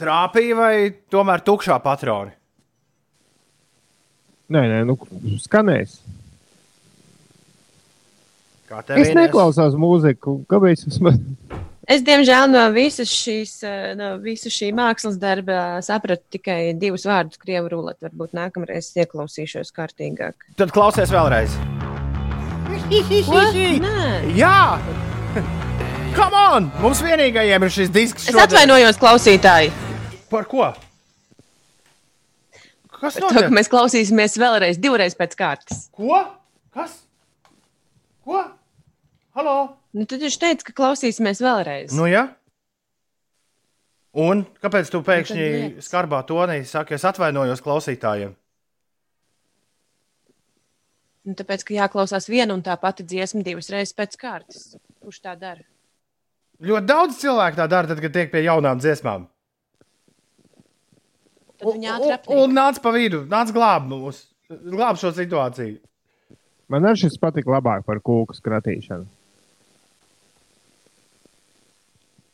Trāpīja vai tomēr tukšā patroni? Nē, nē, nu, skanēs. Kā tev Es neklausos mūziku. Kāpēc? Es... man- Es, diemžēl, no visas šīs, eh, no visa šī mākslas darba sapratu tikai divus vārdus, krievu rulēt. Varbūt nākamreiz ieklausīšos kārtīgāk. Tad klausies vēlreiz. Jā! Come on! Mums vienīgajiem ir šis disks. Es atvainojos, klausītāji. Par ko? Kas to, notiek? ka mēs klausīsimies vēlreiz, divreiz pēc kārtas. Ko? Kas? Ko? Halo? Nu, tad viņš teica, ka klausīsimies vēlreiz. Nu, jā. Un kāpēc tu pēkšņi Nu, tad liec. skarbā tonī saki, es atvainojos klausītājiem? Nu, tāpēc, ka jāklausās viena un tā pati dziesma divas reizes pēc kārtas. Kurš tā dara? Ļoti daudz cilvēku tā dara, tad, kad tiek pie jaunām dziesmām. Tad viņi Un, ātri un nāc pa vidu, nāc glābt mūs, glābt šo situāciju. Man arī šis patika labāk par kūku skratīšanu.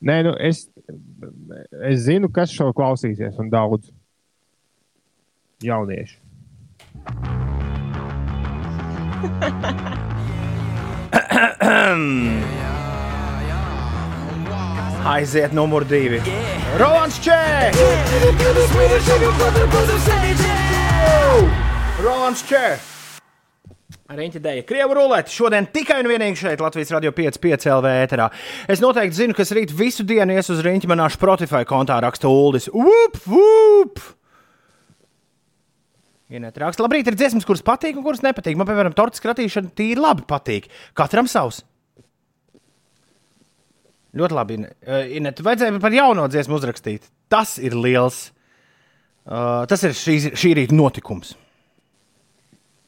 Nē, nu es, es zinu, kas šo klausīsies, un daudz jauniešu. Aiziet numur divi. Rolands Čē! Rolands Čē! Riņķa dēļ. Krievu rulēti šodien tikai un vienīgi šeit, Latvijas Rādio 5,5 LV ēterā. Es noteikti zinu, kas rīt visu dienu ies uz riņķa manā Spotify kontā raksta Uldis. Up, up! Ienēt raksta, labrīt, ir dziesmas, kuras patīk un kuras nepatīk. Man, piemēram, torta skratīšana tīri labi patīk. Katram savs. Ļoti labi. Ine- eh, Inet, vajadzēja par jauno dziesmu uzrakstīt. Tas ir liels. Uh, tas ir šī, šī rīta notikums.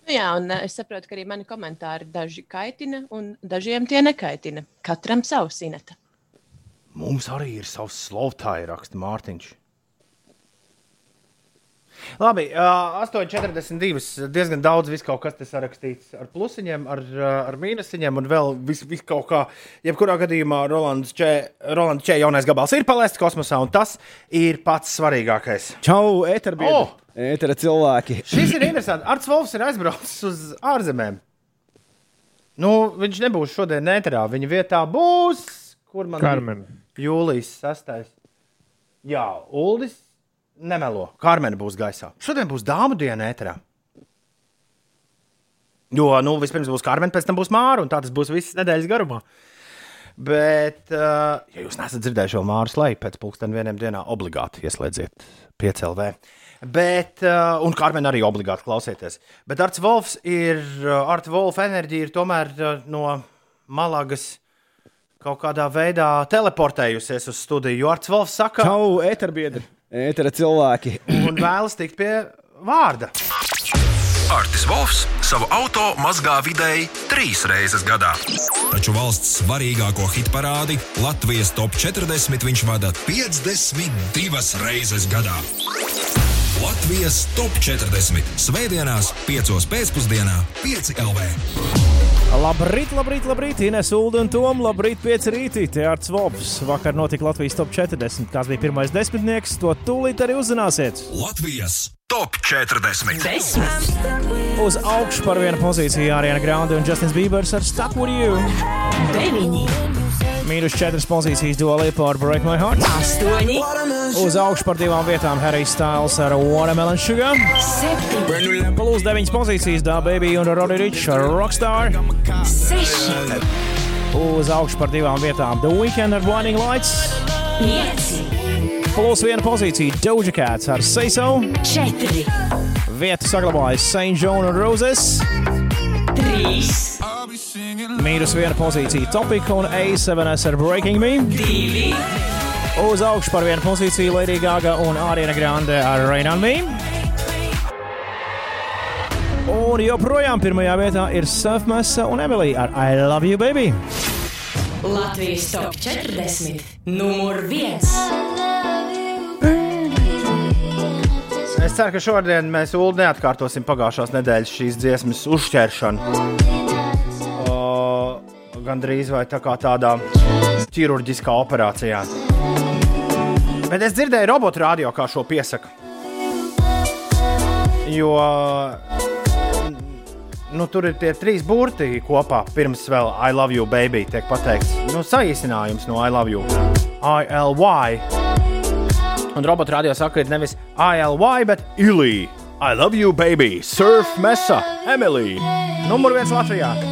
Nu Jā, un eh, es saprotu, ka arī mani komentāri daži kaitina, un dažiem tie nekaitina. Katram savs sineta. Mums arī ir savs slovtāja raksta Mārtiņš. Labi, uh, 8,42. diezgan daudz viss kaut kas te sarakstīts ar plusiņiem, ar, uh, ar mīnusiņiem un vēl viss vis kaut kā. Jebkurā gadījumā Rolands Čē, Rolands Čē jaunais gabals ir palaists kosmosā, un tas ir pats svarīgākais. Čau, eterbiedri! Oh! Etera cilvēki! Šis ir interesants. Arts Volfs ir aizbraucis uz ārzemēm. Nu, viņš nebūs šodien netrā. Viņa vietā būs. Kur man Karmen. bija? Jūlijas 6. Jā, Uldis nemelo. Karmena būs gaisā. Šodien būs dāmu diena ēterā. Jo, nu, vispirms būs Karmena, pēc tam būs Māra, un tā tas būs visas nedēļas garumā. Bet, uh, ja jūs neesat dzirdējuši vēl Māru slēgt, pēc pusdienas vieniem dienā obligāti ieslēdziet 5LV. Bet, uh, un Karmen arī obligāti klausieties. Bet Arts Volfs ir, uh, Arts Volfa enerģija ir tomēr uh, no Malagas kaut kādā veidā teleportējusies uz studiju. Jo Arts Volfs saka, Čau, eterbiedri! Etera cilvēki! un vēlas tikt pie vārda. Artis Volfs savu auto mazgā vidēji trīs reizes gadā. Taču valsts svarīgāko hitparādi Latvijas top 40 viņš vada 52 reizes gadā. Latvijas top 40. Svētdienās, 5. pēcpusdienā, 5 LV. Labrīt, labrīt, labrīt, Ines Ulu un Tom, labrīt, 5 rītī, te Arts Vobs. Vakar notika Latvijas top 40. Kāds bija pirmais desmitnieks, to tūlīt arī uzzināsiet. Latvijas top 40. Uz augšu par vienu pozīciju Ariana Grande un Justins Bībers ar Stuck With You. 9, Mīnus 4 pozīcijas Dua Lipa ar Break My Heart. 8, Uz augšu par divām vietām Harry Styles ar Watermelon Sugar. 7, Plus 9 pozīcijas Da Baby un Roddy Rich ar Rockstar. 6, Uz augšu par divām vietām The Weeknd ar Blinding Lights. 5, Plus viena pozīcija Doja Cats ar Say So. 4, Vietu saglabājas St. John un Roses. 3, Mīnus viena pozīcija Topika un A7S ar Breaking Me. 2, Uz augšu par vienu pozīciju Lady Gaga un Ariana Grande ar Rain on Me. Un joprojām pirmajā vietā ir Surfmasa un Emilija ar I Love You Baby. Latvijas top 40, numur 1. Es ceru, ka šodien mēs Ulu neatkārtosim pagājušās nedēļas šīs dziesmas uzšķēršanu. O, Gan drīz vai tā kā tādā ķirurģiskā operācijā. Bet es dzirdēju robotu radio, kā šo piesaka. Jo nu, tur ir tie trīs burti kopā. Pirms vēl I love you, baby, tiek pateikts. Nu, saīsinājums no I love you. ILY. Un robotu radio saka, ir nevis ILY, bet ILY. I love you, baby. Surf Mesa, Emily. Numur viens Latvijā.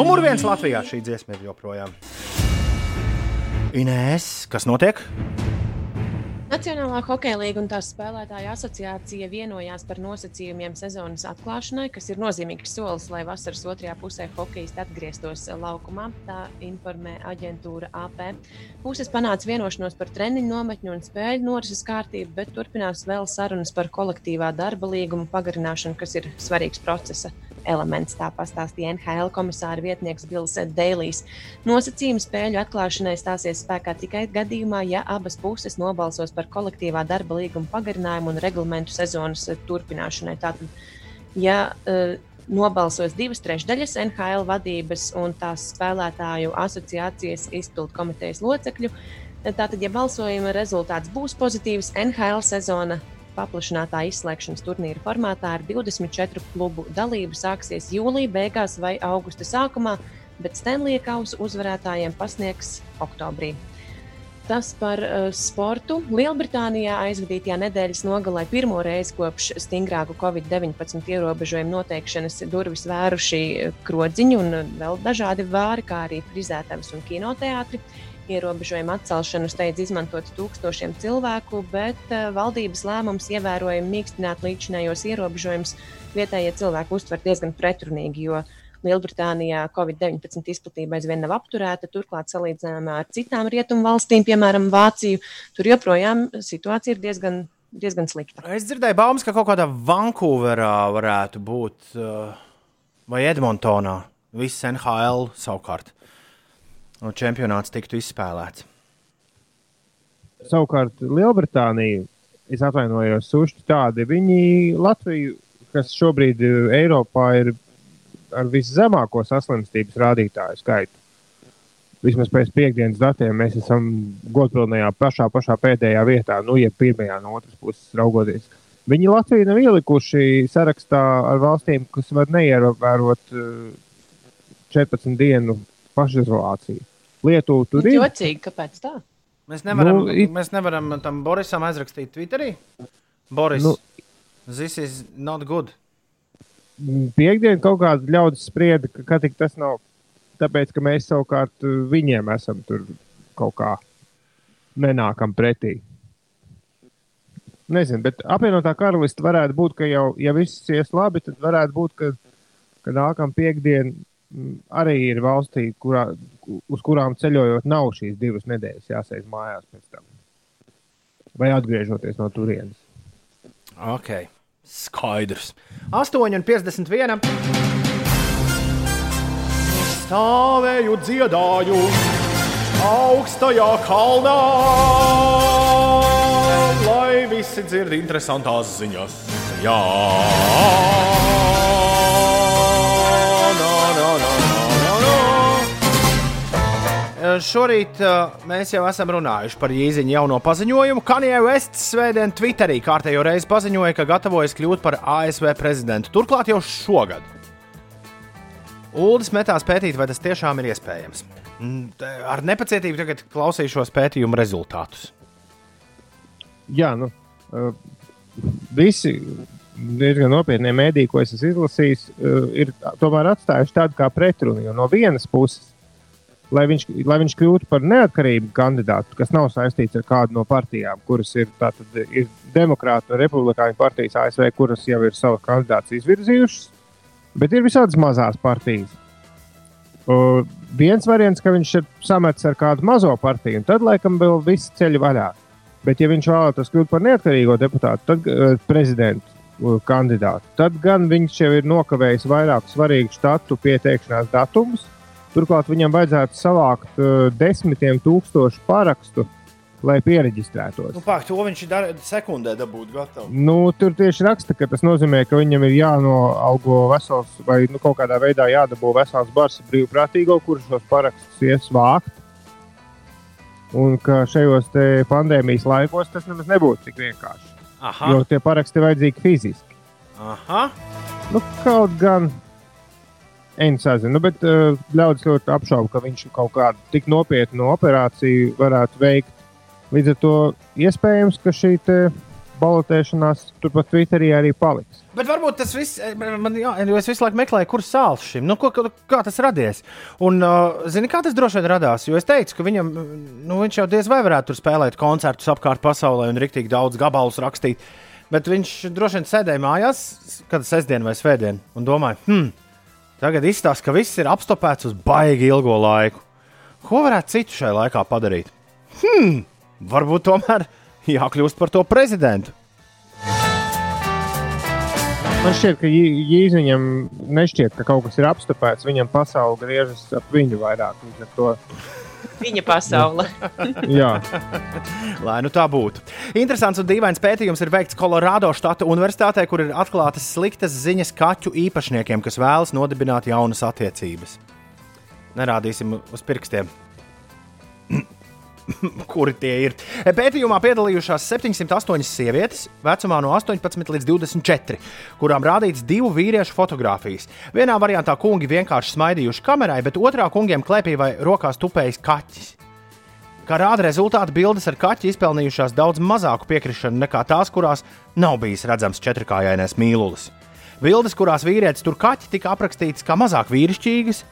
Numur viens Latvijā šī dziesma ir joprojām. Inēs, kas notiek? Nacionālā hokeja līnija un tās spēlētāja asociācija vienojās par nosacījumiem sezonas atklāšanai, kas ir nozīmīgs solis, lai vasaras otrajā pusē hokejisti atgrieztos laukumā. Tā informē aģentūra AP. Puses panāca vienošanos par treniņu nometņu un spēļu norises kārtību, bet turpinās vēl sarunas par kolektīvā darba līguma pagarināšanu, kas ir svarīgs procesa elements. Tā pastāstīja NHL komisāra vietnieks Bills Dēlijs. Nosacījumi spēļu atklāšanai stāsies spēkā tikai gadījumā, ja abas puses nobalsos par kolektīvā darba līguma pagarinājumu un reglamentu sezonas eh, turpināšanai. Tātad, ja uh, nobalsos divas trešdaļas NHL vadības un tās spēlētāju asociācijas izpildu komitejas locekļu, tātad, ja balsojuma rezultāts būs pozitīvs, NHL sezona paplašinātā izslēgšanas turnīra formātā ar 24 klubu dalību sāksies jūlijā beigās vai augusta sākumā, bet Stanley kausa uzvarētājiem pasniegs oktobrī. tas par uh, sportu. Lielbritānijā aizvadītajā nedēļas nogalē pirmo reizi kopš stingrāku Covid-19 ierobežojumu noteikšanas durvis vēruši eh, krodziņi un eh, vēl dažādi vāri, kā arī frizētavas un kinoteātri. Ierobežojumu atcelšanu steidz izmantot tūkstošiem cilvēku, bet uh, valdības lēmums ievērojami mīkstināt līdzinējos ierobežojumus vietējie cilvēki uztver diezgan pretrunīgi, jo Lielbritānijā Covid-19 izplatība aizvien nav apturēta. Turklāt, salīdzinājumā ar citām rietumu valstīm, piemēram, Vāciju, tur joprojām situācija ir diezgan, diezgan slikta. Es dzirdēju baumas, ka kaut kādā Vankūverā varētu būt uh, vai Edmontonā. Viss NHL savukārt. Un čempionāts tiktu izspēlēts. Savukārt Lielbritānija, es atvainojos, sušķi tādi. Viņi Latviju, kas šobrīd eh, Eiropā ir ar viszemāko saslimstības rādītāju skaitu. Vismaz pēc piekdienas datiem mēs esam godpilnajā pašā, pašā pēdējā vietā, nu, ja pirmajā no otras puses raugoties. Viņi Latviju nav ielikuši sarakstā ar valstīm, kas var neievērot eh, 14 dienu pašizolāciju. Lietuva tur ir. Jocīgi, kāpēc tā? Mēs nevaram, Nu, nu, it- mēs nevaram tam Borisam aizrakstīt Twitterī. Boris, Nu. nu, this is not good. Piektdien kaut kāda ļaudis sprieda, ka, ka tik tas nav. Tāpēc, ka mēs savukārt uh, viņiem esam tur kaut kā nenākam pretī. Nezinu, bet apvienotā karaliste varētu būt, ka jau, ja viss ies labi, tad varētu būt, ka, ka nākamā piekdiena mm, arī ir valstī, kurā, uz kurām ceļojot, nav šīs divas nedēļas jāsēž mājās pēc tam. Vai atgriežoties no turienes. Ok, skaidrs. 8,51. Stāvēju dziedāju augstajā kalnā, lai visi dzird interesantās ziņas. Jā, Šorīt uh, mēs jau esam runājuši par Jēziņa jauno paziņojumu. Kanija Vests svētdien Twitterī kārtējo reizi paziņoja, ka gatavojas kļūt par ASV prezidentu. Turklāt jau šogad. Uldis metās pētīt, vai tas tiešām ir iespējams. Ar nepacietību tagad klausīšos pētījumu rezultātus. Jā, nu, uh, visi diezgan nopietnie mēdī, ko es esmu izlasījis, ir tomēr atstājuši tādu kā pretrunu. No vienas puses, lai viņš, lai viņš kļūtu par neatkarīgu kandidātu, kas nav saistīts ar kādu no partijām, kuras ir, tātad, ir demokrāta un republikāņu partijas ASV, kuras jau ir savus kandidātus izvirzījušas, bet ir visādas mazās partijas. Uh, viens variants, ka viņš ir samets ar kādu mazo partiju, un tad laikam vēl viss ceļš vaļā. Bet, ja viņš vēlētos kļūt par neatkarīgo deputātu, tad uh, prezidentu uh, kandidātu, tad gan viņš jau ir nokavējis vairāku svarīgu štatu pieteikšanās datumus. Turklāt viņam vajadzētu savākt uh, desmitiem tūkstošu parakstu, lai pieregistrētos. Nu, Pāk, to viņš dara sekundē, dabūt gatavu. Nu, tur tieši raksta, ka tas nozīmē, ka viņam ir jānoalgo vesels vai nu, kaut kādā veidā jādabū vesels bars brīvprātīgo, kurš šos parakstus ies vākt. Un ka šajos te pandēmijas laikos tas nemaz nebūtu tik vienkārši. Aha. Jo tie paraksti vajadzīgi fiziski. Aha. Nu, kaut gan. Einsazinu, nu, bet uh, ļaudis ļoti apšauba, ka viņš kaut kādu tik nopietnu operāciju varētu veikt. Līdz ar to iespējams, ka šī balotēšanās turpat Twitterī arī paliks. Bet varbūt tas viss, eh, man, jā, es visu laiku meklēju, kurš sāls šim, nu, ko- kā tas radies. Un, uh, zini, kā tas droši vien radās? Jo es teicu, ka viņam, nu, viņš jau diez vai varētu tur spēlēt koncertus apkārt pasaulē un riktīgi daudz gabalus rakstīt. Bet viņš droši vien sēdēja mājās, kad sestdien vai svētdien, un domāja, hmm, tagad izstāsta, ka viss ir apstopēts uz baigi ilgo laiku. Ko varētu citu šajā laikā padarīt? Hmm, varbūt tomēr jākļūst par to prezidentu. Man šķiet, ka Jīziņam nešķiet, ka kaut kas ir apstopēts. Viņam pasaule griežas ap viņu vairāk. Ar to Viņa pasaule. Jā. Lai nu tā būtu. Interesants un dīvains pētījums ir veikts Kolorādo štata universitātē, kur ir atklātas sliktas ziņas kaķu īpašniekiem, kas vēlas nodibināt jaunas attiecības. Nerādīsim uz pirkstiem. Kuri tie ir? Pētījumā piedalījušās 708 sievietes vecumā no 18 līdz 24, kurām rādīts divu vīriešu fotografijas. Vienā variantā kungi vienkārši smaidījuši kamerai, bet otrā kungiem klēpī vai rokās tupējis kaķis. Kā rāda rezultāti, bildes ar kaķi izpelnījušās daudz mazāku piekrišanu nekā tās, kurās nav bijis redzams četrkājainais mīlulis. Bildes, kurās vīrietis tur kaķi tika aprakstītas kā mazāk vīrišķīgas,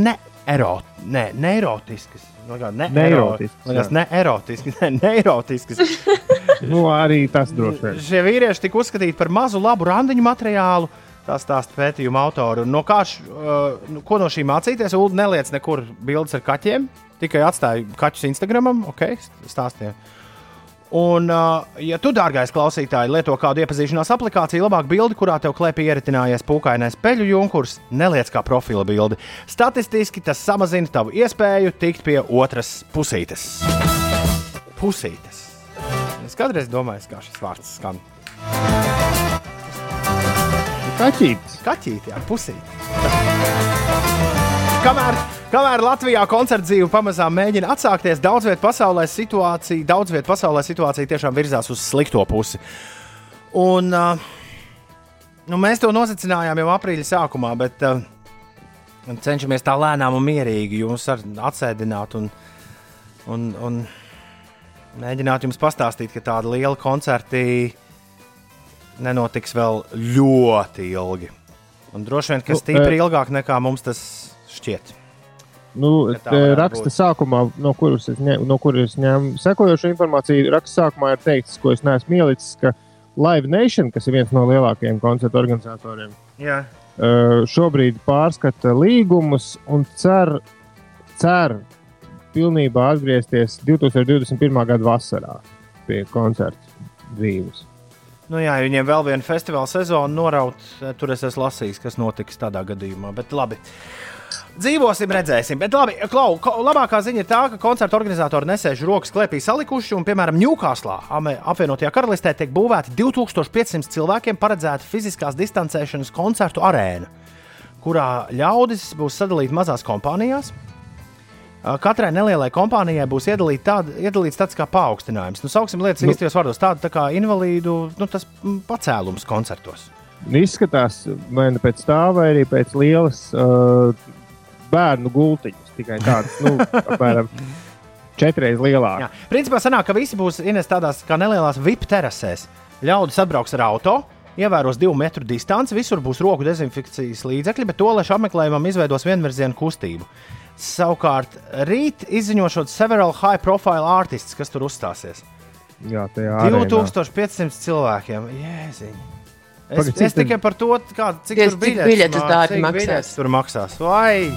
ne, erot, ne, neirotiskas. Nu, Ne, Neirotiskas, Liekas, jā. ne erotiskas, ne, neirotiskas. Nu, arī tas droši vien. Šie vīrieši tika uzskatīti par mazu labu randiņu materiālu. Tā stāsta pētījuma autori. Un No kā uh, nu, ko no šī mācīties? Ulu neliec nekur bildes ar kaķiem. Tikai atstāja kaķus Instagramam, ok, stāstīja. Un, uh, ja tu, dārgais klausītāj, lieto kādu iepazīšanās aplikāciju, labāk bildi, kurā tev klēpī ieritinājies pūkainais peļu junkurs, neliec kā profila bildi. Statistiski tas samazina tavu iespēju tikt pie otras pusītes. Pusītes. Es kādreiz domāju, kā šis vārds skan. Kaķītis. Kaķīti, jā, pusīti. Kamēr, kamēr Latvijā koncerta dzīve pamazām mēģina atsākties, daudz vietā pasaulē situācija, daudz vietā pasaulē situācija tiešām virzās uz slikto pusi. Un, nu, mēs to nosacinājām jau aprīļa sākumā, bet cenšamies tā lēnām un mierīgi ar- atsēdināt un, un, un mēģināt jums pastāstīt, ka tāda liela koncerta nenotiks vēl ļoti ilgi. Un droši vien, ka Nu, stipri eh, ilgāk nekā mums tas šķiet. Nu, raksta būt. sākumā, no kuras es, ņem, no kuras es ņēmu sekojošu informāciju. Raksta sākumā ir teikts, ko es neesmu ielicis, ka Live Nation, kas ir viens no lielākajiem koncertu organizatoriem, Jā. uh, šobrīd pārskata līgumus un cer, cer pilnībā atgriezties 2021. gada vasarā pie koncertu dzīves. Nu, jā, viņiem vēl viena festivāla sezona noraut, eh, tur es esmu lasījis, kas notiks tādā gadījumā. Bet labi. Dzīvosim, redzēsim. Bet labi, Klau, labākā ziņa ir tā, ka koncerta organizatori nesēž rokas klēpī salikuši, un, piemēram, Ņūkāslā, apvienotajā karalistē, tiek būvēta 2500 cilvēkiem paredzēta fiziskās distancēšanas koncertu arēna, kurā ļaudis būs sadalīti mazās kompānijās. Katrai nelielai kompānijai būs tād, iedalīts tāds kā paaugstinājums. Nu, sauksim lietas Nu. īstajos vārdos, tāda tā kā invalīdu nu, pacēlums koncertos. Izskatās, vai ne pēc tā, vai arī pēc lielas uh, bērnu gultiņas. Tikai tādas, nu, apmēram četras Jā. lielākas. Principā sanāk, ka visi būs ienest tādās kā nelielās VIP terasēs. Ļaudis atbrauks ar auto, ievēros divu metru distanci, visur būs roku dezinfekcijas līdzekļi, bet to lešu apmeklējumam izveidos vienvirzienu kustību. Savukārt, rīt izziņošot several high profile artists, kas tur uzstāsies. Jā, tajā arēnā. 2500 cilvēkiem. Jēziņ. Es, Pagaid, cik es tikai par to, kā, cik cik biļetes dārgi maksās. Tur maksās. Vai?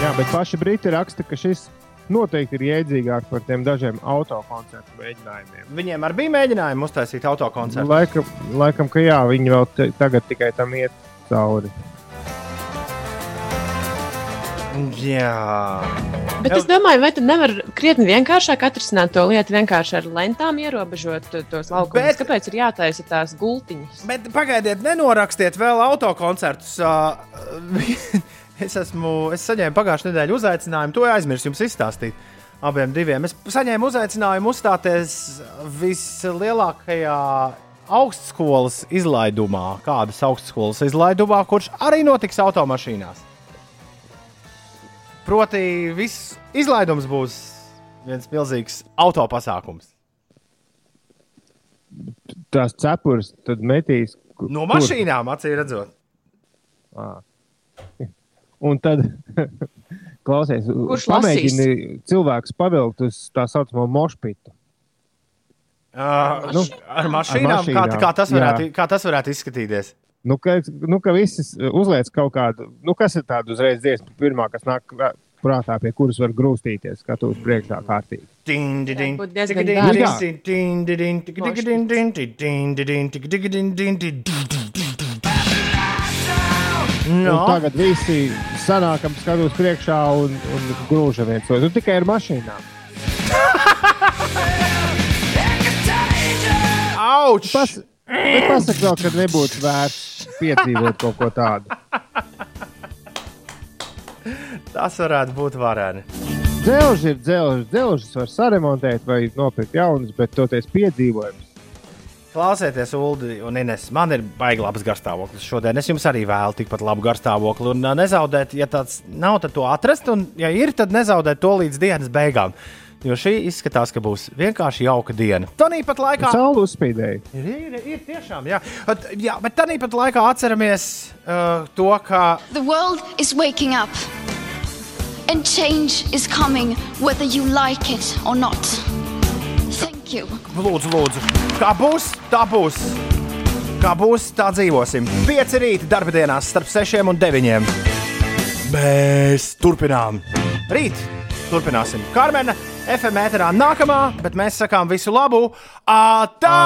Jā, bet paši Briti raksta, ka šis noteikti ir iedzīgāk par tiem dažiem autokoncertu mēģinājumiem. Viņiem arī bija mēģinājumi uztaisīt autokoncertu. Laikam, laikam, ka jā, viņi vēl tagad tikai tam iet cauri. Jā. Bet es domāju, vai tad nevar krietni vienkāršāk atrisināt to lietu, vienkārši ar lentām ierobežot to- tos laukumus? Bet- Kāpēc ir jātaisa tās gultiņas? Bet pagaidiet, nenorakstiet vēl autokoncertus. Es, esmu, es saņēmu pagājušā nedēļa uzaicinājumu, to aizmirsu jums izstāstīt. Abiem diviem. Es saņēmu uzaicinājumu uzstāties vislielākajā augstskolas izlaidumā, kādas augstskolas izlaidumā, kurš arī notiks automašīnās. Proti, viss izlaidums būs viens milzīgs autopasākums. Tās cepures tad metīs. ku- No kur? mašīnām, acīm redzot. Ā. Un tad, klausies, Kurš pamēģini cilvēks pavilkt uz tā saucamo mošpitu. Uh, Nu, ar mašīnām, ar kā, mašīnām, kā, tas varētu, jā. kā tas varētu izskatīties? Nu, ka, nu, ka visas eh, uzliek kaut kādu, nu, kas ir tāda uzreiz dziesma, pirmā, kas nāk prātā, pie kuras var grūstīties, skatuves priekšā kārtīgi. No. Tagad visi sanākam, skatos priekšā un, un grūžam viens otru. Nu, tikai ar mašīnām. Auč! Pas, bet pasak vēl, ka nebūtu vērts piedzīvot kaut ko tādu. Tas varētu būt vareni. Dzelži ir dzelži. Dzelžus var saremontēt vai nopirkt jaunus, bet toties piedzīvojums. Klausieties, Ulu un Ines. Man ir baigi labs garstāvoklis šodien. Es jums arī vēlu tikpat labu garstāvokli. Un ā, nezaudēt, ja tāds nav, tad to atrast. Un, ja ir, tad nezaudēt to līdz dienas beigām. Jo šī izskatās, ka būs vienkārši jauka diena. Tanī pat laikā. Saule uzspīdēja. Ir, ir, ir tiešām, jā. At, jā bet tanī pat laikā atceramies uh, to, ka The world is waking up. And change is coming whether you like it or not. Thank you. Lūdzu, lūdzu. Kā būs, tā būs. Kā būs, tā dzīvosim. Pieci rīta darba dienās starp 6 un 9. Mēs turpinām. Rīt turpināsim. Karmena FM ēterā nākamā, bet mēs sakām visu labu. Atā!